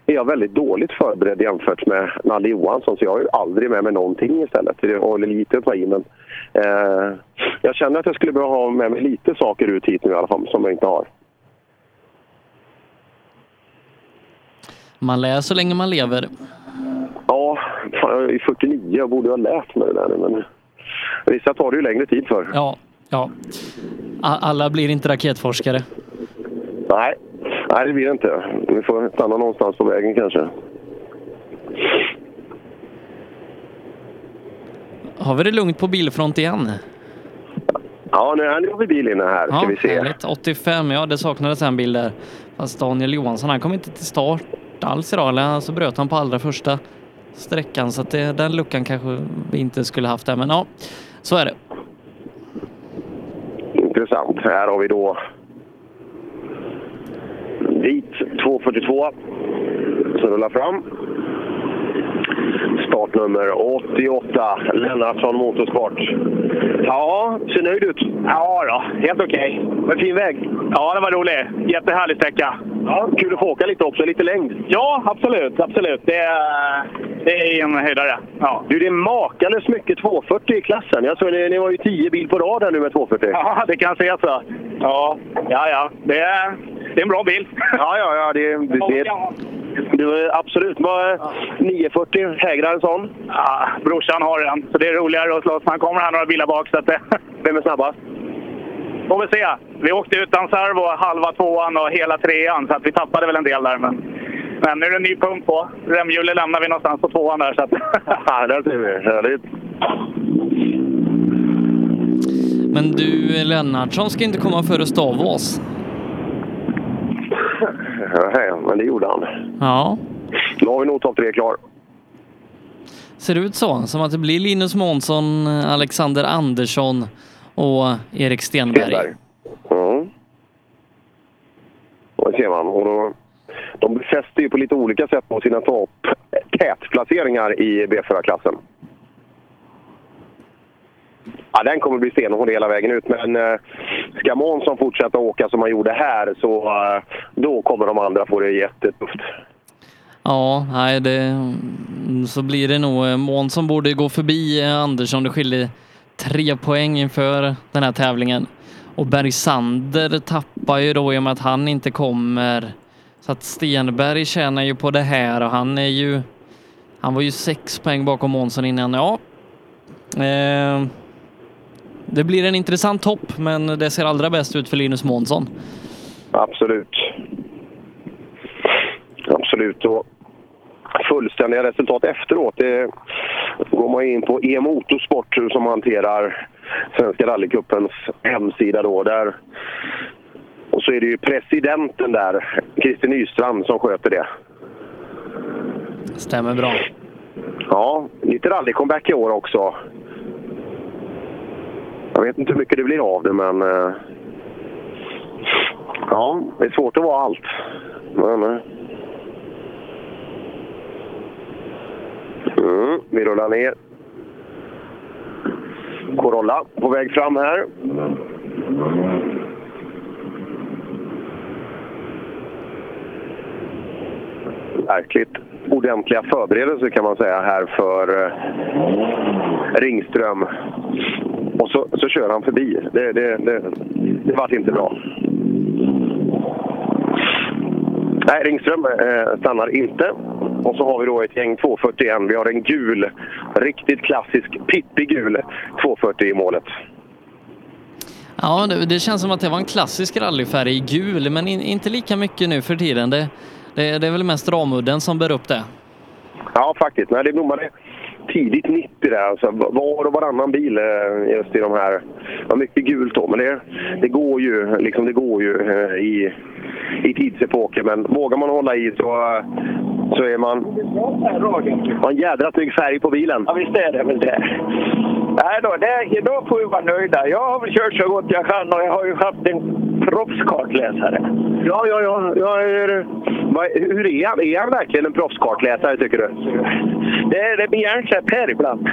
är jag väldigt dåligt förberedd jämfört med Nalle Johansson. Så jag har ju aldrig med mig någonting istället. Är lite att ta i, men eh, jag känner att jag skulle behöva ha med mig lite saker ut hit nu i alla fall, som jag inte har.
Man lär så länge man lever.
Ja, fan, jag är 49 jag borde ha lärt mig det där men vissa tar det ju längre tid för.
Ja, ja. Alla blir inte raketforskare.
Nej, nej det blir det inte. Vi får stanna någonstans på vägen kanske.
Har vi det lugnt på bilfront igen?
Ja, nu, har vi bil inne här, ska
Ja,
vi se.
härligt. 85, ja det saknades en bil där. Fast Daniel Johansson, han kom inte till start alls idag. Eller så bröt han på allra första sträckan. Så att det, den luckan kanske vi inte skulle haft där. Men ja, så är det.
Intressant. Här har vi då vit 242 som rullar fram. Startnummer 88, Lennartsson Motorsport. Ja, ser nöjd ut.
Ja då, helt okej.
Men fin väg.
Ja, det var rolig. Jättehärlig sträcka.
Ja, kul att få åka lite också, lite längd.
Ja, absolut. absolut. Det, är, det är en höjdare. Ja.
Du, det är makalöst mycket 240 i klassen. Jag såg ni, ni var ju 10 bil på rad här nu med 240.
ja, det kan se så. Ja, ja, ja. Det är, det är en bra bil.
Ja, ja, ja. Det, det, det, det var absolut. Var 940 hägrar en sån?
Ja, brorsan har den, så det är roligare att slåss. Han kommer här några bilar bak. Så att det...
Vem är snabbast?
Får vi se. Vi åkte utan servo halva tvåan och hela trean, så att vi tappade väl en del där. Men, men nu är det en ny pump på. Remhjulet lämnar vi någonstans på tvåan där. Så att...
Ja, där ser vi. Härligt.
Men du, Lennartsson ska inte komma före Stavås.
Nej, men det gjorde han.
Ja,
Då har vi nog topp tre klar
ser det ut så. Som att det blir Linus Månsson, Alexander Andersson och Erik Stenberg.
Stenberg. Mm. Ja. Det ser man. Och då, de befäster ju på lite olika sätt på sina topp tätplaceringar i B4-klassen. Ja, den kommer bli stenhård hela vägen ut, men eh, ska Månsson fortsätta åka som han gjorde här så eh, då kommer de andra få det jättetufft.
Ja, nej, det, så blir det nog. Eh, Månsson borde gå förbi eh, Andersson. Det skiljer tre poäng inför den här tävlingen. Och Bergsander tappar ju då i och med att han inte kommer. Så att Stenberg tjänar ju på det här och han är ju... Han var ju sex poäng bakom Månsson innan. Ja, eh, det blir en intressant topp, men det ser allra bäst ut för Linus Månsson.
Absolut. Absolut. Och fullständiga resultat efteråt, det går man in på E Motorsport som hanterar Svenska rallycupens hemsida då. Där. Och så är det ju presidenten där, Christer Nystrand, som sköter det.
Stämmer bra.
Ja, lite rally-comeback i år också. Jag vet inte hur mycket det blir av det, men... eh, Ja, det är svårt att vara allt. Men, mm, vi rullar ner. Corolla på väg fram här. Verkligt ordentliga förberedelser kan man säga här för eh, Ringström. Och så, så kör han förbi. Det, det, det, det vart inte bra. Nej, Ringström eh, stannar inte. Och så har vi då ett gäng 241. Vi har en gul, riktigt klassisk pippig gul 240 i målet.
Ja, det, det känns som att det var en klassisk rallyfärg i gul, men in, inte lika mycket nu för tiden. Det, det, det är väl mest ramudden som bär upp det.
Ja, faktiskt. Nej, det blommade tidigt 90 där. Alltså, var och varannan bil eh, just i de här. Det var mycket gult då, men det, det går ju, liksom, det går ju eh, i, i tidsepoken. Men vågar man hålla i så, så är man... Har en jädra snygg färg på bilen.
Ja, visst är det väl det. Nej då, det, då får vi vara nöjda. Jag har väl kört så gott jag kan och jag har ju haft en proffskartläsare.
Ja, ja, ja. ja är, vad, hur är han? Är han verkligen en proffskartläsare, tycker du?
Det, det blir hjärnsläpp här ibland.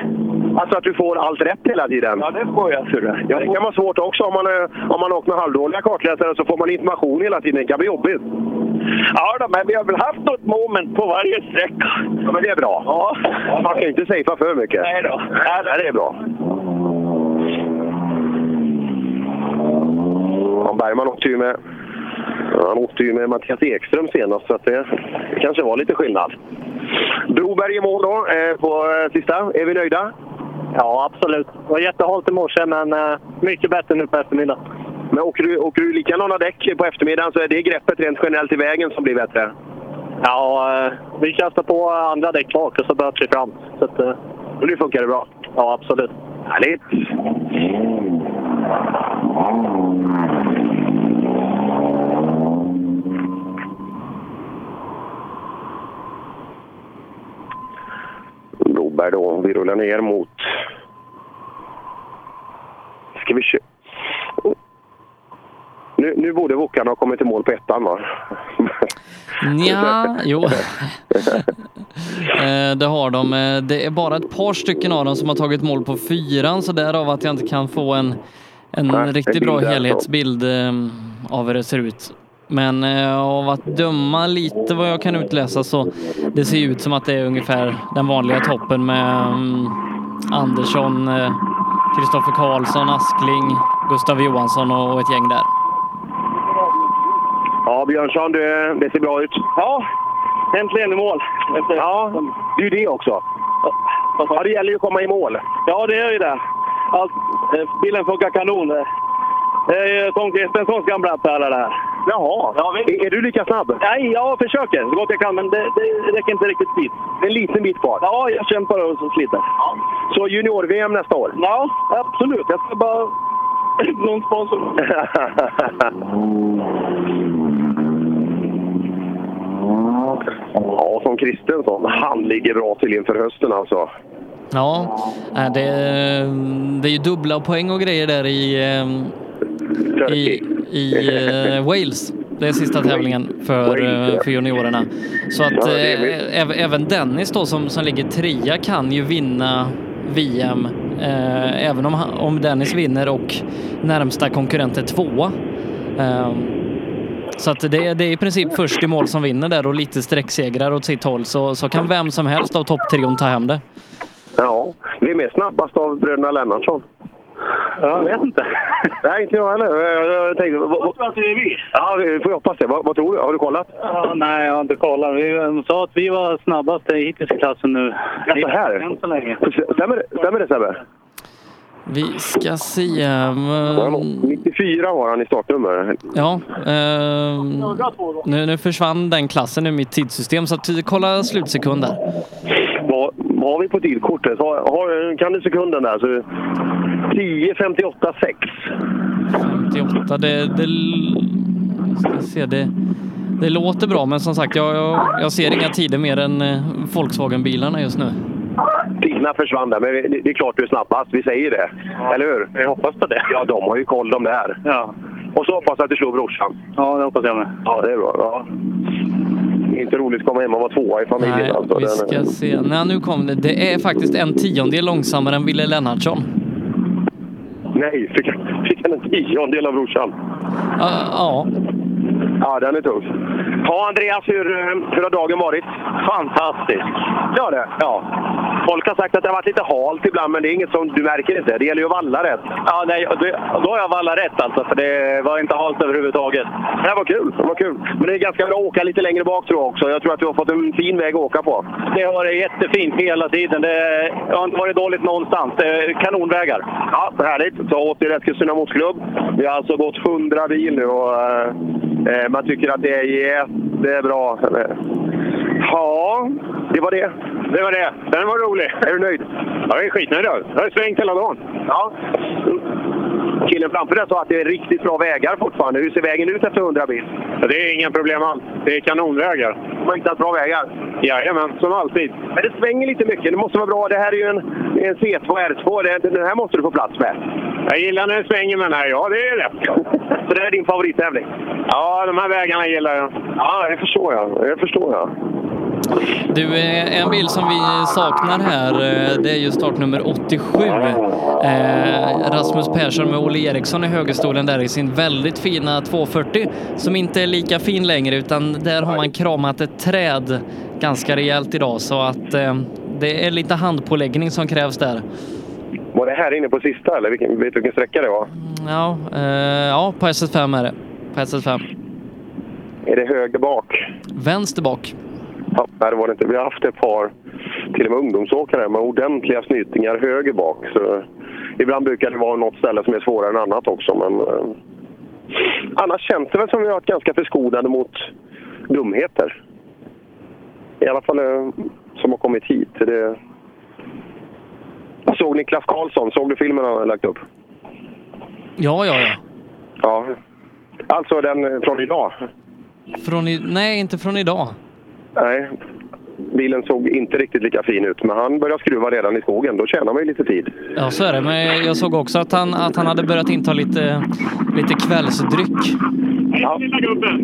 Alltså att du får allt rätt hela tiden?
Ja, det får jag. Surra.
Ja, det kan vara svårt också om man, om man åkt med halvdåliga kartläsare så får man information hela tiden. Det kan bli jobbigt.
Ja, då, men vi har väl haft något moment på varje sträcka.
Ja, men det är bra.
Ja.
Man ska inte safea för mycket.
Nej då.
Nej, det är bra. Ja, Bergman åkte ju med han åkte ju med Mattias Ekström senast, så det, det kanske var lite skillnad. Broberg i mål då, eh, på eh, sista. Är vi nöjda?
Ja, absolut. Det var jättehalt i morse, men eh, mycket bättre nu på eftermiddagen.
Men åker du, åker du likadana däck på eftermiddagen så är det greppet rent generellt i vägen som blir bättre?
Ja, eh, vi kastar på andra däck bak och så böt vi fram. Så att, eh,
och nu funkar det bra?
Ja, absolut.
Härligt! Broberg då. Vi rullar ner mot... Ska vi köra... Nu, nu borde Wokan ha kommit i mål på ettan va?
Ja, jo. Eh, det har de. Eh, Det är bara ett par stycken av dem som har tagit mål på fyran, så därav att jag inte kan få en, en
Nej,
riktigt bra helhetsbild eh, av hur det ser ut. Men eh, av att döma lite vad jag kan utläsa så det ser ut som att det är ungefär den vanliga toppen med mm, Andersson, eh, Kristoffer Karlsson, Askling, Gustav Johansson och ett gäng där.
Ja, Björnsson, det, det ser bra ut.
Ja, äntligen i mål.
Ja, det är ju det också. Ja, det gäller ju att komma i mål.
Ja, det gör ju det. Allt, eh, bilen funkar kanon. Det är ju Tom Kristenssons gamla pärla det här.
Jaha, är, är du lika snabb?
Nej, jag försöker så gott jag kan, men det, det räcker inte riktigt dit.
En liten bit kvar?
Ja, jag kämpar och sliter.
Så junior-VM nästa år?
Ja, absolut. Jag ska bara... Någon sponsor.
ja, som Kristensson. Han ligger bra till inför hösten alltså.
Ja, äh, det, det är ju dubbla poäng och grejer där i, eh, i, i eh, Wales. Det är sista tävlingen för, eh, för juniorerna. Så att eh, äv- även Dennis då som, som ligger trea kan ju vinna VM även om, om Dennis vinner och närmsta konkurrent är tvåa. Eh, så att det, är- det är i princip först i mål som vinner där och lite sträcksegrar åt sitt håll så, så kan vem som helst av topptrion ta hem det.
Ja, vem är snabbast av bröderna Lennartsson?
Jag vet inte.
Nej, inte jag heller. Jag, jag tänkte... Vad, vad,
tror att det är vi.
ja, vi får hoppas det. Vad, vad tror du? Har du kollat?
Ja, nej, jag har inte kollat. Vi de sa att vi var snabbast hittills i klassen nu.
Ja, så här?
Än så länge.
Stämmer, det- stämmer det Sebbe?
Vi ska se. ehm,
94 har han i startnummer.
Ja, ehm, nu, nu försvann den klassen ur mitt tidssystem så att, kolla slutsekund där.
Vad, vad har vi på tidkortet? Har, har, kan du sekunden där? Så 10.58,6.
58, det, det, ska se, det, Det låter bra, men som sagt, jag, jag, jag ser inga tider mer än eh, Volkswagen-bilarna just nu.
Tiderna försvann där, men det det är klart du är snabbast. Vi säger det. Eller hur? Jag hoppas på det. Ja, de har ju koll de där.
Ja.
Och så hoppas jag att du slår brorsan.
Ja, det hoppas jag med.
Ja, det är bra. Ja. Inte roligt att komma hem och vara tvåa i familjen.
Nej,
alltså.
vi
Den-
ska se. Nej, nu kom det. Det är faktiskt en tiondel långsammare än Wille Lennartsson.
Nej, fick, fick han en tiondel av brorsan?
Ja, ja.
Ja, den är tuff. Ja, Andreas, hur, eh, hur har dagen varit? Fantastisk. Ja, det. Ja. Folk har sagt att det har varit lite halt ibland, men det är inget som du märker inte. Det gäller ju att valla rätt.
Ja, nej, då har jag vallat rätt alltså, för det var inte halt överhuvudtaget.
Det var kul. Det var kul. Men det är ganska bra att åka lite längre bak tror jag också. Jag tror att du har fått en fin väg att åka på.
Det har varit jättefint hela tiden. Det, har inte varit dåligt någonstans. Det är kanonvägar.
Ja, härligt. Så åt i Eskilstuna motorklubb. Vi har alltså gått 100 bil nu och eh, man tycker att det är jättebra. Ja, det var det.
Det var det. Den var rolig.
Är du nöjd?
Ja, jag är skitnöjd. Jag har svängt hela dagen.
Ja. Killen framför dig sa att det är riktigt bra vägar fortfarande. Hur ser vägen ut efter 100 bil?
Ja, det är inga problem alls. Det är kanonvägar.
De har hittat bra vägar?
Jajamän, som alltid.
Men det svänger lite mycket. Det måste vara bra. Det här är ju en, en C2 R2. Det- Den här måste du få plats med.
Jag gillar när det svänger med den här. Ja, det är rätt.
Så det är din favorittävling?
Ja, de här vägarna gillar jag.
Ja, det förstår jag. Det förstår jag.
Du, eh, en bil som vi saknar här, eh, det är ju startnummer 87. Eh, Rasmus Persson med Olle Eriksson i högerstolen där i sin väldigt fina 240 som inte är lika fin längre utan där har man kramat ett träd ganska rejält idag så att det är lite handpåläggning som krävs där.
Var det här inne på sista eller vilken, vet du vilken sträcka det var?
Ja, eh, ja på SS5 är det. På SS5.
Är det höger bak?
Vänster bak.
Ja, nej, det var det inte. Vi har haft ett par till och med ungdomsåkare med ordentliga snytingar höger bak. Så ibland brukar det vara något ställe som är svårare än annat också. Men, eh, annars känns det väl som vi har varit ganska förskonade mot dumheter. I alla fall eh, som har kommit hit. Det... Såg Niklas Karlsson. Såg du filmen han har lagt upp?
Ja, ja, ja.
Ja. Alltså den eh, från idag.
Från i, nej, inte från idag.
Nej, bilen såg inte riktigt lika fin ut, men han började skruva redan i skogen. Då tjänar man ju lite tid.
Ja, så är det. Men jag såg också att han, att han hade börjat inta lite, lite kvällsdryck.
Ja.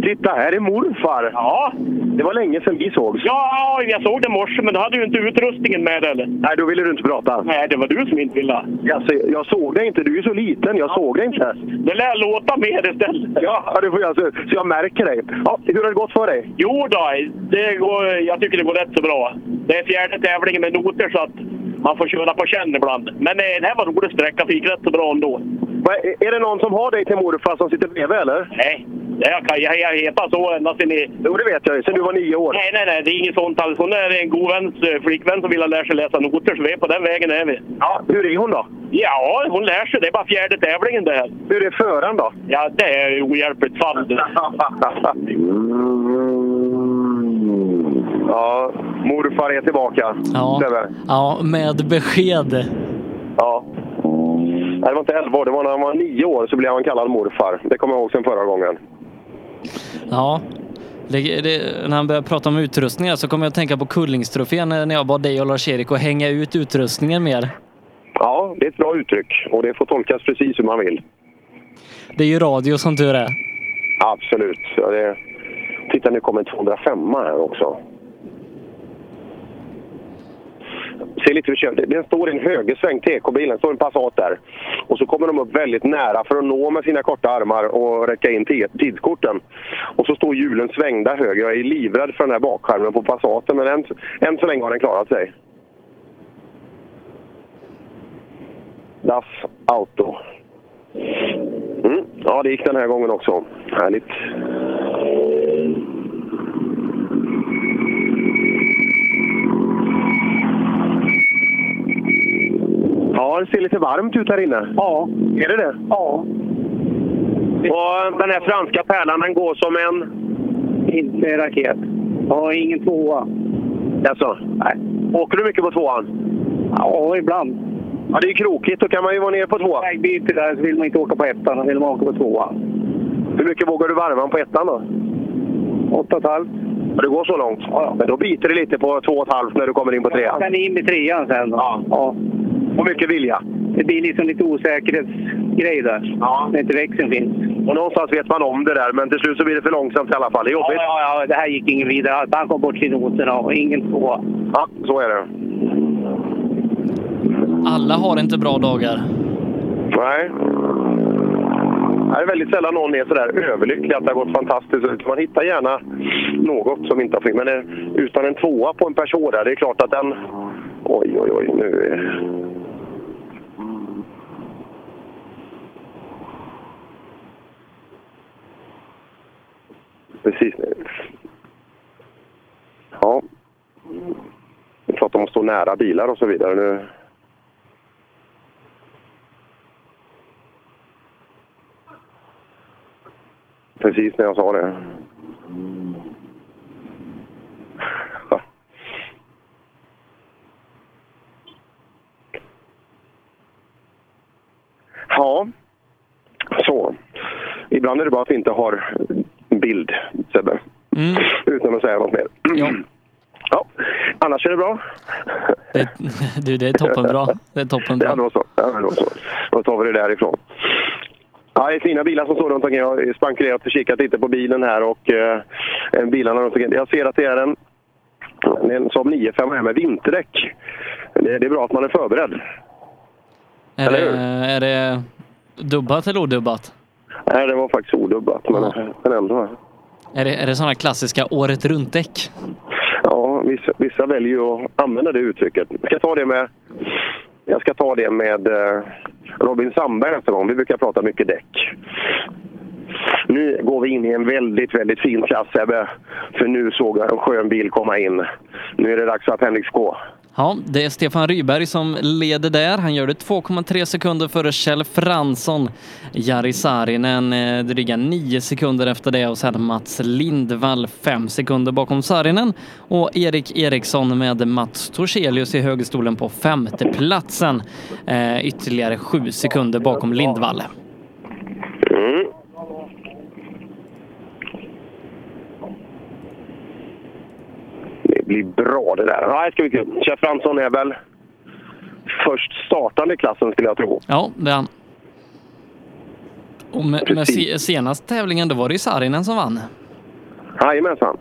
Titta, här är morfar!
Ja.
Det var länge sedan vi sågs.
Ja, jag såg det i morse, men då hade du inte utrustningen med eller?
Nej, då ville du inte prata.
Nej, det var du som inte ville.
Alltså, jag såg dig inte. Du är så liten. Jag såg dig inte.
Det lär låta mer istället.
Ja, det får jag, alltså, så jag märker dig. Ja, hur har det gått för dig?
Jo då, det går, jag tycker det går rätt så bra. Det är fjärde tävlingen med noter så att man får köra på känn ibland. Men eh, det här var en rolig sträcka, fick rätt så bra ändå.
Va, är- det någon som har dig till morfar som sitter bredvid, eller?
Nej, jag kan jag, jag heter så ända sedan i...
Jo, det vet jag ju. Sen du var nio år.
Nej, nej, nej, det är inget sånt alls. Hon är en god väns eh, flickvän som vill lära sig läsa noter, så vi är på den vägen är vi.
Ja, hur är hon då?
Ja, hon lär sig. Det är bara fjärde tävlingen det här.
Hur är föraren då?
Ja, det är ohjälpligt fall.
Ja, morfar är tillbaka.
Ja,
Stämmer.
ja med besked.
Ja. Nej, det var inte 11 år, det var när han var nio år så blev han kallad morfar. Det kommer jag ihåg sen förra gången.
Ja. Det, det, när han började prata om utrustningar så kommer jag att tänka på Kullingstrofén när jag bad dig och Lars-Erik att hänga ut utrustningen mer.
Ja, det är ett bra uttryck och det får tolkas precis hur man vill.
Det är ju radio som tur är.
Absolut. Ja, det... Titta, nu kommer en 205 här också. Ser lite hur kör. Den står i en högersväng, TK-bilen. står en Passat där. Och så kommer de upp väldigt nära för att nå med sina korta armar och räcka in tidskorten. Och så står hjulen svängda höger. Jag är livrädd för den här bakskärmen på Passaten, men än, än så länge har den klarat sig. Das Auto. Mm. Ja, det gick den här gången också. Härligt. Ja, det ser lite varmt ut här inne.
Ja.
Är det det?
Ja.
Och den här franska pärlan, den går som en...
Inte raket. Ja, ingen tvåa.
Alltså, nej. Åker du mycket på tvåan?
Ja, ibland.
Ja, det är ju krokigt. Då kan man ju vara nere på tvåan.
Vägbyte där så vill man inte åka på ettan, då vill man åka på tvåan.
Hur mycket vågar du varva på ettan då?
Åtta och ett halvt.
Ja, det går så långt? Men då biter det lite på två och ett halvt när du kommer in på trean?
Sen in i trean sen.
Ja.
ja.
Och mycket vilja?
Det blir liksom lite osäkerhetsgrej där.
Ja.
När inte växeln finns.
Och någonstans vet man om det där, men till slut så blir det för långsamt i alla fall. Det är jobbigt.
Ja, ja, ja, det här gick ingen vidare. Han kom bort till noterna och ingen tvåa.
Ja, så är det.
Alla har inte bra dagar.
Nej. Det är väldigt sällan någon är sådär överlycklig att det har gått fantastiskt. ut. Man hittar gärna något som inte har fungerat. Men eh, utan en tvåa på en Peugeot där, det är klart att den... Oj, oj, oj. Nu Precis. Ja. Vi pratar om att stå nära bilar och så vidare. Nu... Precis när jag sa det. Ja. Ja, så. Ibland är det bara att vi inte har bild, Sebbe. Utan att säga något mer.
Ja.
Ja, annars är det bra.
Det, du, det är toppenbra. Det är toppenbra.
Ja, då så. Ja, då så. Då tar vi det därifrån. Ja, det är fina bilar som står runt omkring. Jag har spankulerat och kikat lite på bilen här och eh, bilarna runt omkring. Jag ser att det är en, det är en Saab 9-5 här med vinterdäck. Det, det är bra att man är förberedd.
Är det, är det dubbat eller odubbat?
Nej, det var faktiskt odubbat, men, men ändå.
Är det, är det sådana klassiska året runt-däck?
Ja, vissa, vissa väljer ju att använda det uttrycket. Jag ska ta det med, jag ska ta det med eh, Robin Sandberg nästa gång. Vi brukar prata mycket däck. Nu går vi in i en väldigt, väldigt fin klass, Sebbe. För nu såg jag en skön bil komma in. Nu är det dags för Appendix K.
Ja, det är Stefan Ryberg som leder där. Han gör det 2,3 sekunder före Kjell Fransson. Jari Saarinen eh, dryga 9 sekunder efter det och sen Mats Lindvall 5 sekunder bakom Saarinen och Erik Eriksson med Mats Torselius i högerstolen på femte platsen. Eh, ytterligare 7 sekunder bakom Lindvall.
Blir bra det där. Ja, det ska bli kul. Kjell Fransson är väl först startande i klassen skulle jag tro.
Ja, det är han. Och med, med se, senaste tävlingen då var det ju Saarinen som vann.
Jajamensan.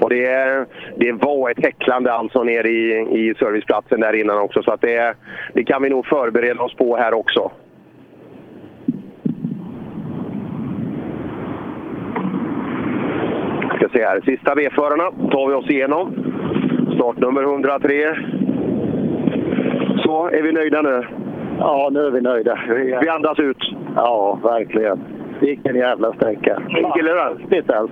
Och det, det var ett häcklande alltså nere i, i serviceplatsen där innan också. Så att det, det kan vi nog förbereda oss på här också. Ska se här. Sista V-förarna tar vi oss igenom. Startnummer 103. Så, är vi nöjda nu?
Ja, nu är vi nöjda.
Vi andas ut.
Ja, verkligen. Vilken jävla sträcka.
Enkel är den?
Alls.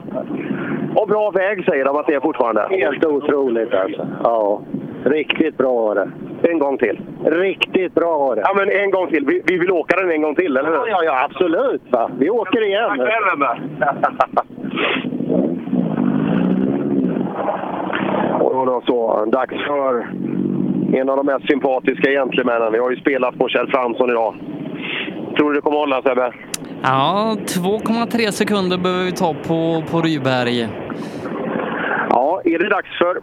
Och bra väg säger de att det är fortfarande.
Helt otroligt alltså. Ja, riktigt bra var det.
En gång till.
Riktigt bra var det.
Ja, men en gång till. Vi, vi vill åka den en gång till, eller hur?
Ja, ja, ja absolut. Va? Vi åker igen.
Och då så, dags för en av de mest sympatiska gentlemännen. Vi har ju spelat på Kjell Fransson idag. Tror du det kommer hålla Sebbe?
Ja, 2,3 sekunder behöver vi ta på, på Ryberg.
Ja, är det dags för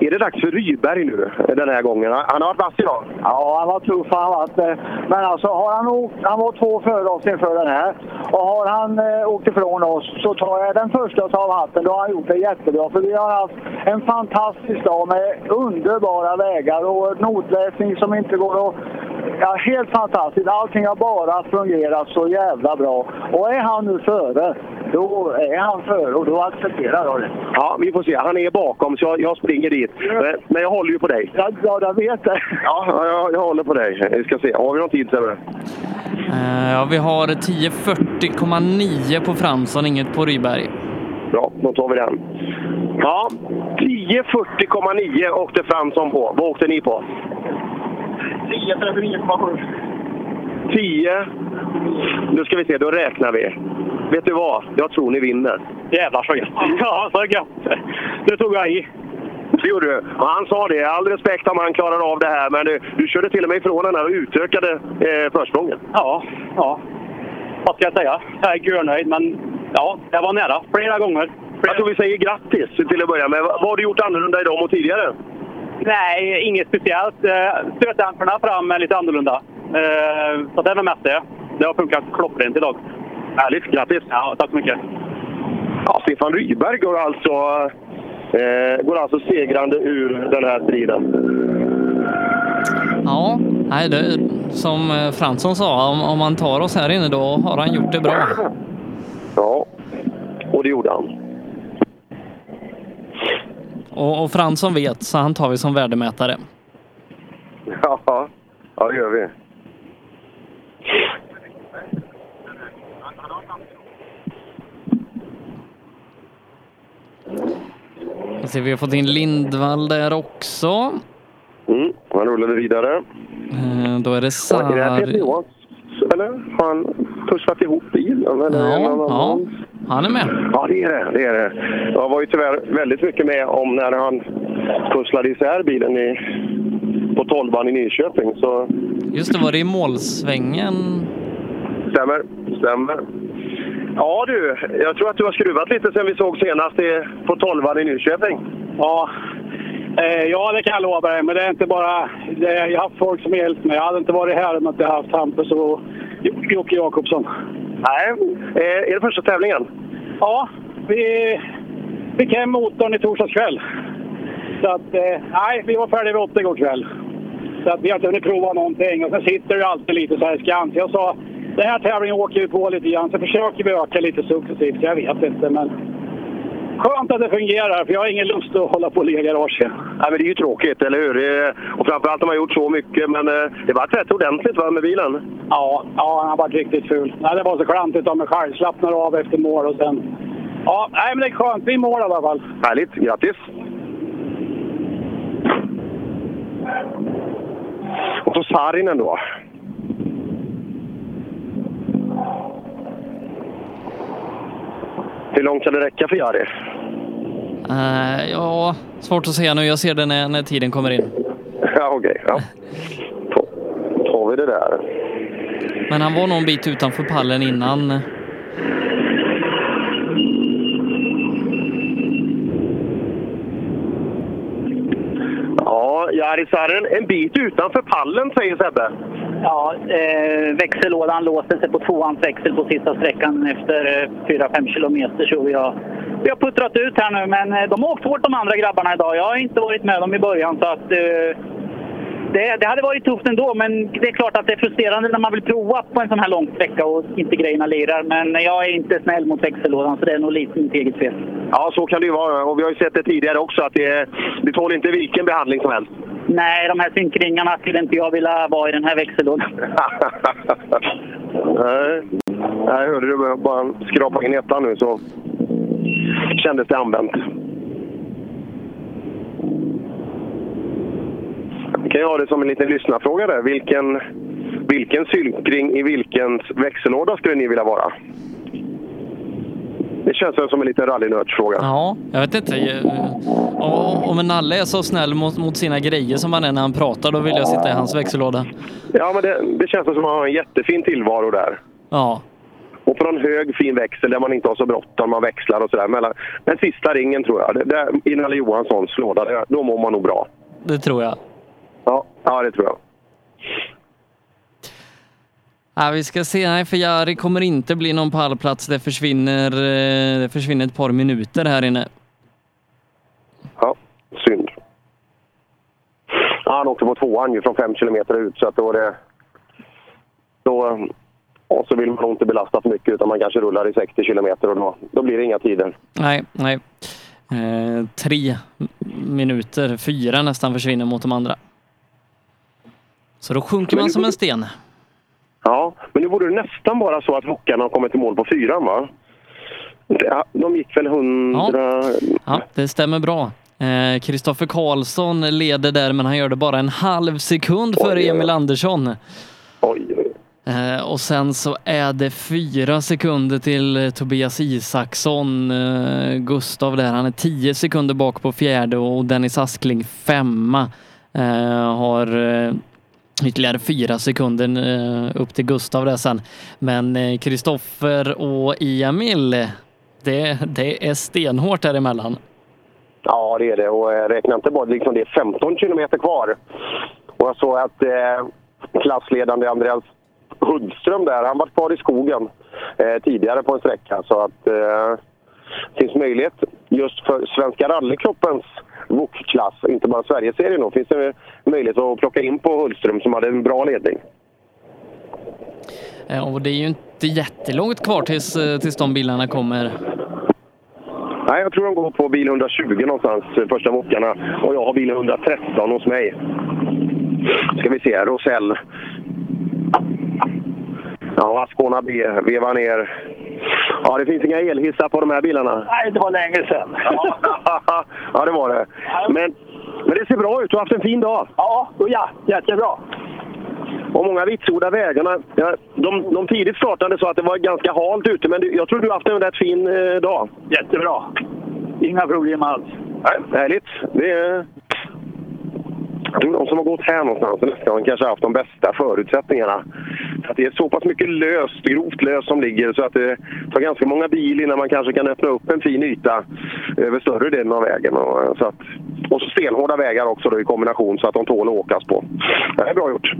är det dags för Ryberg nu den här gången? Han har varit vass idag.
Ja, han var tuff han har varit. Men alltså har han åkt, han var två före oss inför den här. Och har han eh, åkt ifrån oss så tar jag den första av hatten. Då har han gjort det jättebra. För vi har haft en fantastisk dag med underbara vägar och notläsning som inte går att... Ja, helt fantastiskt. Allting har bara fungerat så jävla bra. Och är han nu före, då är han före och då accepterar jag det.
Ja, vi får se. Han är bakom så jag, jag springer dit. Men, men jag håller ju på dig.
Ja, ja jag vet det.
Ja, ja, jag, jag håller på dig. Vi ska se. Har vi någon tid Sebbe?
Eh, Ja, vi har 10.40,9 på Fransson, inget på Ryberg.
Bra, då tar vi den. Ja, 10.40,9 åkte Fransson på. Vad åkte ni på?
10.39,7.
10. Nu ska vi se, då räknar vi. Vet du vad? Jag tror ni vinner.
Jävlar så gött! Ja, så gött! Nu tog jag i.
Det gjorde du. Och han sa det. All respekt om han klarar av det här, men du, du körde till och med ifrån den här och utökade eh, försprånget.
Ja, ja. Vad ska jag säga? Jag är görnöjd, men ja, jag var nära flera gånger.
Jag tror vi säger grattis till att börja med. Vad har du gjort annorlunda idag mot tidigare?
Nej, inget speciellt. Eh, Stötdämparna fram är lite annorlunda. Eh, Så det är väl mest det. Det har funkat klockrent idag.
Härligt, grattis!
Ja, tack så mycket.
Ja, Stefan Ryberg går alltså, eh, går alltså segrande ur den här striden.
Ja, nej, det, som eh, Fransson sa, om, om man tar oss här inne då har han gjort det bra.
Ja, och det gjorde han.
Och, och Fransson vet, så han tar vi som värdemätare.
Ja, ja det gör vi.
Vi ser, vi har fått in Lindvall där också.
Mm, han rullade vidare.
Eh, Då är det Sar...
Eller har han pusslat ihop bilen? Eller
Ja,
någon
ja, han är med.
Ja, det är det. det, är det. Jag var ju tyvärr väldigt mycket med om när han pusslade isär bilen i, på tolvan i Nyköping. Så
Just det, var det i målsvängen?
stämmer, stämmer. Ja du, jag tror att du har skruvat lite sen vi såg senast i, på tolvan i Nyköping.
Ja, ja, det kan jag lova dig. Men det är inte bara... Det, jag har haft folk som hjälpt mig. Jag hade inte varit här om jag inte haft Hampus och Jo- Jocke Jakobsson.
Nej, eh, är det första tävlingen?
Ja, vi fick hem motorn i torsdags kväll. Så att, eh, nej, vi var färdiga vid åtta igår kväll. Så att vi har inte hunnit prova någonting. Och sen sitter det alltid lite så här i skans. Jag sa, den här tävlingen åker vi på lite grann. Så försöker vi öka lite successivt. Jag vet inte, men skönt att det fungerar. För jag har ingen lust att hålla på och ligga i garaget.
Nej, men det är ju tråkigt, eller hur? Och framförallt har man gjort så mycket, men eh, det var rätt ordentligt va, med bilen?
Ja, ja han har varit riktigt ful. Nej, det var så klantigt av mig själv. Slappnar av efter mål och sen... Ja, nej, men det är skönt. Vi mål i alla fall.
Härligt, grattis! Och så Sarinen då. Hur långt kan det räcka för Jari?
Eh, ja, svårt att säga nu. Jag ser det när, när tiden kommer in.
Ja, okej. ja. Då tar vi det där.
Men han var nog en bit utanför pallen innan.
Ja, Jari Sarinen, en bit utanför pallen säger Sebbe.
Ja, eh, växellådan låste sig på tvåans växel på sista sträckan efter eh, 4-5 kilometer. Så vi har, vi har puttrat ut här nu, men eh, de har åkt hårt de andra grabbarna idag. Jag har inte varit med dem i början, så att eh, det, det hade varit tufft ändå. Men det är klart att det är frustrerande när man vill prova på en sån här lång sträcka och inte grejerna lirar. Men jag är inte snäll mot växellådan, så det är nog lite mitt eget fel.
Ja, så kan det ju vara. Och vi har ju sett det tidigare också att det, det tål inte vilken behandling som helst.
Nej, de här synkringarna skulle inte jag vilja vara i den här växellådan.
Nej, Nej hörde du bara skrapa in ettan nu så kändes det använt. Vi kan ju ha det som en liten lyssnarfråga där. Vilken, vilken synkring i vilken växellåda skulle ni vilja vara? Det känns som en liten rallynördsfråga.
Ja, jag vet inte. Om en Nalle är så snäll mot, mot sina grejer som han är när han pratar, då vill jag sitta i hans växellåda.
Ja, men det, det känns som att man har en jättefin tillvaro där.
Ja.
Och på en hög fin växel där man inte har så bråttom, man växlar och sådär. Mellan Den sista ringen tror jag, det, i Nalle Johanssons låda, då mår man nog bra.
Det tror jag.
Ja, ja det tror jag.
Ja, vi ska se. Nej, för Jari kommer inte bli någon pallplats. Det försvinner, eh, det försvinner ett par minuter här inne.
Ja, synd. Ja, han åkte på tvåan ju från fem kilometer ut, så att då det... Då, och så vill man nog inte belasta för mycket, utan man kanske rullar i 60 kilometer och då, då blir det inga tider.
Nej, nej. Eh, tre minuter, fyra nästan försvinner mot de andra. Så då sjunker man som en sten.
Ja, men nu borde det nästan vara så att Hockarna har kommit i mål på fyran, va? Ja, De gick väl hundra...
Ja, det stämmer bra. Eh, Kristoffer Karlsson leder där, men han gör det bara en halv sekund före Emil Andersson.
Oj,
Eh, och sen så är det fyra sekunder till eh, Tobias Isaksson. Eh, Gustav där, han är tio sekunder bak på fjärde och Dennis Askling femma. Eh, har eh, ytterligare fyra sekunder eh, upp till Gustav där sen. Men eh, Kristoffer och Emil Det, det är stenhårt däremellan.
Ja, det är det. Och eh, räkna inte bara, liksom det är 15 kilometer kvar. Och jag såg att eh, klassledande Andreas Hudström där, han var kvar i skogen eh, tidigare på en sträcka. Så att eh, det finns möjlighet just för Svenska rallycupens VOK-klass, inte bara Sverigeserien då, finns det möjlighet att plocka in på Hudström som hade en bra ledning.
Eh, Och det är ju inte jättelångt kvar tills, eh, tills de bilarna kommer.
Nej, jag tror de går på bil 120 någonstans, eh, första mockarna. Och jag har bil 113 hos mig. Ska vi se, Rosell. Ja, Ascona B vevar ner. Ja, det finns inga elhissar på de här bilarna.
Nej, det var länge sedan.
ja, det var det. Men, men det ser bra ut. Du har haft en fin dag.
Ja, och ja jättebra.
Och många vitsordar vägarna. Ja, de, de tidigt startande sa att det var ganska halt ute, men jag tror du har haft en rätt fin eh, dag.
Jättebra. Inga problem alls.
Nej, härligt. Det är... Jag de som har gått här någonstans nästa gång kanske har haft de bästa förutsättningarna. Så att det är så pass mycket löst, grovt löst som ligger så att det tar ganska många bil innan man kanske kan öppna upp en fin yta över större delen av vägen. Och, eh, så att, och så stenhårda vägar också då i kombination så att de tål att åkas på. Det är bra gjort.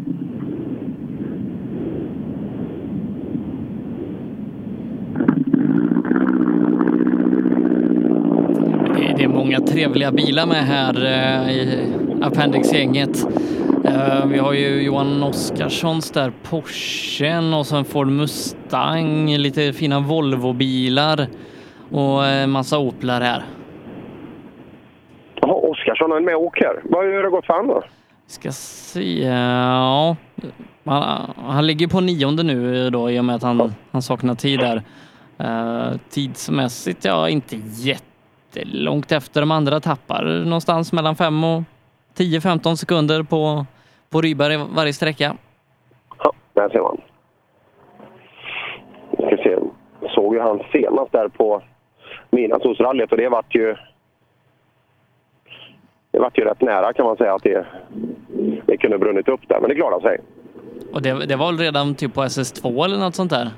Det är många trevliga bilar med här eh, i Appendix-gänget. Eh, Vi har ju Johan Oskarssons där, Porschen och så en Ford Mustang, lite fina Volvo-bilar och en massa Oplar här.
Jaha, Oskarsson är med och åker. Vad hur har det gått för han då?
Ska se, ja. Han, han ligger på nionde nu då i och med att han, han saknar tid där. Uh, tidsmässigt, ja, inte jättelångt efter de andra tappar någonstans mellan 5 och 10-15 sekunder på, på Ryberg varje sträcka.
Där ser man. Vi ska se. Såg ju han senast där på Midnattssolsrallyt och det vart ju... Det vart ju rätt nära kan man säga att det, det kunde brunnit upp där, men det klarade sig.
Och det, det var väl redan typ på SS2 eller något sånt där?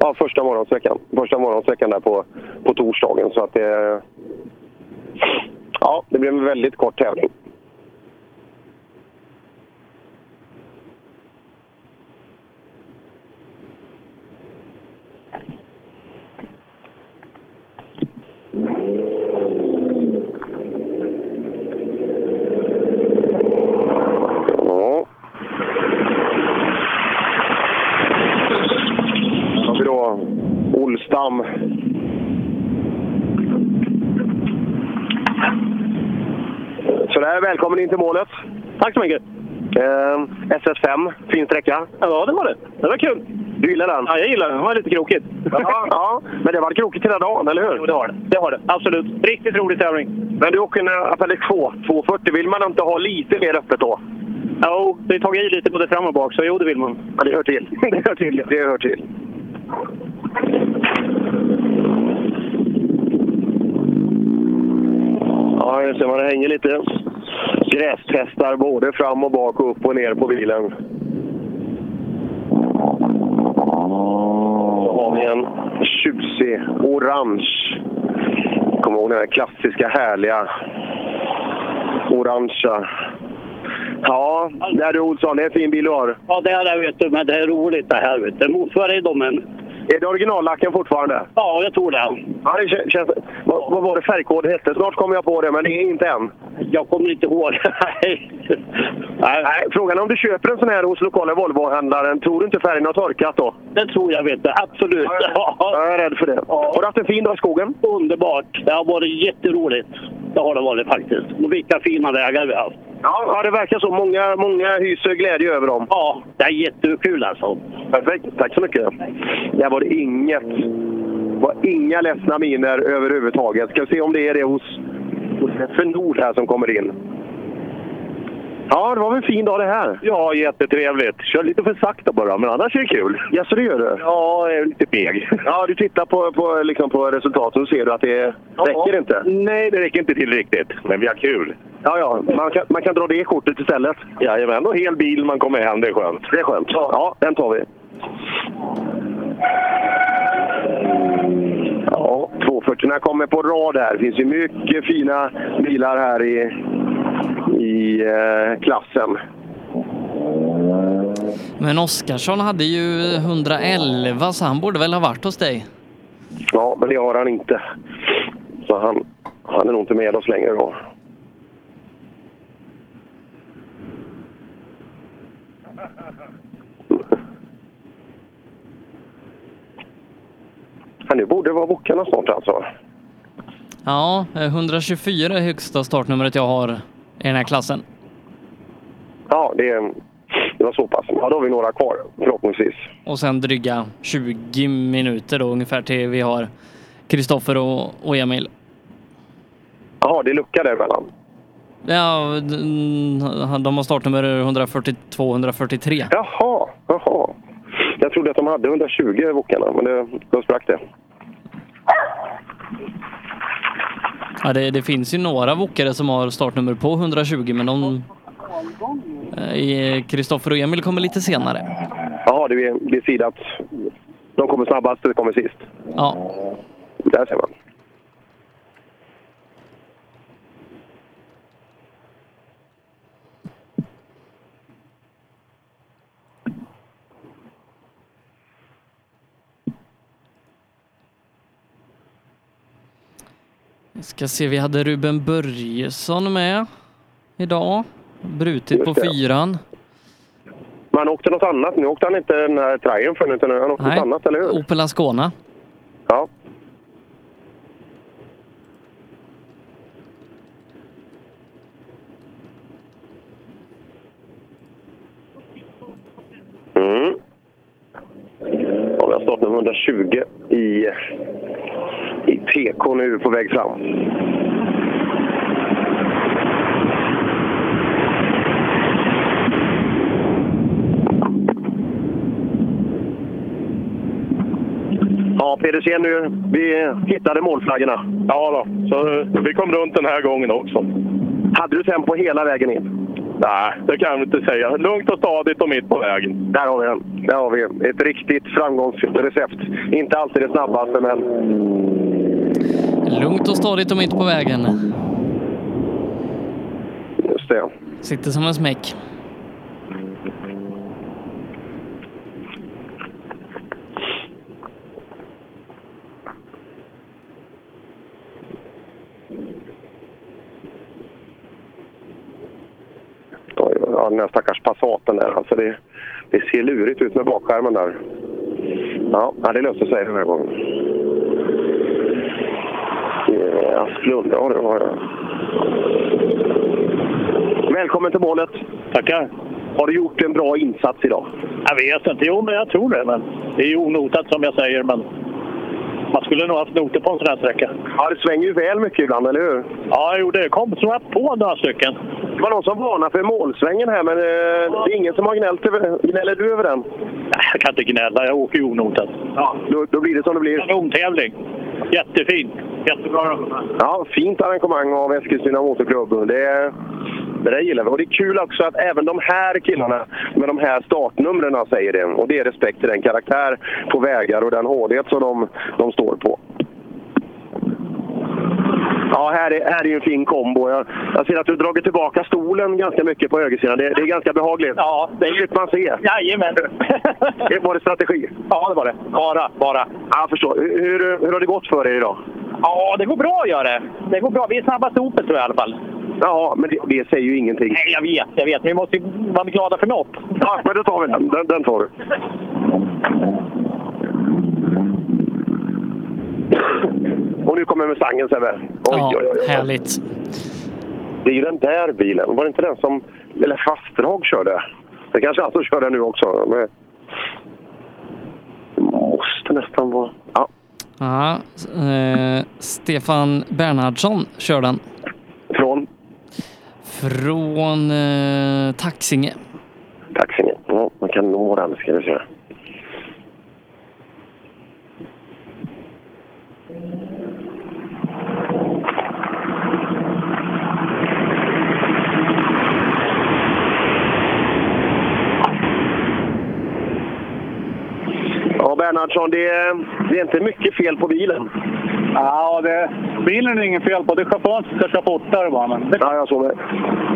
Ja, första morgonsträckan. Första morgonsträckan där på, på torsdagen. Så att det... Ja, det blev en väldigt kort tävling. Ja. har vi då Olstam. Så där, välkommen in till målet. Tack så mycket. Eh, SS5, fin sträcka. Ja, det var det. Det var kul. Du gillar den? Ja, jag gillar den. Det var lite krokigt. Ja, ja, men det var krokigt hela dagen, eller hur? Jo, det har det. Det har det. Absolut. Riktigt rolig tävling. Men du åker en Appendix 2, 240. Vill man inte ha lite mer öppet då? Jo, det har tagit i lite både fram och bak, så jo, det vill man. Ja, det hör till. det hör till, ja. Det hör till. Ja, just det. Man hänger lite grästestar både fram och bak och upp och ner på bilen. Så har vi en tjusig orange. Kommer ihåg den här klassiska härliga orangea. Ja, där du Olsson, det är en fin bil du har.
Ja, det är det vet du, men det är roligt det här vet du. Motsvarar de domen.
Är det originallacken fortfarne?
Ja, jag tror det.
Ja, det kän- känns... Vad, vad var det färgkoden hette? Snart kommer jag på det, men det är inte än.
Jag kommer inte ihåg. Nej.
Nej, frågan är om du köper en sån här hos lokala Volvo-handlaren, tror du inte färgen har torkat då?
Det tror jag vet du. Absolut. Ja.
Jag är rädd för det. Har du haft en fin dag i skogen?
Underbart. Det har varit jätteroligt. Det har det varit faktiskt. Och vilka fina vägar vi har haft.
Ja, ja, det verkar så. Många, många hyser glädje över dem.
Ja, det är jättekul alltså.
Perfekt. Tack så mycket. Där var det inget... var inga ledsna miner överhuvudtaget. Ska se om det är det hos, hos Nord här som kommer in. Ja, det var en fin dag det här?
Ja, jättetrevligt. Kör lite för sakta bara, men annars är det kul.
Ja, så det gör du?
Ja, jag är lite feg.
Ja, du tittar på, på, liksom på resultatet och ser du att det räcker inte?
Nej, det räcker inte till riktigt. Men vi har kul.
Ja, ja. Man kan, man kan dra det kortet istället.
Jajamän, och hel bil man kommer hem. Det är skönt.
Det är skönt. Ja, den tar vi. Ja, 240 kommer på rad här. Det finns ju mycket fina bilar här i, i eh, klassen.
Men Oskarsson hade ju 111 så han borde väl ha varit hos dig?
Ja, men det har han inte. Så han, han är nog inte med oss längre då. Ja, nu borde det vara Wokarna snart alltså.
Ja, eh, 124 är högsta startnumret jag har i den här klassen.
Ja, det, det var så pass. Ja, då har vi några kvar förhoppningsvis.
Och sen dryga 20 minuter då ungefär till vi har Kristoffer och, och Emil.
Jaha, det är lucka däremellan.
Ja, de har startnummer 142 143.
Jaha, jaha. Jag trodde att de hade 120 Wokarna, men det, då sprack det.
Ja, det, det finns ju några wokare som har startnummer på 120 men de... eh, Kristoffer och Emil kommer lite senare.
Jaha, det är, det är sidat. De kommer snabbast, det kommer sist.
Ja.
Där ser man.
Vi ska se, vi hade Ruben Börjesson med idag. Brutit på fyran.
Men han åkte något annat. Nu åkte han inte den här Triumphen, utan han åkte något annat, eller hur?
Opel Ascona.
Ja. Mm. Ja, vi har startnummer 120 i, i TK nu på väg fram. Ja, Pedersen nu. Vi hittade målflaggorna.
Ja då, så vi kom runt den här gången också.
Hade du tempo hela vägen in?
Nej, det kan jag inte säga. Lugnt och stadigt och mitt på vägen.
Där har vi den. Där har vi ett riktigt framgångsrecept. Inte alltid det snabbaste, men
Lugnt och stadigt och mitt på vägen.
just det.
Sitter som en smäck.
Ja, den här stackars Passaten där. Alltså det, det ser lurigt ut med bakskärmen där. Ja, ja, det löste sig den här gången. Eh, Asplund, ja det var det. Välkommen till målet.
Tackar.
Har du gjort en bra insats idag?
Jag vet inte. Jo, men jag tror det. Men det är ju onotat som jag säger. Men man skulle nog haft noter på en sån här sträcka.
Ja, det svänger ju väl mycket ibland, eller hur?
Ja, jo, det kom snabbt på några stycken.
Det var någon som varnade för målsvängen här, men eh, det är ingen som har gnällt över Gnäller du över den?
Nej, Jag kan inte gnälla. Jag åker ju onotat.
Ja, då, då blir det som det blir.
Kanontävling. Jättefint. Jättebra arrangemang.
Ja, fint arrangemang av Eskilstuna Motorklubb. Det, det där gillar vi. Och det är kul också att även de här killarna med de här startnumren säger det. Och det är respekt till den karaktär på vägar och den hårdhet som de, de står på. Ja, här är, här är en fin kombo. Jag, jag ser att du dragit tillbaka stolen ganska mycket på högersidan. Det, det är ganska behagligt.
Ja,
det är ju man ser.
Jajamän.
Det var det strategi?
Ja, det var det. Bara, bara.
Ja, jag förstår. Hur, hur, hur har det gått för er idag?
Ja, det går bra gör det. Det går bra. Vi är snabbast i Opel tror jag i alla fall.
Ja, men det, det säger ju ingenting.
Nej, jag vet, jag vet. Vi måste ju vara glada för något.
Ja, men då tar vi den. Den, den tar du. Och nu kommer Mustangen Sebbe.
Ja,
oj, oj, oj.
härligt.
Det är ju den där bilen. Var det inte den som eller Fasterhag körde? Det kanske som kör den nu också. Men... Det måste nästan vara... Ja.
Ja, eh, Stefan Bernhardsson kör den.
Från?
Från eh, Taxinge.
Taxinge. Ja, man kan nå den ska vi se. Ja, Bernhardsson, det är, det är inte mycket fel på bilen.
Ja, det, bilen är inget fel på. Det är chauffören som ska köra fortare bara. Men det,
Ja, jag såg det.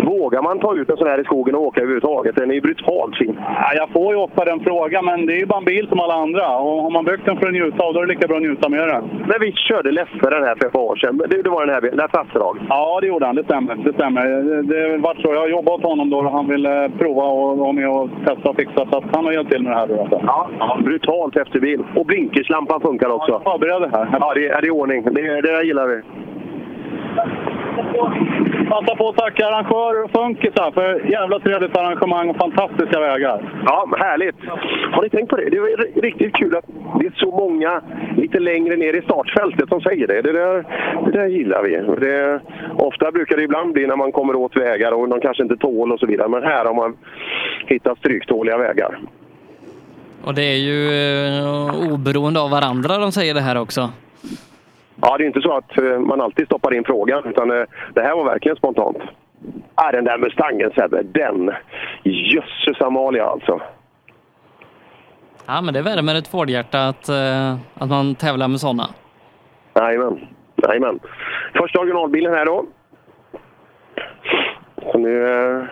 Vågar man ta ut en sån här i skogen och åka överhuvudtaget? Den är ju brutalt fin.
ja, jag får ju ofta den frågan, men det är ju bara en bil som alla andra. Och har man byggt den för att njuta av, då är det lika bra att njuta med den.
Men vi körde Leffe den här för ett par år sedan. Det, det var den här bilen, den här Statsdrag.
Ja, det gjorde han. Det stämmer. Det stämmer. Det, det vart så. Jag jobbade åt honom då och han ville prova och vara med och testa och fixa. Så han har hjälpt till med det här. Då, alltså.
Ja, ja, brutalt bil. Och blinkerslampan funkar också.
Ja, förberedde här.
Ja, det, är- det är ordning. Det, det där gillar vi.
Passa på att tacka arrangörer och funkisar för jävla trevligt arrangemang och fantastiska vägar.
Ja, härligt. Har ni tänkt på det? Det är riktigt kul att det är så många lite längre ner i startfältet som säger det. Det där, det där gillar vi. Det, ofta brukar det ibland bli när man kommer åt vägar och de kanske inte tål och så vidare. Men här har man hittat stryktåliga vägar.
Och det är ju eh, oberoende av varandra de säger det här också.
Ja, det är inte så att eh, man alltid stoppar in frågan, utan eh, det här var verkligen spontant. Ja, den där Mustangen Sebbe, den! Jösses Amalia alltså.
Ja, men det värmer ett Ford-hjärta att, att man tävlar med sådana.
Jajamän. Jajamän. Första originalbilen här då. Så nu,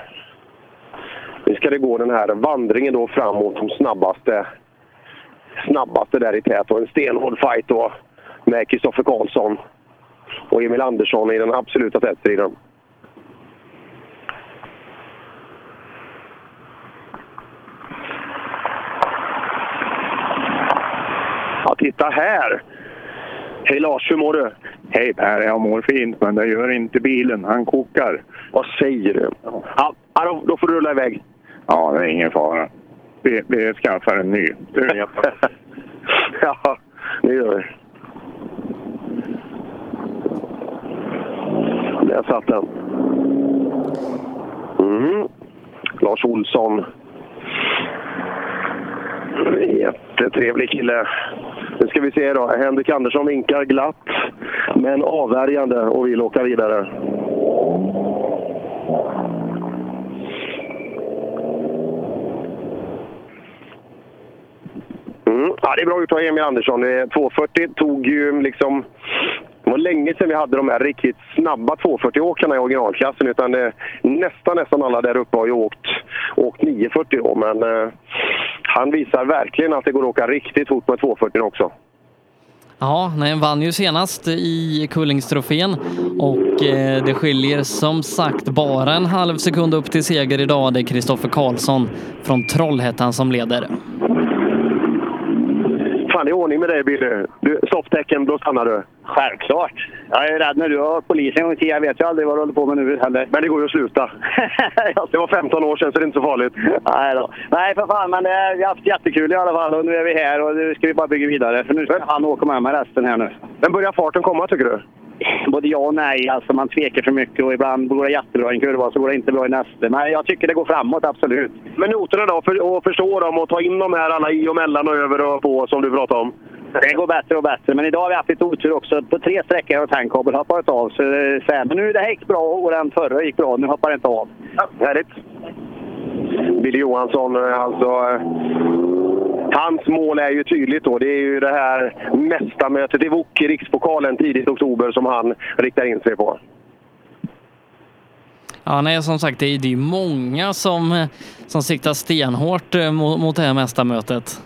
nu ska det gå den här vandringen då framåt de snabbaste, snabbaste där i tät och en stenhård fight då med Kristoffer Karlsson och Emil Andersson i den absoluta tätstriden. Ja, titta här! Hej Lars, hur mår du?
Hej Per, jag mår fint men det gör inte bilen. Han kokar.
Vad säger du? Ja, då, då får du rulla iväg.
Ja, det är ingen fara. Vi, vi skaffar en ny. Du vet.
ja, det gör vi. Där satt den. Mm. Lars Olsson. Jättetrevlig kille. Nu ska vi se då. Henrik Andersson vinkar glatt, men avvärjande och vill åka vidare. Mm. Ja, det är bra gjort av Emil Andersson. Eh, 240 tog ju liksom... Det var länge sedan vi hade de här riktigt snabba 240-åkarna i originalklassen. Utan det, nästan, nästan alla där uppe har ju åkt, åkt 940 då. Men eh, han visar verkligen att det går att åka riktigt fort med 240 också.
Ja, nej, han vann ju senast i Kullingstrofén och eh, det skiljer som sagt bara en halv sekund upp till seger idag. Det är Kristoffer Karlsson från Trollhättan som leder.
Fan, det är ordning med dig Billy. Du, stopptecken, då stannar du.
Självklart. Jag är rädd när du har polisen en gång till. Jag vet ju aldrig vad du håller på med nu heller.
Men det går ju att sluta. Det var 15 år sedan så det är inte så farligt.
Nej, då. Nej för fan, men eh, vi har haft jättekul i alla fall och nu är vi här och nu ska vi bara bygga vidare. För nu ska han åka med mig resten här nu.
Men börjar farten komma tycker du?
Både ja och nej. Alltså man tvekar för mycket och ibland går det jättebra i en kurva så går det inte bra i nästa. Men jag tycker det går framåt, absolut.
Men noterna då, för, och förstå dem och ta in de här alla i och mellan och över och på som du pratade om.
Det går bättre och bättre. Men idag har vi haft lite otur också. På tre sträckor har tankkabel hoppat av. Så, det- så här, men nu det här gick bra och den förra gick bra. Nu hoppar det inte av.
Ja, härligt. Billy Johansson, eh, alltså... eh, Hans mål är ju tydligt då. Det är ju det här mästarmötet i Wok i Rikspokalen tidigt i oktober som han riktar in sig på.
Ja, nej, som sagt, det är är många som, eh, som siktar stenhårt eh, mot, mot det här mästarmötet.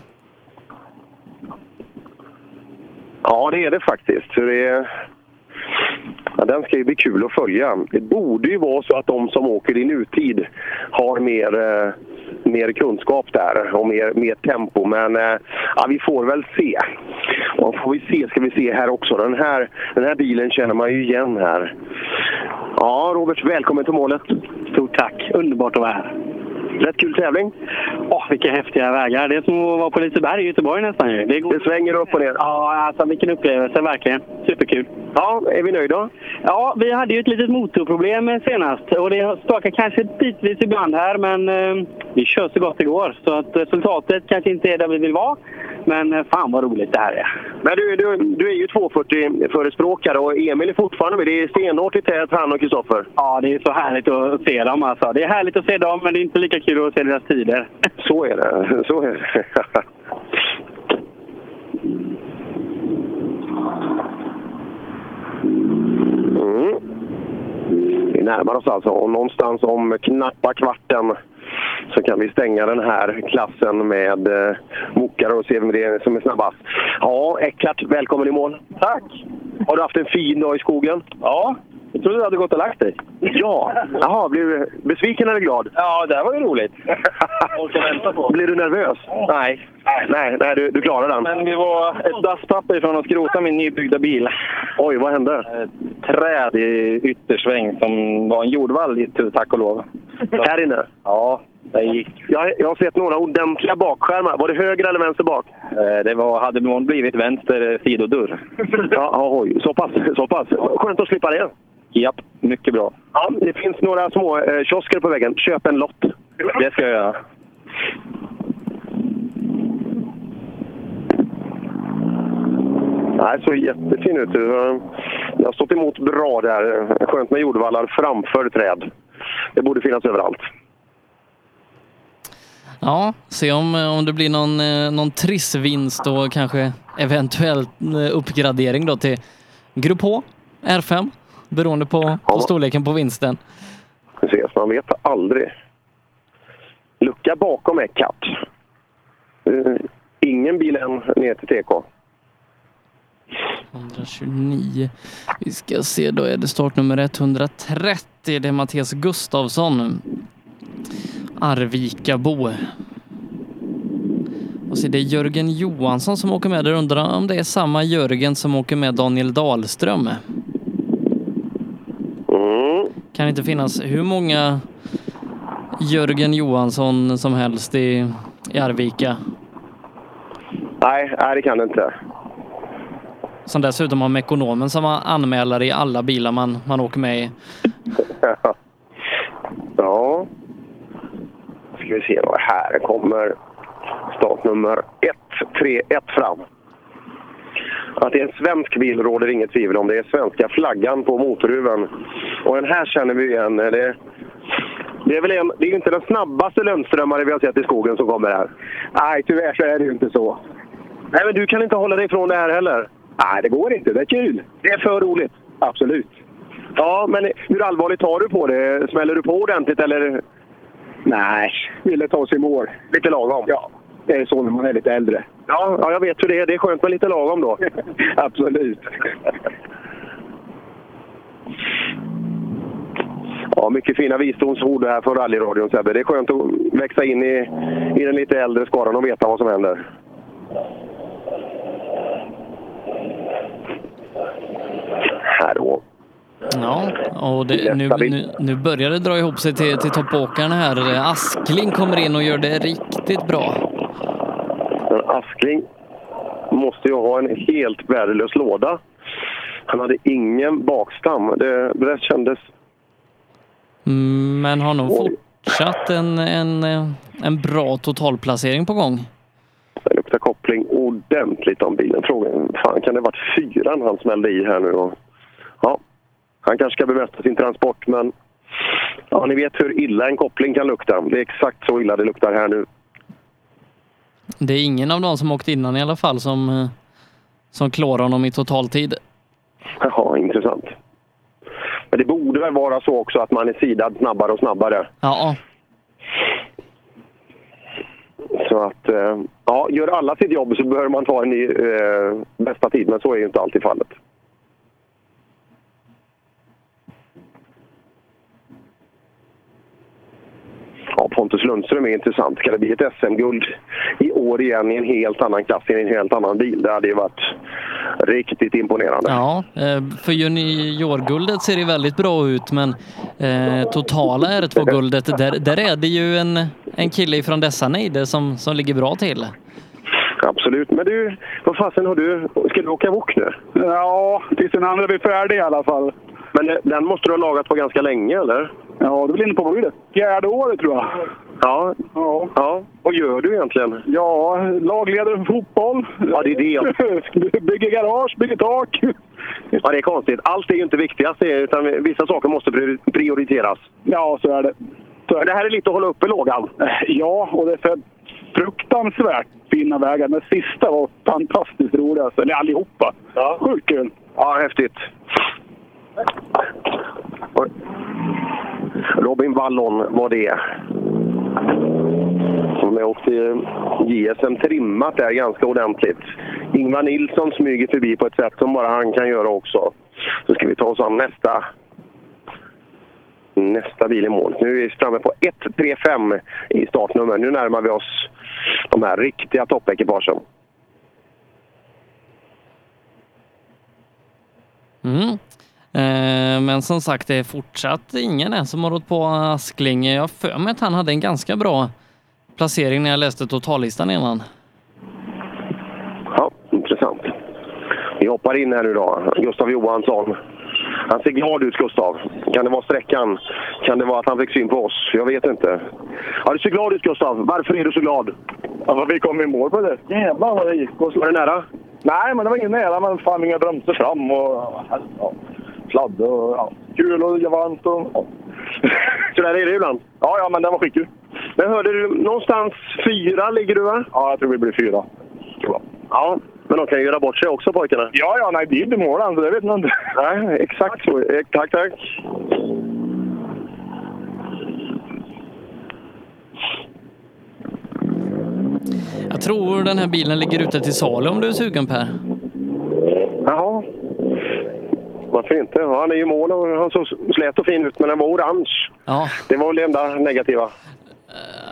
Ja, det är det faktiskt. Så det är... Ja, den ska ju bli kul att följa. Det borde ju vara så att de som åker i nutid har mer, eh, mer kunskap där och mer, mer tempo. Men eh, ja, vi får väl se. Och får vi se ska vi se här också. Den här, den här bilen känner man ju igen här. Ja, Robert, välkommen till målet.
Stort tack. Underbart att vara här.
Rätt kul tävling.
Åh, vilka häftiga vägar. Det är som att vara på Liseberg i Göteborg nästan ju. Det, går...
det svänger upp och ner.
Ja, alltså vilken upplevelse verkligen. Superkul.
Ja, är vi nöjda?
Ja, vi hade ju ett litet motorproblem senast och det stakar kanske bitvis ibland här men eh, vi kör så gott det går. Så att resultatet kanske inte är där vi vill vara. Men eh, fan vad roligt det här är.
Men du, du, du är ju 240-förespråkare och Emil är fortfarande med. Det är stenhårt i tät, han och Kristoffer.
Ja, det är så härligt att se dem alltså. Det är härligt att se dem men det är inte lika kul att se deras tider.
Så är det. Så är det. Mm. Vi närmar oss alltså och någonstans om knappa kvarten så kan vi stänga den här klassen med eh, mokare och se vem det är som är snabbast. Ja, Eckart, välkommen i mål. Tack! Har du haft en fin dag i skogen?
Ja, jag trodde du hade gått och lagt dig.
Ja. Jaha, blev du besviken eller glad?
Ja, det här var ju roligt. Orka vänta på.
Blir du nervös?
Nej.
Nej, nej du, du klarar den.
Men vi var ett dasspapper ifrån att skrota min nybyggda bil.
Oj, vad hände?
Ett träd i yttersväng som var en jordvall tack och lov.
Här inne?
Ja, det gick.
Jag, jag har sett några ordentliga bakskärmar. Var det höger eller vänster bak?
Eh, Det var, hade blivit vänster sidodörr.
Ja, oj. Så pass, så pass. Skönt att slippa det.
Japp, mycket bra.
Ja, det finns några små eh, kiosker på väggen. Köp en lott.
Det ska jag göra.
Nej, så jättefin ut. Det har stått emot bra där. Skönt med jordvallar framför träd. Det borde finnas överallt.
Ja, se om, om det blir någon, eh, någon trissvinst och kanske eventuellt eh, uppgradering då till Grupp H, R5, beroende på, på storleken på vinsten.
Ses, man vet aldrig. Lucka bakom Eckart. Eh, Ingen bil än ner till TK.
129. Vi ska se, då är det startnummer 130. Det är Mattias Gustavsson. Arvikabo. Och så är det Jörgen Johansson som åker med. Där undrar om det är samma Jörgen som åker med Daniel Dahlström. Kan inte finnas hur många Jörgen Johansson som helst i, i Arvika.
Nej, nej, det kan det inte.
Som dessutom har Mekonomen som anmälare i alla bilar man, man åker med i.
ja. Ska vi se vad här kommer startnummer 131 fram. Att det är en svensk bil råder inget tvivel om. Det är svenska flaggan på motorhuven. Och den här känner vi igen. Det, det är väl en, det är ju inte den snabbaste Lundströmare vi har sett i skogen som kommer här.
Nej, tyvärr så är det ju inte så.
Nej, men du kan inte hålla dig ifrån det här heller.
Nej, det går inte. Det är kul.
Det är för roligt.
Absolut.
Ja, men hur allvarligt tar du på det? Smäller du på ordentligt eller?
Nej, ville ta sig i mål.
Lite lagom?
Ja, det är så när man är lite äldre.
Ja, ja jag vet hur det är. Det är skönt med lite lagom då.
Absolut.
Ja, mycket fina visdomsord här från rallyradion Sebbe. Det är skönt att växa in i, i den lite äldre skaran och veta vad som händer. Här då.
Ja, och det, nu, nu, nu börjar det dra ihop sig till, till toppåkarna här. Askling kommer in och gör det riktigt bra.
Men Askling måste ju ha en helt värdelös låda. Han hade ingen bakstam. Det, det kändes...
Mm, Men har nog fortsatt en, en, en bra totalplacering på gång.
Det luktar koppling ordentligt om bilen. Frågan fan kan det ha varit fyran han smällde i här nu? Och, ja, han kanske ska bemästra sin transport, men ja, ni vet hur illa en koppling kan lukta. Det är exakt så illa det luktar här nu.
Det är ingen av dem som åkt innan i alla fall som, eh, som klarar honom i totaltid.
Jaha, intressant. Men det borde väl vara så också att man är sidad snabbare och snabbare.
Ja,
Så att, eh, ja, gör alla sitt jobb så behöver man ta en ny eh, bästa tid, men så är ju inte alltid fallet. Ja, Pontus Lundström är intressant. Ska det bli ett SM-guld i år igen i en helt annan klass, i en helt annan bil? Det hade ju varit riktigt imponerande.
ja. eh, För juniorguldet ser det väldigt bra ut men eh, totala R2-guldet, där, där är det ju en, en kille från dessa nejder som, som ligger bra till.
Absolut. Men du, vad fasen har du... Ska du åka wok nu?
Ja, tills den andra blir färdig i alla fall.
Men eh, den måste du ha lagat på ganska länge, eller?
Ja, det blir inne på vad blir det? Fjärde året tror jag.
Ja.
Ja.
ja. Vad gör du egentligen?
Ja, lagledare för fotboll.
Ja, det är det.
bygger garage, bygger tak.
Ja, det är konstigt. Allt är ju inte viktigast, utan vissa saker måste prior- prioriteras.
Ja, så är det.
Men det här är lite att hålla uppe lågan.
Ja, och det är för fruktansvärt fina vägar. Men sista var fantastiskt roliga. alltså. Eller allihopa.
Ja.
Sjukt kul.
Ja, häftigt. Oj. Robin Wallon var det. Som har åkt eh, JSM trimmat där ganska ordentligt. Ingvar Nilsson smyger förbi på ett sätt som bara han kan göra också. Så ska vi ta oss an nästa nästa bil i mål. Nu är vi framme på 1.35 i startnummer. Nu närmar vi oss de här riktiga toppekipagen.
Mm. Eh, men som sagt, det är fortsatt ingen än som har rått på Askling. Jag har för mig att han hade en ganska bra placering när jag läste totallistan innan.
Ja, intressant. Vi hoppar in här nu då. Gustav Johansson. Han ser glad ut, Gustav. Kan det vara sträckan? Kan det vara att han fick syn på oss? Jag vet inte. Ja, du ser glad ut, Gustav. Varför är du så glad?
Ja, för vi kom i mål på det. Jävlar vad det gick.
Var det nära?
Nej, men det var ingen nära. Men fan inga bromsar fram och ja, sladd och ja, kul och varmt. Och, ja.
Så där är det ibland?
Ja, ja, men den var skitkul.
Men hörde du, någonstans fyra ligger du va?
Ja, jag tror vi blir fyra. Tror jag.
Ja, men de kan ju göra bort sig också pojkarna.
Ja, ja, nej, det är inte mål än, så det vet man inte.
Nej, exakt så. Eh, Tack, tack.
Jag tror den här bilen ligger ute till salu om du är sugen Per.
Jaha. Varför inte? Han är ju mål och han såg slät och fin ut, men den var orange.
Ja.
Det var väl det enda negativa.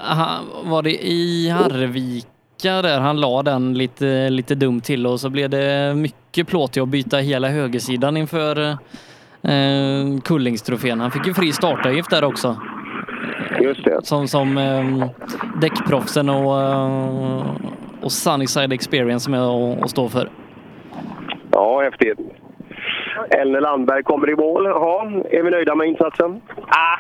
Han, var det i Arvika där han la den lite, lite dumt till och så blev det mycket plåt att byta hela högersidan inför eh, Kullingstrofén. Han fick ju fri startavgift där också.
Just det.
Som, som eh, däckproffsen och, eh, och Sunnyside Experience som jag och står för.
Ja, häftigt. Elne Landberg kommer i mål. Ja, är vi nöjda med insatsen?
Ah,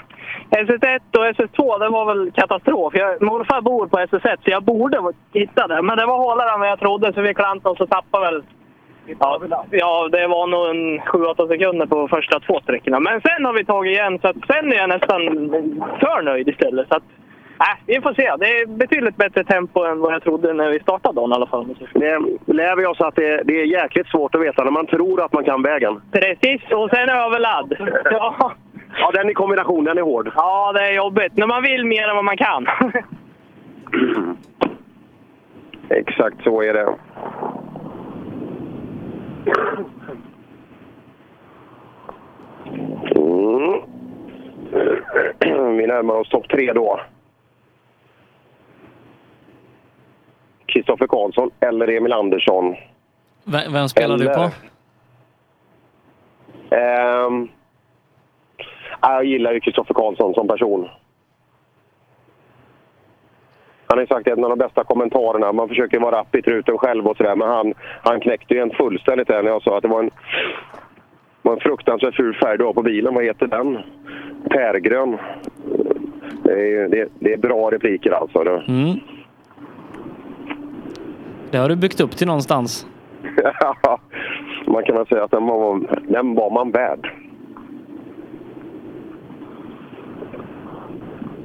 SS1 och SS2, det var väl katastrof. Jag, morfar bor på SS1, så jag borde hitta det. Men det var hårdare än vad jag trodde, så vi klantade oss och tappade väl... Ja, ja, det var nog en 7-8 sekunder på första två sträckorna. Men sen har vi tagit igen, så att sen är jag nästan för nöjd istället. Så att, äh, vi får se. Det är betydligt bättre tempo än vad jag trodde när vi startade dagen i alla fall.
Det lär vi oss att det, det är jäkligt svårt att veta när man tror att man kan vägen.
Precis, och sen överladd. Ja.
Ja, den i kombination, den är hård.
Ja, det är jobbigt. När man vill mer än vad man kan.
Exakt så är det. Mm. Vi närmar oss topp tre då. Kristoffer Karlsson eller Emil Andersson.
V vem spelar du på?
Ehm, jag gillar ju Kristoffer Karlsson som person. Han har ju sagt en av de bästa kommentarerna. Man försöker vara rapp i truten själv och sådär, men han, han knäckte ju en fullständigt där när jag sa att det var en, var en fruktansvärt ful färg du har på bilen. Vad heter den? Pärgrön. Det är, det, det är bra repliker alltså.
Mm. Det har du byggt upp till någonstans.
Ja, man kan väl säga att den var, den var man värd.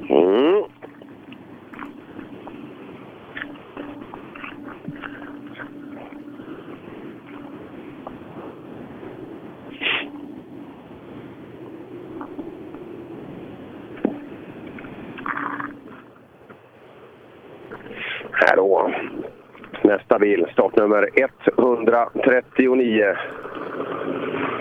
Mm. Här då. Nästa bil, startnummer 139.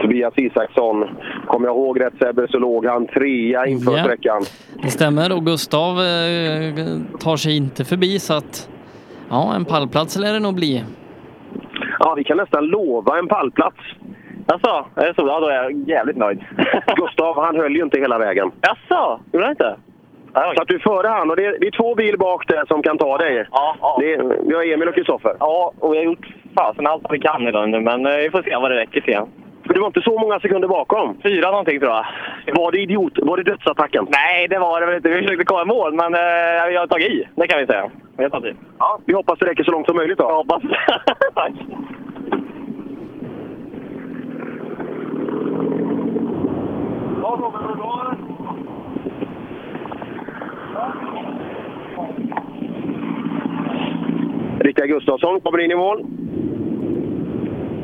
Tobias Isaksson. Kommer jag ihåg rätt Sebbe så låg han trea inför
Ja.
sträckan.
Det stämmer och Gustav eh, tar sig inte förbi så att ja, en pallplats lär det nog bli.
Ja, vi kan nästan lova en pallplats.
Jaså, är det så? Ja, då är jag jävligt nöjd.
Gustav, han höll ju inte hela vägen.
Jaså, gjorde han inte?
Så att du är före han och det är, det är två bil bak där som kan ta dig.
Ja, ja.
Det är, vi har Emil och Kristoffer.
Ja, och vi har gjort fasen allt vi kan idag nu, men eh, vi får se vad det räcker till.
För det var inte så många sekunder bakom.
Fyra någonting tror jag.
Var det idiot? Var det dödsattacken?
Nej, det var det väl inte. Vi försökte komma i mål, men eh, vi har tagit i. Det kan vi säga. Vi har tagit i.
Ja, vi hoppas det räcker så långt som möjligt då.
Jag hoppas. Tack.
Rickard Gustafsson kommer in i mål.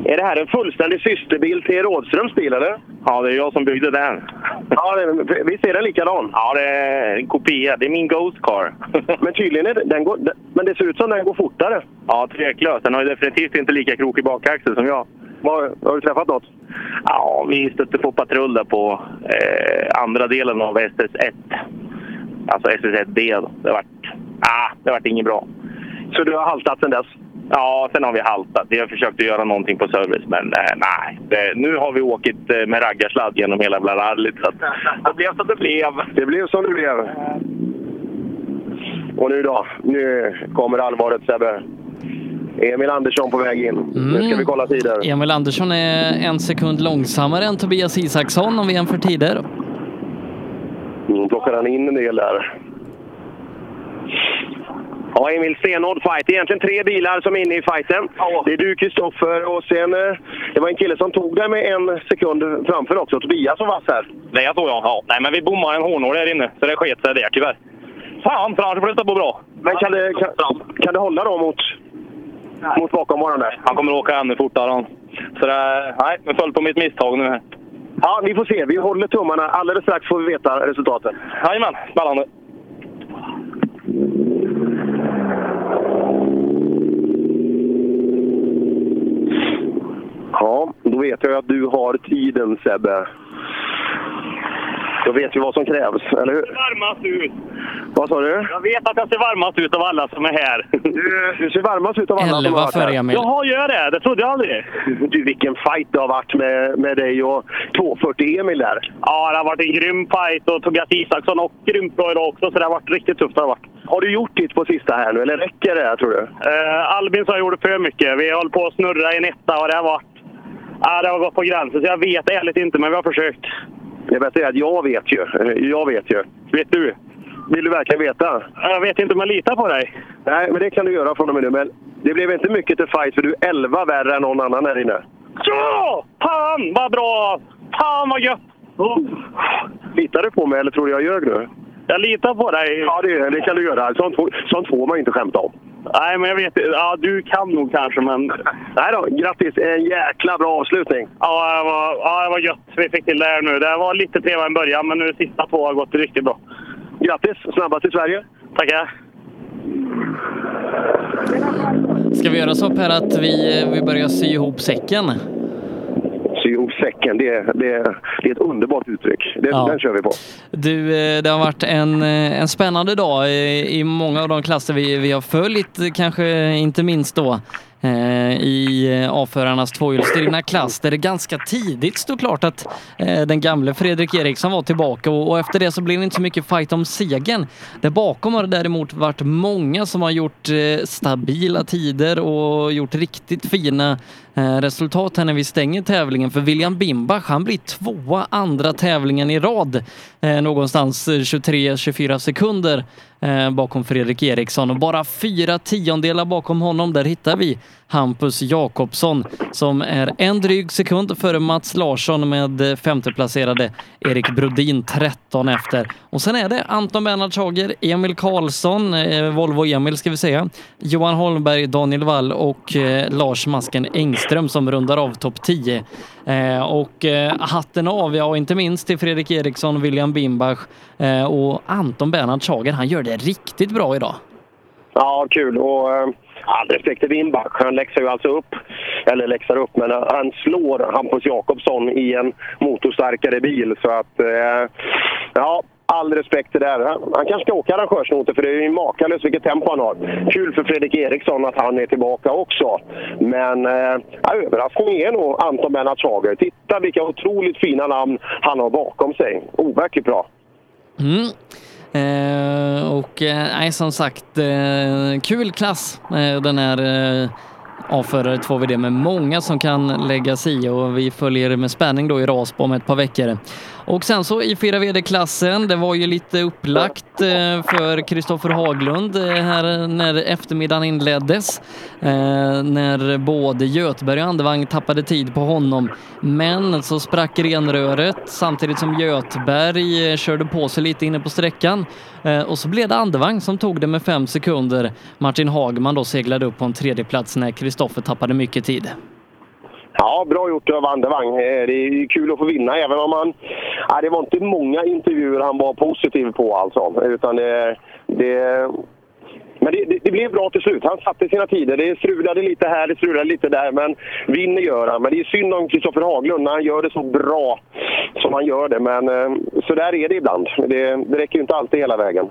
Är det här en fullständig systerbil till Rådströms bil, eller?
Ja, det är jag som byggde den.
Ja, det, visst är den likadan?
Ja, det är en kopia. Det är min Ghost Car.
Men tydligen är det, den går, men det ser ut som den går fortare.
Ja, tveklöst. Den har definitivt inte lika krokig bakaxel som jag.
Var, har du träffat något?
Ja, vi stötte på patrull där på eh, andra delen av SS1. Alltså SS1B. då. Det vart, ah, det vart inget bra.
Så du har haltat sen dess?
Ja, sen har vi haltat. Vi har försökt att göra någonting på service, men eh, nej. Det, nu har vi åkt eh, med raggarsladd genom hela jävla rallyt. Det blev som det blev.
Det blev som det blev. Och nu då? Nu kommer allvaret Sebbe. Emil Andersson på väg in. Nu ska vi kolla tider.
Emil Andersson är en sekund långsammare än Tobias Isaksson om vi jämför tider.
Nu plockar han in en del där. Ja, Emil, stenhård fight. Det är egentligen tre bilar som är inne i fighten. Det är du, Kristoffer, och sen... eh, Det var en kille som tog dig med en sekund framför också. Tobias som vass här.
Det är så ja. ja. Nej, men vi bommade en hårnål där inne, så det sket sig där tyvärr. Fan, för blir det på bra.
Men kan det, kan, kan det hålla då mot, mot bakomvarande?
Han kommer åka ännu fortare han. Så det, nej, jag föll på mitt misstag nu här.
Ja, vi får se. Vi håller tummarna. Alldeles strax får vi veta resultatet.
Jajamän, spännande.
Ja, då vet jag att du har tiden Sebbe. Då vet vi vad som krävs, eller hur?
Varmast ut.
Vad sa du?
Jag vet att jag ser varmast ut av alla som är här.
Du, du ser varmast ut av alla som har varit här.
Emil.
Jaha, gör det? Det trodde jag aldrig.
Du, vilken fight det har varit med, med dig och 240 Emil där.
Ja, det har varit en grym fight och Tobias Isaksson och grymt bra idag också, så det har varit riktigt tufft. Det har varit.
Har du gjort ditt på sista här nu, eller räcker det här, tror du?
Eh, Albin sa jag gjorde för mycket. Vi höll på att snurra i en etta och det har varit... Ja, det har gått på gränsen, så jag vet ärligt inte, men vi har försökt.
Det bästa är att jag vet ju. Jag vet ju.
Vet du?
Vill du verkligen veta?
Jag vet inte om jag litar på dig.
Nej, men det kan du göra från och med nu. Men det blev inte mycket till fight, för du är 11 värre än någon annan här inne.
Ja! Fan vad bra! Fan vad gött! Oh.
Litar du på mig eller tror du jag ljög nu?
Jag litar på dig.
Ja, det, det kan du göra. Sånt, får- sånt får man inte skämta om.
Nej, men jag vet Ja, du kan nog kanske, men...
Nej då, grattis! En jäkla bra avslutning.
Ja, det var, ja, det var gött. Vi fick till det här nu. Det var lite trevligare i början, men nu sista två har gått riktigt bra.
Grattis! Snabbast i Sverige.
Tackar!
Ska vi göra så Per att vi, eh, vi börjar sy ihop säcken?
Sy ihop säcken, det, är- det, det är ett underbart uttryck. Det,
Ja.
Den kör vi på.
Du, eh, det har varit en, eh, en spännande dag i, i många av de klasser vi, vi har följt, kanske inte minst då Eh, i eh, avförarnas tvåhjulsdrivna klass där det ganska tidigt stod klart att eh, den gamle Fredrik Eriksson var tillbaka och, och efter det så blev det inte så mycket fight om segern. Där bakom har det däremot varit många som har gjort eh, stabila tider och gjort riktigt fina eh, resultat här när vi stänger tävlingen. För William Bimbach, han blir tvåa andra tävlingen i rad. Eh, någonstans eh, 23-24 sekunder eh, bakom Fredrik Eriksson och bara fyra tiondelar bakom honom. Där hittar vi Hampus Jakobsson som är en dryg sekund före Mats Larsson med eh, femteplacerade Erik Brodin 13 efter. Och sen är det Anton Bernhard Schager, Emil Karlsson, eh, Volvo Emil ska vi säga, Johan Holmberg, Daniel Wall och eh, Lars Masken Engström som rundar av topp 10. Och hatten av, ja inte minst till Fredrik Eriksson, William Bimbach och Anton Bernhard Schager. Han gör det riktigt bra idag.
Ja, kul. Och all respekt till Wimbach. Han läxar ju alltså upp, eller läxar upp, men han slår Hampus Jakobsson i en motorstarkare bil. Så att, eh, ja, all respekt till det där. Han, han kanske ska åka arrangörsnoter för det är ju makalöst vilket tempo han har. Kul för Fredrik Eriksson att han är tillbaka också. Men eh, överraskningen är nog Anton Bernhard Schager. Titta vilka otroligt fina namn han har bakom sig. Overkligt bra.
Mm. Eh, och eh, nej, som sagt, eh, kul klass eh, den här eh, avförare 2VD med många som kan lägga sig i och vi följer med spänning då i Rasbo om ett par veckor. Och sen så i 4VD-klassen, det var ju lite upplagt eh, för Kristoffer Haglund eh, här när eftermiddagen inleddes. Eh, när både Göteberg och Andevang tappade tid på honom. Men så sprack renröret samtidigt som Göteberg körde på sig lite inne på sträckan. Och så blev det Andevang som tog det med fem sekunder. Martin Hagman då seglade upp på en tredje plats när Kristoffer tappade mycket tid.
Ja, bra gjort av Andervang. Eh, det är kul att få vinna, även om han... Ja, det var inte många intervjuer han var positiv på alltså. Utan det... det men det, det, det blev bra till slut. Han satte sina tider. Det strulade lite här, det strulade lite där. Men vinner gör han. Men det är synd om Kristoffer Haglund när han gör det så bra som han gör det. Men eh, så där är det ibland. Det, det räcker ju inte alltid hela vägen.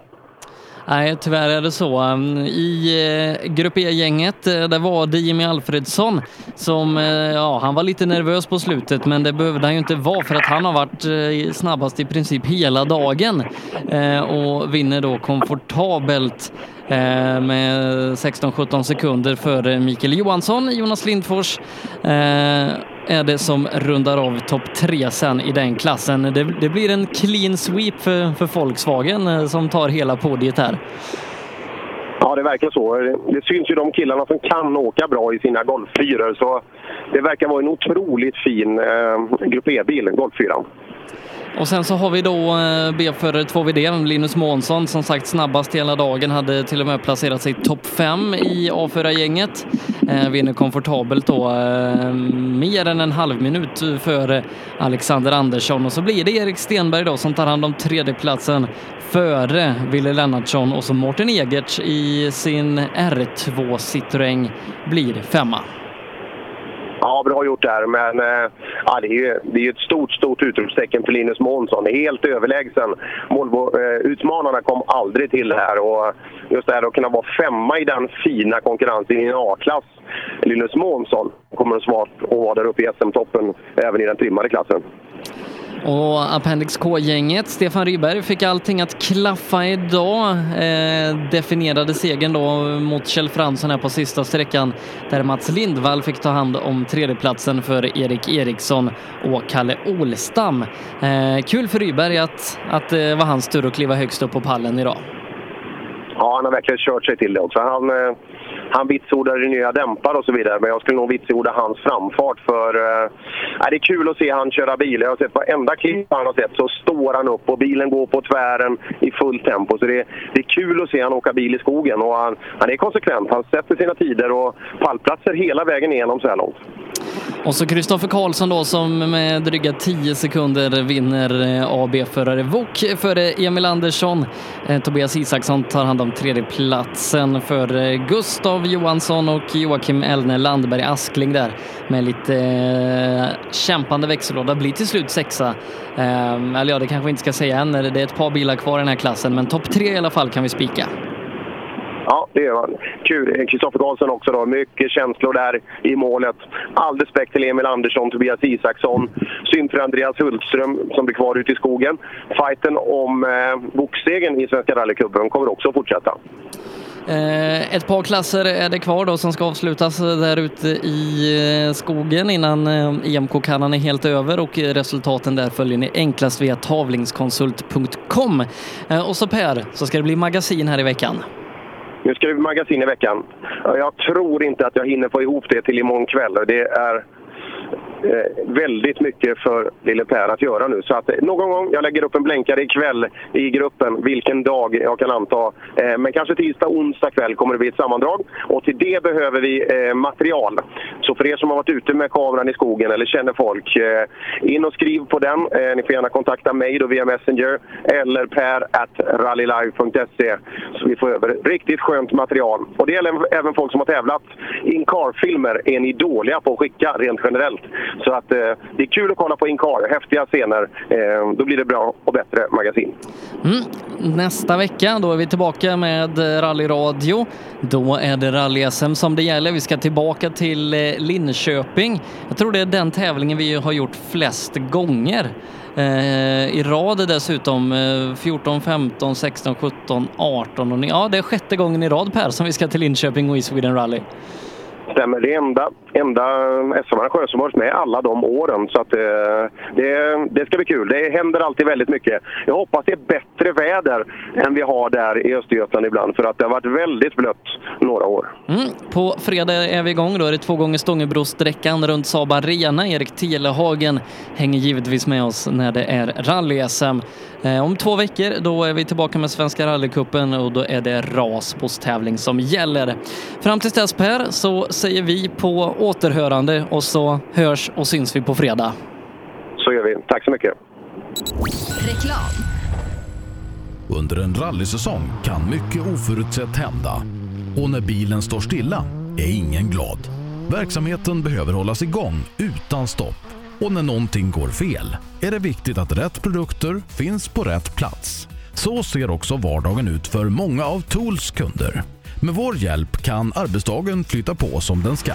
Nej, tyvärr är det så. Ehm, I eh, Grupp E-gänget, eh, där var det Jimmy Alfredsson som, eh, ja, han var lite nervös på slutet, men det behövde han ju inte vara för att han har varit snabbast i princip hela dagen och vinner då komfortabelt Eh, med 16-17 sekunder före Mikael Johansson. Jonas Lindfors eh, är det som rundar av topp tre sen i den klassen. Det, det blir en clean sweep för, för Volkswagen eh, som tar hela podiet här.
Ja, det verkar så. Det syns ju de killarna som kan åka bra i sina Golf 4 så det verkar vara en otroligt fin eh, Grupp E-bil, Golf 4.
Och sen så har vi då eh, B-förare 2VD, Linus Månsson, som sagt snabbast hela dagen, hade till och med placerat sig topp 5 i A4-gänget. Eh, vinner komfortabelt då, eh, mer än en halv minut före Alexander Andersson. Och så blir det Erik Stenberg då som tar hand om tredjeplatsen före Wille Lennartsson och så Mårten Egerts i sin R2 Citroën blir femma.
Ja, bra gjort där. Men eh, ja, det är ju det är ju ett stort, stort utropstecken för Linus Månsson. Helt överlägsen. Volvo-utmanarna eh, kom aldrig till det här. Och just det här att kunna vara femma i den fina konkurrensen i en A-klass. Linus Månsson kommer snart att vara där uppe i SM-toppen även i den trimmade klassen.
Och Appendix K-gänget, Stefan Ryberg fick allting att klaffa idag. Eh, definierade segern då mot Kjell Fransson här på sista sträckan där Mats Lindvall fick ta hand om tredjeplatsen för Erik Eriksson och Kalle Olstam. Eh, kul för Ryberg att, att eh, det var hans tur att kliva högst upp på pallen idag.
Ja, han har verkligen kört sig till det också. Han, eh, han vitsordade det nya dämpare och så vidare, men jag skulle nog vitsorda hans framfart för... Eh, det är kul att se han köra bil. Jag har sett varenda klipp han har sett så står han upp och bilen går på tvären i fullt tempo. Så det, det är kul att se han åka bil i skogen och han, han är konsekvent. Han sätter sina tider och pallplatser hela vägen igenom så här långt.
Och så Kristoffer Karlsson då som med dryga 10 sekunder vinner eh, AB-förare Wok före Emil Andersson. Eh, Tobias Isaksson tar hand om tredjeplatsen för eh, Gustav Johansson och Joakim Elne Landberg Askling där med lite kämpande växellåda blir till slut sexa. Ehm, eller ja, det kanske vi inte ska säga än. Det är ett par bilar kvar i den här klassen, men topp tre i alla fall kan vi spika.
Ja, det gör han. Kul. Kristoffer Karlsson också då. Mycket känslor där i målet. All respekt till Emil Andersson, Tobias Isaksson. Synd för Andreas Hultström som blir kvar ute i skogen. Fighten om eh, boxstegen i Svenska rallycupen kommer också att fortsätta.
Eh, ett par klasser är det kvar då som ska avslutas där ute i eh, skogen innan eh, EMK-kannan är helt över och resultaten där följer ni enklast via tavlingskonsult.com. Eh, och så Per, så ska det bli magasin här i veckan.
Nu ska det bli magasin i veckan. Jag tror inte att jag hinner få ihop det till imorgon kväll. Det är Eh, väldigt mycket för lille Per att göra nu. Så att eh, någon gång, jag lägger upp en blänkare ikväll i gruppen, vilken dag jag kan anta. Eh, men kanske tisdag, onsdag kväll kommer det bli ett sammandrag. Och till det behöver vi eh, material. Så för er som har varit ute med kameran i skogen eller känner folk, eh, in och skriv på den. Eh, ni får gärna kontakta mig då via Messenger eller per at rallylive.se. Så vi får över riktigt skönt material. Och det gäller även folk som har tävlat. In-car-filmer är ni dåliga på att skicka rent generellt. Så att eh, det är kul att kolla på Incar, häftiga scener. Eh, då blir det bra och bättre magasin.
Mm. Nästa vecka då är vi tillbaka med rallyradio. Då är det rally-SM som det gäller. Vi ska tillbaka till eh, Linköping. Jag tror det är den tävlingen vi har gjort flest gånger. Eh, I rad dessutom. 14, 15, 16, 17, 18 och ja, det är sjätte gången i rad Per som vi ska till Linköping och i Sweden Rally.
Stämmer. Det är enda, enda SM-arrangör som varit med alla de åren. Så att, eh, det, det ska bli kul. Det händer alltid väldigt mycket. Jag hoppas det är bättre väder än vi har där i Östergötland ibland. För att det har varit väldigt blött några år.
Mm. På fredag är vi igång. Då är det två gånger Stångebrosträckan runt Saab Arena. Erik Telehagen hänger givetvis med oss när det är rally-SM. Eh, om två veckor då är vi tillbaka med Svenska rallycupen och då är det raspåstävling som gäller. Fram tills dess Per så säger vi på återhörande och så hörs och syns vi på fredag.
Så gör vi. Tack så mycket.
Reklam.
Under en rallysäsong kan mycket oförutsett hända. Och när bilen står stilla är ingen glad. Verksamheten behöver hållas igång utan stopp. Och när någonting går fel är det viktigt att rätt produkter finns på rätt plats. Så ser också vardagen ut för många av Tools kunder. Med vår hjälp kan arbetsdagen flytta på som den ska.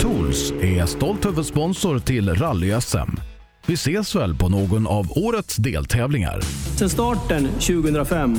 Tools är stolt huvudsponsor till Rally-SM. Vi ses väl på någon av årets deltävlingar.
Sedan starten 2005